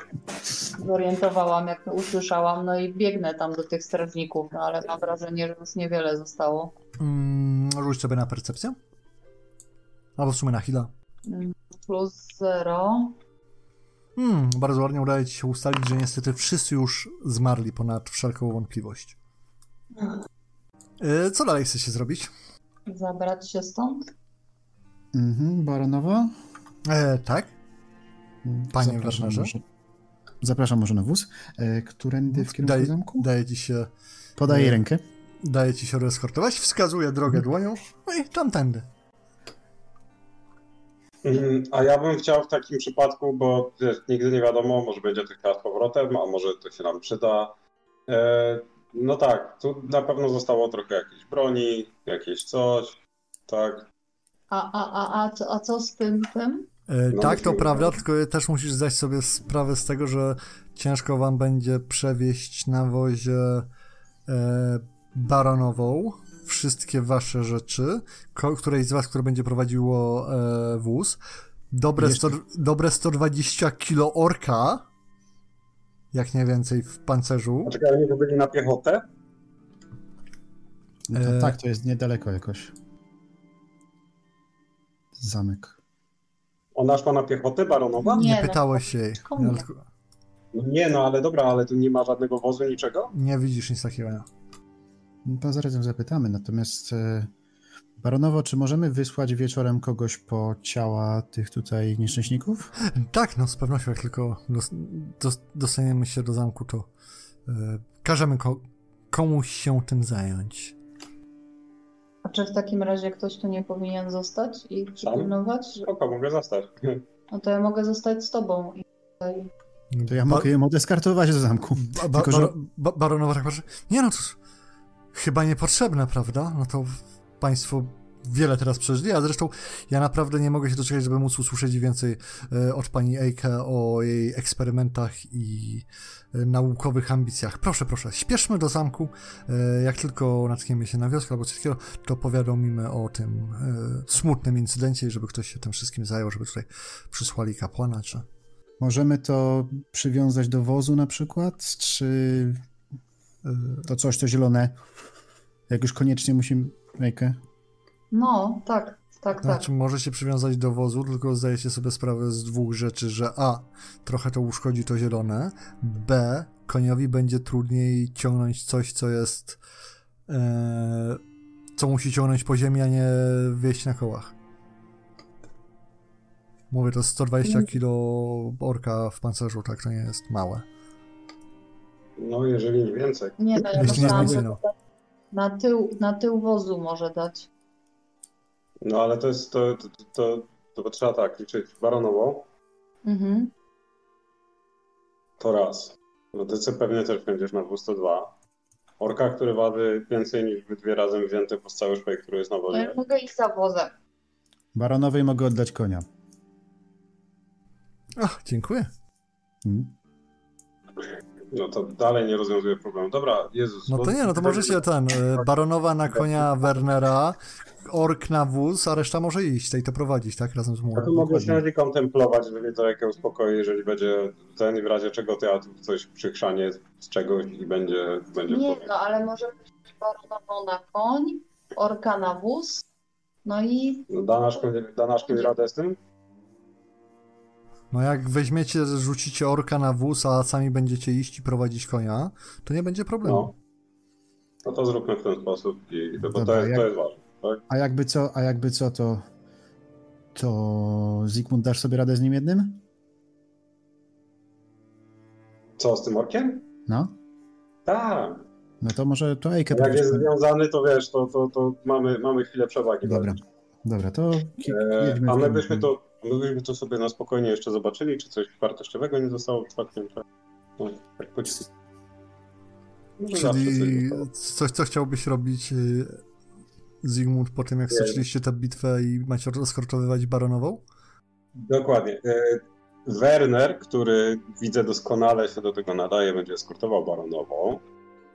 zorientowałam, jak to usłyszałam, no i biegnę tam do tych strażników, no ale mam wrażenie, że już niewiele zostało. Mm, rzuć sobie na percepcję. Albo w sumie na chwilę. Mm, Plus zero. Hmm, bardzo ładnie udaje ci się ustalić, że niestety wszyscy już zmarli ponad wszelką wątpliwość. E, Co dalej chcecie zrobić? Zabrać się stąd? Mhm, baronowa? E, tak? Panie Zapraszam Wernerze? zapraszam może na wóz. E, którędy w kierunku Daje, zamku? daje ci się Podaję e, rękę. daje ci się rozeskortować, wskazuje drogę dłonią, no i tamtędy. Mhm, A ja bym chciał w takim przypadku, bo wiesz, nigdy nie wiadomo, może będzie tych kart powrotem, a może to się nam przyda. E, no tak, tu na pewno zostało trochę jakiejś broni, jakieś coś, tak. A, a, a, a, co, a co z tym, tym? E, No, tak, to prawda, tylko też musisz zdać sobie sprawę z tego, że ciężko wam będzie przewieźć na wozie e, baronową wszystkie wasze rzeczy, któreś z was, które będzie prowadziło e, wóz. Dobre, Jeszcze- 100, dobre 120 kilo orka, jak nie więcej w pancerzu. A czekaj, oni to byli na piechotę? No to, e, tak, to jest niedaleko jakoś. Zamek. Ona szła na piechotę, baronowa? Nie, Nie no, pytałeś jej. komu? Ja tylko- No nie, no ale dobra, ale tu nie ma żadnego wozu, niczego? Nie widzisz nic takiego. Nie. No To zaraz ją zapytamy. Natomiast e, Baronowo, czy możemy wysłać wieczorem kogoś po ciała tych tutaj nieszczęśników? Tak, no z pewnością, jak tylko dos, dos, dostaniemy się do zamku, to e, każemy ko, komuś się tym zająć. A czy w takim razie ktoś tu nie powinien zostać i przypilnować? Że... Spoko, mogę zostać. No to ja mogę zostać z tobą. I tutaj... To ja Ba- mogę ją odeskartować do zamku. Ba, ba, Tylko, że- ba, baronowa tak patrzy. Nie no, to chyba niepotrzebne, prawda? No to państwo wiele teraz przeżyli, a zresztą ja naprawdę nie mogę się doczekać, żeby móc usłyszeć więcej e, od pani Eike o jej eksperymentach i e, naukowych ambicjach. Proszę, proszę, śpieszmy do zamku. E, jak tylko natkniemy się na wioskę albo coś takiego, to powiadomimy o tym smutnym incydencie żeby ktoś się tym wszystkim zajął, żeby tutaj przysłali kapłana, czy... Możemy to przywiązać do wozu na przykład? Czy to coś, to zielone? Jak już koniecznie musimy... Ejkę? No, tak, tak, tak. Znaczy, może się przywiązać do wozu, tylko zdajecie sobie sprawę z dwóch rzeczy, że A, trochę to uszkodzi to zielone, B, koniowi będzie trudniej ciągnąć coś, co jest, e, co musi ciągnąć po ziemi, a nie wieść na kołach. Mówię, to 120 kilo orka w pancerzu, tak, to nie jest małe. No, jeżeli nie więcej. Nie no, ja Jeśli nie więcej, na tył, na tył wozu może dać. No ale to jest, to, to, to, to, to trzeba tak liczyć baronową, Mhm. to raz. No ty pewnie też będziesz na 202. Orka, który waży więcej niż dwie razem wzięte po cały szpej, który jest na wozie. ja mogę iść za wozem. Baronowej mogę oddać konia. Ach, dziękuję. Hmm? No to dalej nie rozwiązuje problemu. Dobra, Jezus. No to nie, no to możecie ten, e, baronowa na konia Wernera, ork na wóz, a reszta może iść, i to prowadzić, tak, razem z Ja tu młodym. mogę śledzić i kontemplować, żeby to jakie uspokoi, jeżeli będzie ten i w razie czego to ja tu coś przychrzanie z czegoś i będzie, będzie Nie problem. no, ale może być baronową na koń, orka na wóz. No i No, da nasz, da nasz koń radę z tym? No jak weźmiecie, rzucicie orka na wóz, a sami będziecie iść i prowadzić konia, to nie będzie problemu. No. No to zróbmy w ten sposób i bo Dobra, to, jest, jak- to jest ważne. Tak? A jakby co, a jakby co, to... To Zygmunt dasz sobie radę z nim jednym? Co z tym orkiem? No? Tak. No to może to Ejkę Jak jest związany, to wiesz, to, to, to mamy, mamy chwilę przewagi. Dobra. Dobra, to ki- E, jedźmy a my byśmy to, my byśmy to sobie na spokojnie jeszcze zobaczyli, czy coś wartościowego nie zostało w czasie. No, tak po cichu. Może Czyli coś, co chciałbyś robić y, Zygmunt po tym, jak stoczyliście tę bitwę i macie rozkorczowywać baronową? Dokładnie. E, Werner, który widzę doskonale się do tego nadaje, będzie eskortował baronową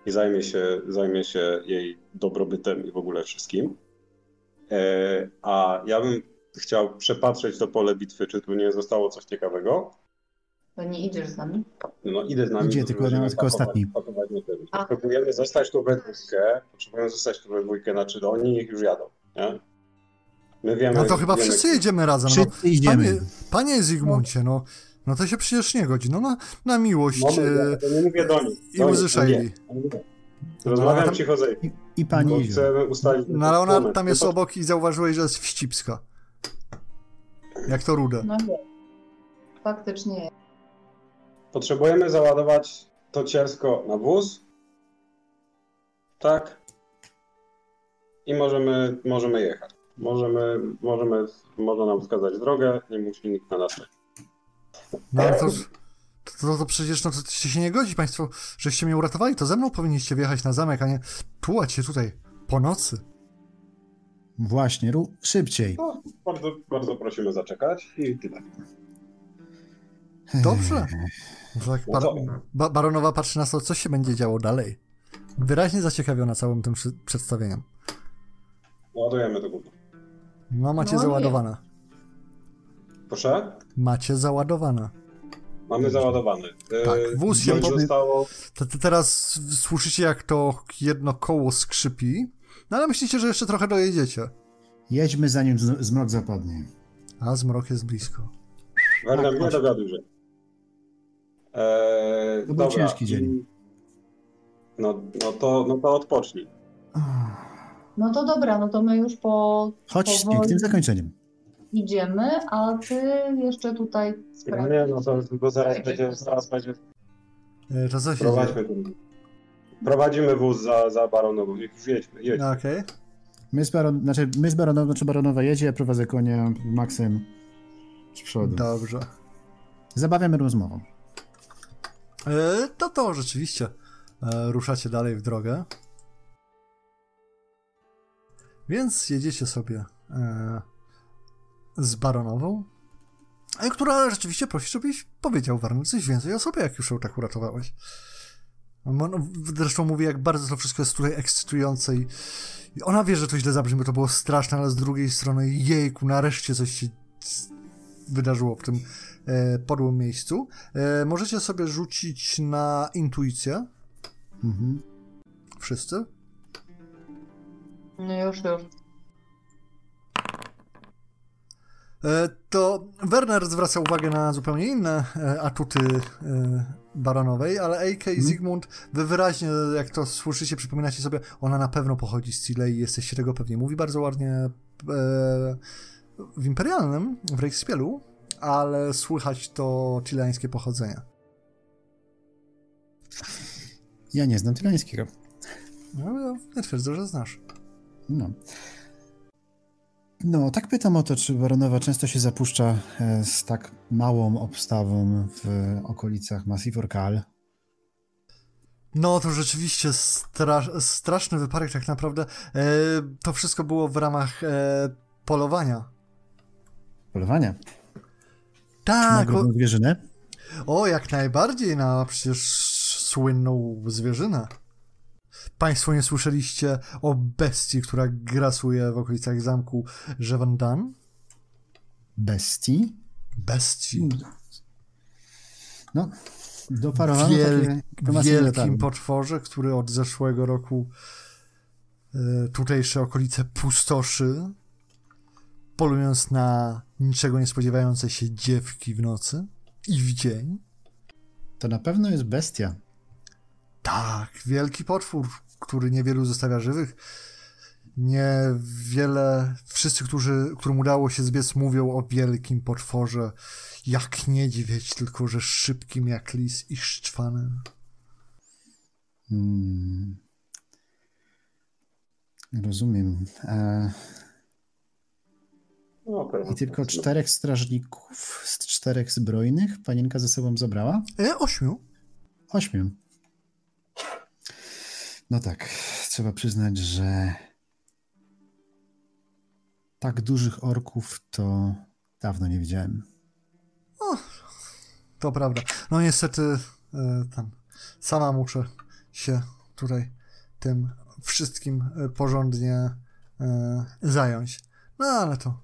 i zajmie się, zajmie się jej dobrobytem i w ogóle wszystkim. E, A ja bym chciał przepatrzeć to pole bitwy, czy tu nie zostało coś ciekawego. To nie idziesz z nami? No idę z nami. Idzie, tylko- będziemy tylko ostatni. Potrzebujemy zostać tu we dwójkę. Potrzebujemy zostać tu we dwójkę, znaczy no, oni niech już jadą, nie? My wiemy... No to chyba wiemy, wszyscy jedziemy razem. No. Idziemy. Panie, panie Zygmuncie, no, no to się przecież nie godzi. No na, na miłość Moment, e, ja to nie mówię do nich. i Do łzy no Szejli. nie, no nie. Rozmawiam cicho z I, i pani chcemy ustalić... No ale ona tam jest No, obok i zauważyłeś, że jest wścibska. Jak to rude. No nie. Faktycznie. Potrzebujemy załadować to cielsko na wóz. Tak. I możemy, możemy jechać. Możemy, możemy, można nam wskazać drogę, nie musi nikt na nas czekać. No ale to, to, to, to przecież no, to się nie godzi państwo, żeście mnie uratowali. To ze mną powinniście wjechać na zamek, a nie tułać się tutaj po nocy. Właśnie, ru- szybciej. No, bardzo, bardzo prosimy zaczekać i tyle. Dobrze. Że tak No bar to- ba baronowa patrzy na to, co się będzie działo dalej. Wyraźnie zaciekawiona całym tym przy- przedstawieniem. Ładujemy to gówno. No macie No nie. załadowane. Proszę? Macie załadowane. Mamy załadowany. E, Tak, wóz się pod- zostało. Teraz słyszycie, jak to jedno koło skrzypi, no ale myślicie, że jeszcze trochę dojedziecie. Jedźmy zanim z- zmrok zapadnie. A zmrok jest blisko. Werner, Tak, nie chodź. dogaduj, że. Eee, był dobra. ciężki dzień. No, no, to, no to odpocznij. No to dobra, no to my już po Chodź z powoli pięknym zakończeniem. idziemy, a ty jeszcze tutaj No sprawdź. nie, no to bo zaraz Tak, będzie, zaraz będzie. E, To co się dzieje? Prowadźmy ten. Prowadzimy wóz za, za baronową. Niech już jedźmy, jedźmy. No, Okej. My z, baron, znaczy, my z baronowa, znaczy baronowa jedzie, ja prowadzę konia Maxem z przodu. Dobrze. Zabawiamy rozmową. E, to to rzeczywiście. E, ruszacie dalej w drogę. Więc jedziecie sobie e, z baronową, e, która rzeczywiście prosi, żebyś powiedział Warner coś więcej o sobie, jak już ją tak uratowałeś. No, zresztą mówi, jak bardzo to wszystko jest tutaj ekscytujące i, i ona wie, że to źle zabrzmi, bo to było straszne, ale z drugiej strony jejku, nareszcie coś się wydarzyło w tym e, podłym miejscu. E, możecie sobie rzucić na intuicję, Mhm. wszyscy. No już, już. E, to Werner zwraca uwagę na zupełnie inne e, atuty baronowej, ale AK i Zygmunt, wy wyraźnie, jak to słyszycie, przypominacie sobie, ona na pewno pochodzi z Chile i jesteście tego pewni. Mówi bardzo ładnie e, w imperialnym, w Reichspielu, ale słychać to chileńskie pochodzenie. Ja nie znam tylańskiego. No, ja nie twierdzę, że znasz. No. No, tak pytam o to, czy baronowa często się zapuszcza e, z tak małą obstawą w okolicach Massif Orcal. No to rzeczywiście stra- straszny wypadek tak naprawdę. E, to wszystko było w ramach e, polowania. Polowania. Na Tak, o, grubą zwierzynę. o jak najbardziej na przecież słynną zwierzynę. Państwo nie słyszeliście o bestii, która grasuje w okolicach zamku Jevandan? Bestii. Bestii. No, doparowano Wiel- wielkim potworze, który od zeszłego roku e, tutejsze okolice pustoszy, polując na niczego nie spodziewające się dziewki w nocy i w dzień. To na pewno jest bestia. Tak, wielki potwór, który niewielu zostawia żywych. Niewiele, wszyscy, którzy, którym udało się zbiec, mówią o wielkim potworze, jak niedźwiedź, tylko że szybkim jak lis i szczwanym. Hmm. Rozumiem. E... No. I tylko czterech strażników z czterech zbrojnych panienka ze sobą zabrała? E, ośmiu. Ośmiu. No tak, trzeba przyznać, że tak dużych orków to dawno nie widziałem. To prawda. No niestety e, tam sama muszę się tutaj tym wszystkim e, porządnie e, zająć. No ale to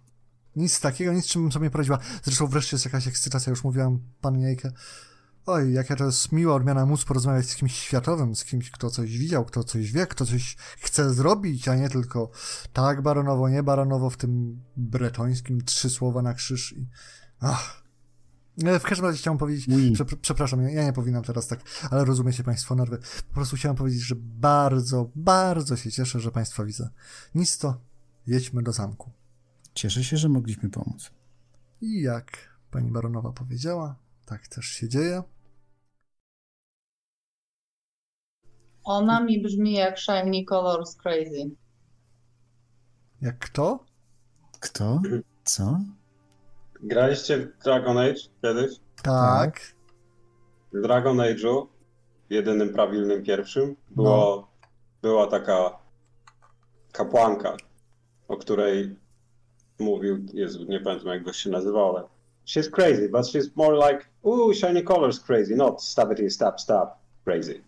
nic takiego, nic czym sobie poradziła. Zresztą wreszcie jest jakaś ekscytacja, już mówiłam pani Jejkę. Oj, jaka to jest miła odmiana móc porozmawiać z kimś światowym, z kimś, kto coś widział, kto coś wie, kto coś chce zrobić, a nie tylko tak baronowo, nie baronowo w tym bretońskim trzy słowa na krzyż i... Ach. E, W każdym razie chciałem powiedzieć, Oui. przep- przepraszam, ja- ja nie powinnam teraz tak, ale rozumiecie Państwo nerwy. Po prostu chciałem powiedzieć, że bardzo, bardzo się cieszę, że Państwa widzę. Nic to, jedźmy do zamku. Cieszę się, że mogliśmy pomóc. I jak pani baronowa powiedziała, tak też się dzieje. Ona mi brzmi jak Shiny Colors Crazy. Jak kto? Kto? Co? Graliście w Dragon Age kiedyś? Tak. W Dragon Age'u, jedynym prawilnym pierwszym, było, była taka kapłanka, o której mówił, Jezu, nie pamiętam jak go się nazywał, ale she's crazy, but she's more like, ooh, shiny colors crazy, not stabity, stab, stab, crazy.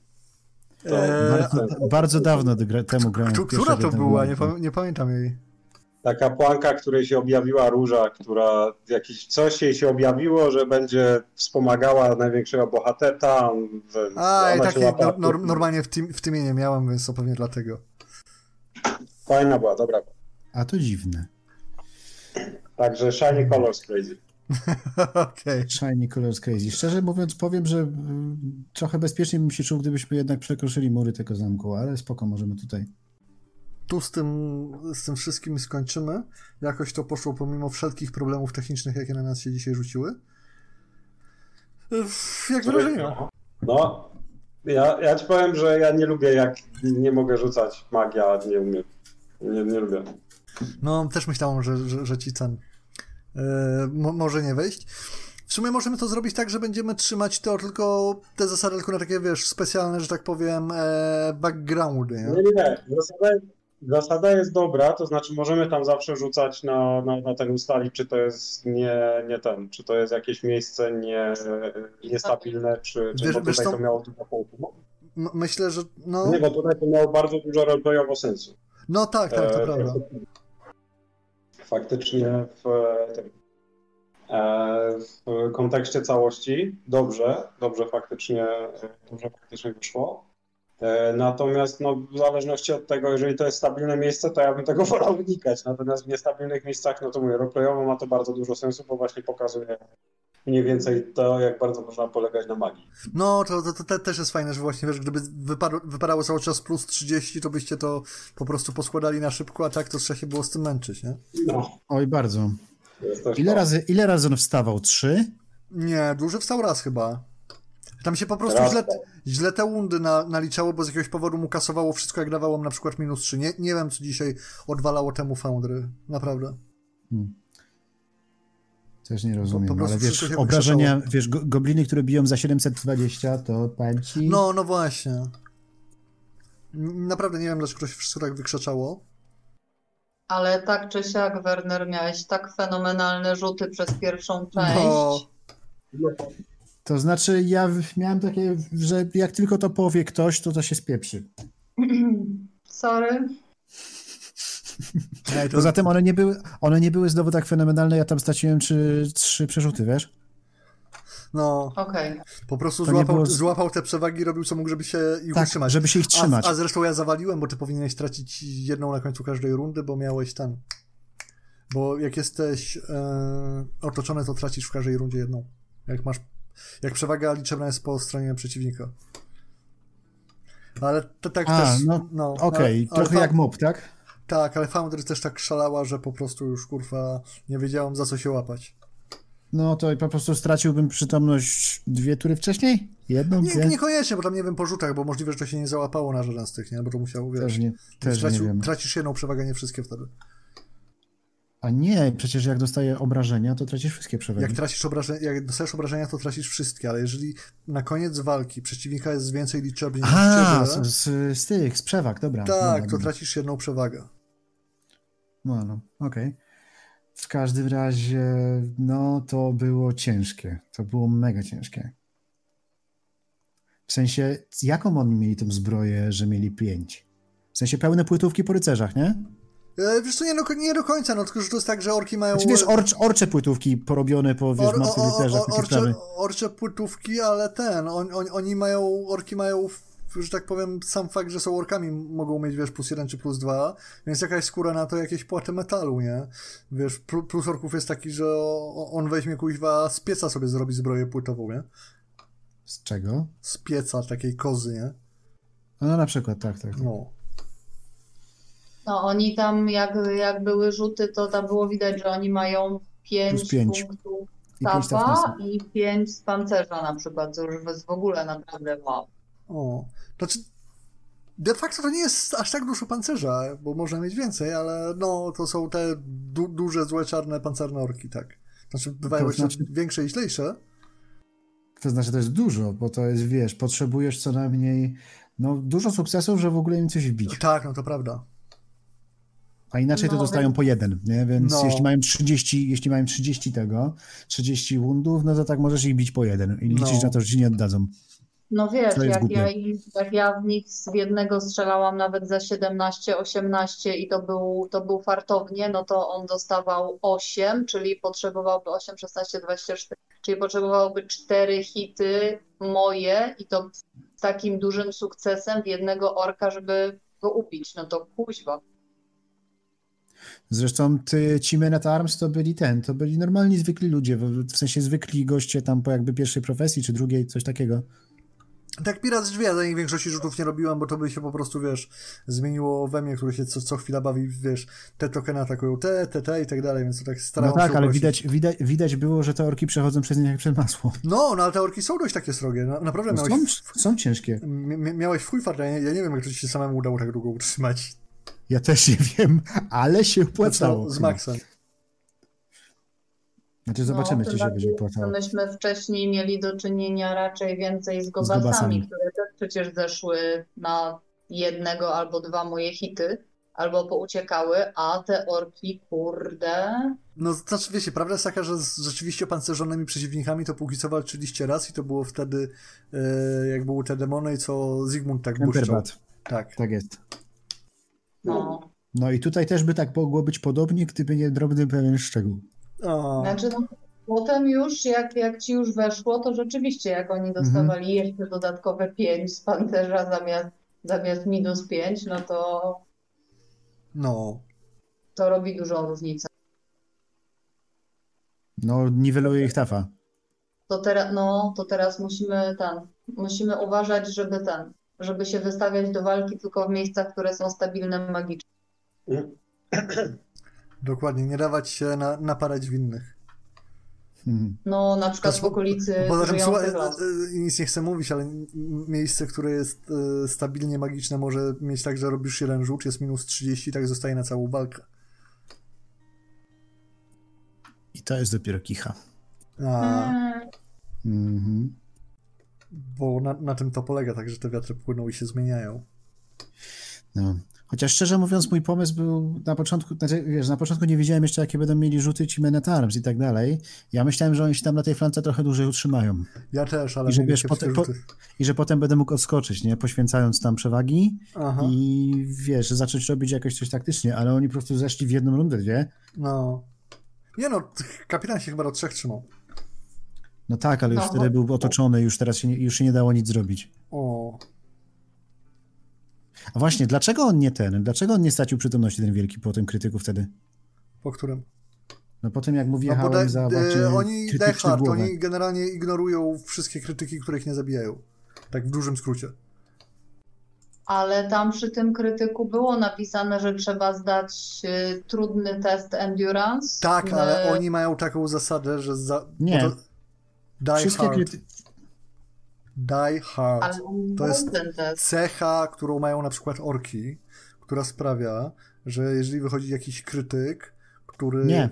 To, Eee, Bardzo, bardzo dawno temu grałem. Która to była? Nie, pamię- nie pamiętam jej. ta kapłanka, której się objawiła róża, która jakiś coś jej się objawiło, że będzie wspomagała największego bohatera. A, i łapała. no, nor- normalnie w tym, w tym nie miałam, więc to pewnie dlatego. Fajna była, dobra. A to dziwne. Także shiny colors crazy. Okej. Shiny Colors Crazy. Szczerze mówiąc, powiem, że mm, trochę bezpieczniej bym się czuł, gdybyśmy jednak przekroczyli mury tego zamku, ale spoko, możemy tutaj. Tu z tym, z tym wszystkim skończymy. Jakoś to poszło pomimo wszelkich problemów technicznych, jakie na nas się dzisiaj rzuciły. Jak wrażenia? No, ja, ja ci powiem, że ja nie lubię, jak nie mogę rzucać magia, nie umiem. Nie, nie lubię. No, też myślałem, że, że, że ci ten mo, może nie wejść. W sumie możemy to zrobić tak, że będziemy trzymać to tylko te zasady tylko na takie, wiesz, specjalne, że tak powiem, e, backgroundy, nie? Nie, nie, nie. Zasada, zasada jest dobra, to znaczy możemy tam zawsze rzucać na, na, na ten ustalić, czy to jest nie, nie ten, czy to jest jakieś miejsce nie, niestabilne, czy, czy Wiesz- bo tutaj to miało dużo punktów. M- myślę, że no, Nie, bo tutaj to miało bardzo dużo roleplayowo sensu. no tak, tak, to E, prawda. Faktycznie w, e, w kontekście całości dobrze, dobrze faktycznie, dobrze faktycznie wyszło. E, Natomiast no, w zależności od tego, jeżeli to jest stabilne miejsce, to ja bym tego wolał unikać. Natomiast w niestabilnych miejscach, no to mówię, roleplayowo ma to bardzo dużo sensu, bo właśnie pokazuje mniej więcej to, jak bardzo można polegać na magii. No, to, to, to te, też jest fajne, że właśnie, wiesz, gdyby wypadło, wypadało cały czas plus 30, to byście to po prostu poskładali na szybko, a tak to trzeba się było z tym męczyć, nie? No, Oj, bardzo. Ile to. razy, ile razy on wstawał? Trzy? Nie, duży wstał raz chyba. Tam się po prostu źle, źle te undy na, naliczało, bo z jakiegoś powodu mu kasowało wszystko, jak dawałem na przykład minus 3. Nie, nie wiem, co dzisiaj odwalało temu Foundry. Naprawdę. Też nie rozumiem, po prostu ale wiesz, obrażenia, wiesz, go, gobliny, które biją za 720, to powiem ci... No, no właśnie. Naprawdę nie wiem, dlaczego to się wszystko tak wykrzeczało. Ale tak czy siak, Werner, miałeś tak fenomenalne rzuty przez pierwszą część. No, To znaczy, ja miałem takie, że jak tylko to powie ktoś, to to się spieprzy. Sorry. Poza tym one nie były, one nie były znowu tak fenomenalne, ja tam straciłem trzy, trzy przerzuty, wiesz? no, Okej. po prostu złapał, było złapał te przewagi, robił co mógł, żeby się ich Tak, utrzymać. żeby się ich trzymać. A, a zresztą ja zawaliłem, bo ty powinieneś tracić jedną na końcu każdej rundy, bo miałeś ten. Bo jak jesteś e, otoczony, to tracisz w każdej rundzie jedną. Jak masz. Jak przewaga liczebna jest po stronie przeciwnika. Ale to tak A, też. no, Okej, ale- ale trochę jak mob, tak? Tak, ale Foundry też tak szalała, że po prostu już kurwa nie wiedziałem za co się łapać. No to po prostu straciłbym przytomność dwie tury wcześniej? Jedną, Nie, dwie? niekoniecznie, bo tam nie wiem po rzutach, bo możliwe, że to się nie załapało na żaden z tych, nie? Bo to musiał, wiesz, Też nie, też nie tracisz jedną przewagę, nie wszystkie wtedy. A nie, przecież jak dostaję obrażenia, to tracisz wszystkie przewagi. Jak tracisz obrażenia, jak dostajesz obrażenia, to tracisz wszystkie, ale jeżeli na koniec walki przeciwnika jest więcej liczebnie niż z, z, z tych, z przewag, dobra. tak, dobra, to dobra. tracisz jedną przewagę. No, no, okej. W każdym razie, no to było ciężkie. To było mega ciężkie. W sensie, jaką oni mieli tą zbroję, że mieli pięć? W sensie pełne płytówki po rycerzach, nie? E, wiesz co, nie, do- nie do końca, no tylko, że to jest tak, że orki mają... Znaczy, wiesz, orcz, orcze płytówki porobione po, wiesz, Or- o- rycerzach, o- takie orcze, orcze płytówki, ale ten, on, on, oni mają, orki mają, że tak powiem, sam fakt, że są orkami, mogą mieć, wiesz, plus jeden czy plus dwa, więc jakaś skóra na to jakieś płaty metalu, nie? Wiesz, plu- plus orków jest taki, że on weźmie kuźwa z pieca sobie zrobi zbroję płytową, nie? Z czego? Z pieca takiej kozy, nie? No na przykład, tak, tak. tak. No. No oni tam, jak, jak były rzuty, to tam było widać, że oni mają pięć Plus pięć. punktów I pięć tapa i pięć z pancerza na przykład, co już jest w ogóle naprawdę wow. O. Znaczy, de facto to nie jest aż tak dużo pancerza, bo można mieć więcej, ale no, to są te du- duże, złe, czarne, pancerne orki, tak. Znaczy, bywają To znaczy- większe i źlejsze. To znaczy, to jest dużo, bo to jest, wiesz, potrzebujesz co najmniej, no, dużo sukcesów, że w ogóle im coś wbić. Tak, no to prawda. A inaczej to No, dostają więc- po jeden, nie? Więc No. jeśli mają 30, jeśli mają 30 tego, 30 wundów, no to tak możesz ich bić po jeden i liczyć No. na to, że ci nie oddadzą. No wiesz, jak głupie. ja, jak ja w nich z jednego strzelałam nawet za 17, 18 i to był, to był fartownie, no to on dostawał 8, czyli potrzebowałby 8, 16, 24, czyli potrzebowałby 4 hity moje i to z takim dużym sukcesem w jednego orka, żeby go ubić. No to kuźwa. Zresztą ty, ci Men at Arms to byli ten, to byli normalni, zwykli ludzie, w sensie zwykli goście tam po jakby pierwszej profesji, czy drugiej, coś takiego. Tak Pirat z drzwi, ja większości rzutów nie robiłem, bo to by się po prostu, wiesz, zmieniło we mnie, który się co, co chwila bawi, wiesz, te tokeny atakują te, te, te i tak dalej, więc to tak No starałem tak, się ale widać, widać, widać było, że te orki przechodzą przez nie jak przez masło. No, no ale te orki są dość takie srogie, no, naprawdę No, miałeś, są, są ciężkie. mi- mi- miałeś w chuj ja nie, ja nie wiem, jak to ci się samemu udało tak długo utrzymać. Ja też nie wiem, ale się opłacało. No, z chyba. Maxem. Znaczy zobaczymy, No, czy się będzie że Myśmy wcześniej mieli do czynienia raczej więcej z gobasami, gobasami. które też przecież zeszły na jednego albo dwa moje hity, albo pouciekały, a te orki, kurde, No, znaczy, wiecie, prawda jest taka, że z rzeczywiście opancerzonymi przeciwnikami to póki co walczyliście raz i to było wtedy, e, jak były te demony i co Zygmunt tak błyszczał. Tak. tak jest. no. No i tutaj też by tak mogło być podobnie, gdyby nie drobny pewien szczegół. O, Znaczy, no, potem już, jak, jak ci już weszło, to rzeczywiście, jak oni dostawali jeszcze dodatkowe 5 z pancerza zamiast, zamiast minus 5, no to no. to robi dużą różnicę. No, niweluje ich tafa. To, teraz, no, to teraz musimy ten, musimy uważać, żeby ten, żeby się wystawiać do walki tylko w miejscach, które są stabilne magicznie. Dokładnie, nie dawać się na, naparać winnych. Mhm. No, na przykład w Bo- okolicy Poza tym, słuchaj, e, e, nic nie chcę mówić, ale miejsce, które jest e, stabilnie magiczne, może mieć tak, że robisz jeden rzut, jest minus 30 i tak zostaje na całą walkę. I to jest dopiero kicha. A, Mm, Mhm. bo na, na tym to polega, tak, że te wiatry płyną i się zmieniają. No. Chociaż szczerze mówiąc, mój pomysł był na początku, znaczy, wiesz, na początku nie wiedziałem jeszcze, jakie będą mieli rzuty ci Men at Arms i tak dalej. Ja myślałem, że oni się tam na tej flance trochę dłużej utrzymają. Ja też, ale I że wiesz, potem- po-. I że potem będę mógł odskoczyć, nie? Poświęcając tam przewagi Aha, i wiesz, zacząć robić jakoś coś taktycznie, ale oni po prostu zeszli w jedną rundę, dwie. no. Nie no, kapitan się chyba do trzech trzymał. No tak, ale już No, wtedy bo- był otoczony, już teraz się nie, już się nie dało nic zrobić. O, A właśnie, dlaczego on nie ten? Dlaczego on nie stracił przytomności ten wielki po tym krytyku wtedy? po którym? No po tym jak mu No wjechałem da, za e, właśnie oni krytyczny Die Hard, w głowę. oni generalnie ignorują wszystkie krytyki, których nie zabijają. Tak w dużym skrócie. Ale tam przy tym krytyku było napisane, że trzeba zdać y, trudny test endurance. Tak, Y, ale oni mają taką zasadę, że za... Nie. bo to- Die Wszystkie Hard. kryty... Die Hard. To jest cecha, którą mają na przykład orki, która sprawia, że jeżeli wychodzi jakiś krytyk, który... Nie.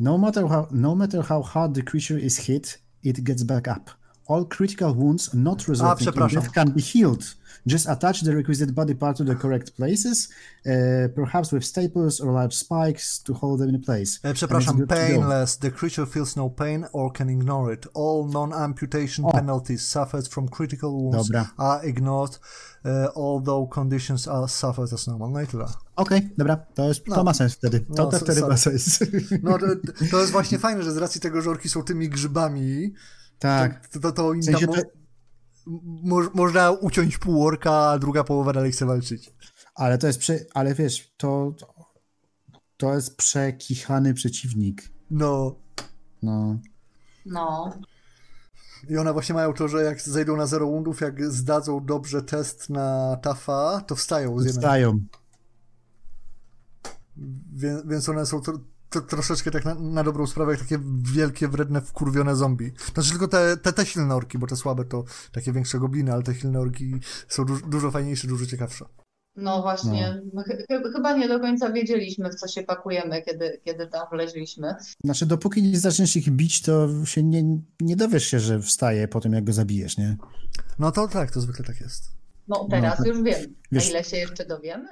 No matter how no matter how hard the creature is hit, it gets back up. All critical wounds not resulting in przepraszam. death can be healed. Just attach the requisite body part to the correct places, uh, perhaps with staples or large spikes to hold them in place. E, przepraszam, to painless. The creature feels no pain or can ignore it. All non-amputation O. penalties suffered from critical wounds Dobra. are ignored, uh, although conditions are suffered as normal. No i tyle. Okej, dobra, to, jest, to No. ma sens wtedy. To, No, to wtedy ma sens. No to, to jest właśnie fajne, że z racji tego, że orki są tymi grzybami, tak. to, to, to im W sensie tam to, mo, można uciąć pół orka, a druga połowa dalej chce walczyć. ale to jest, prze, ale wiesz, to, to jest przekichany przeciwnik. No. No, No, I one właśnie mają to, że jak zejdą na zero woundów, jak zdadzą dobrze test na TAFA, to wstają z jednej stają. Więc, więc one są tro, troszeczkę tak na, na dobrą sprawę jak takie wielkie, wredne, wkurwione zombie. Znaczy tylko te, te, te silne orki, bo te słabe to takie większe gobliny, ale te silne orki są du, dużo fajniejsze, dużo ciekawsze. no właśnie. My ch- ch- chyba nie do końca wiedzieliśmy, w co się pakujemy, kiedy, kiedy tam wleźliśmy. Znaczy, dopóki nie zaczniesz ich bić, to się nie, nie dowiesz się, że wstaje po tym, jak go zabijesz, nie? No to tak, to zwykle tak jest. No teraz No, już wiem. wiesz- A ile się jeszcze dowiemy?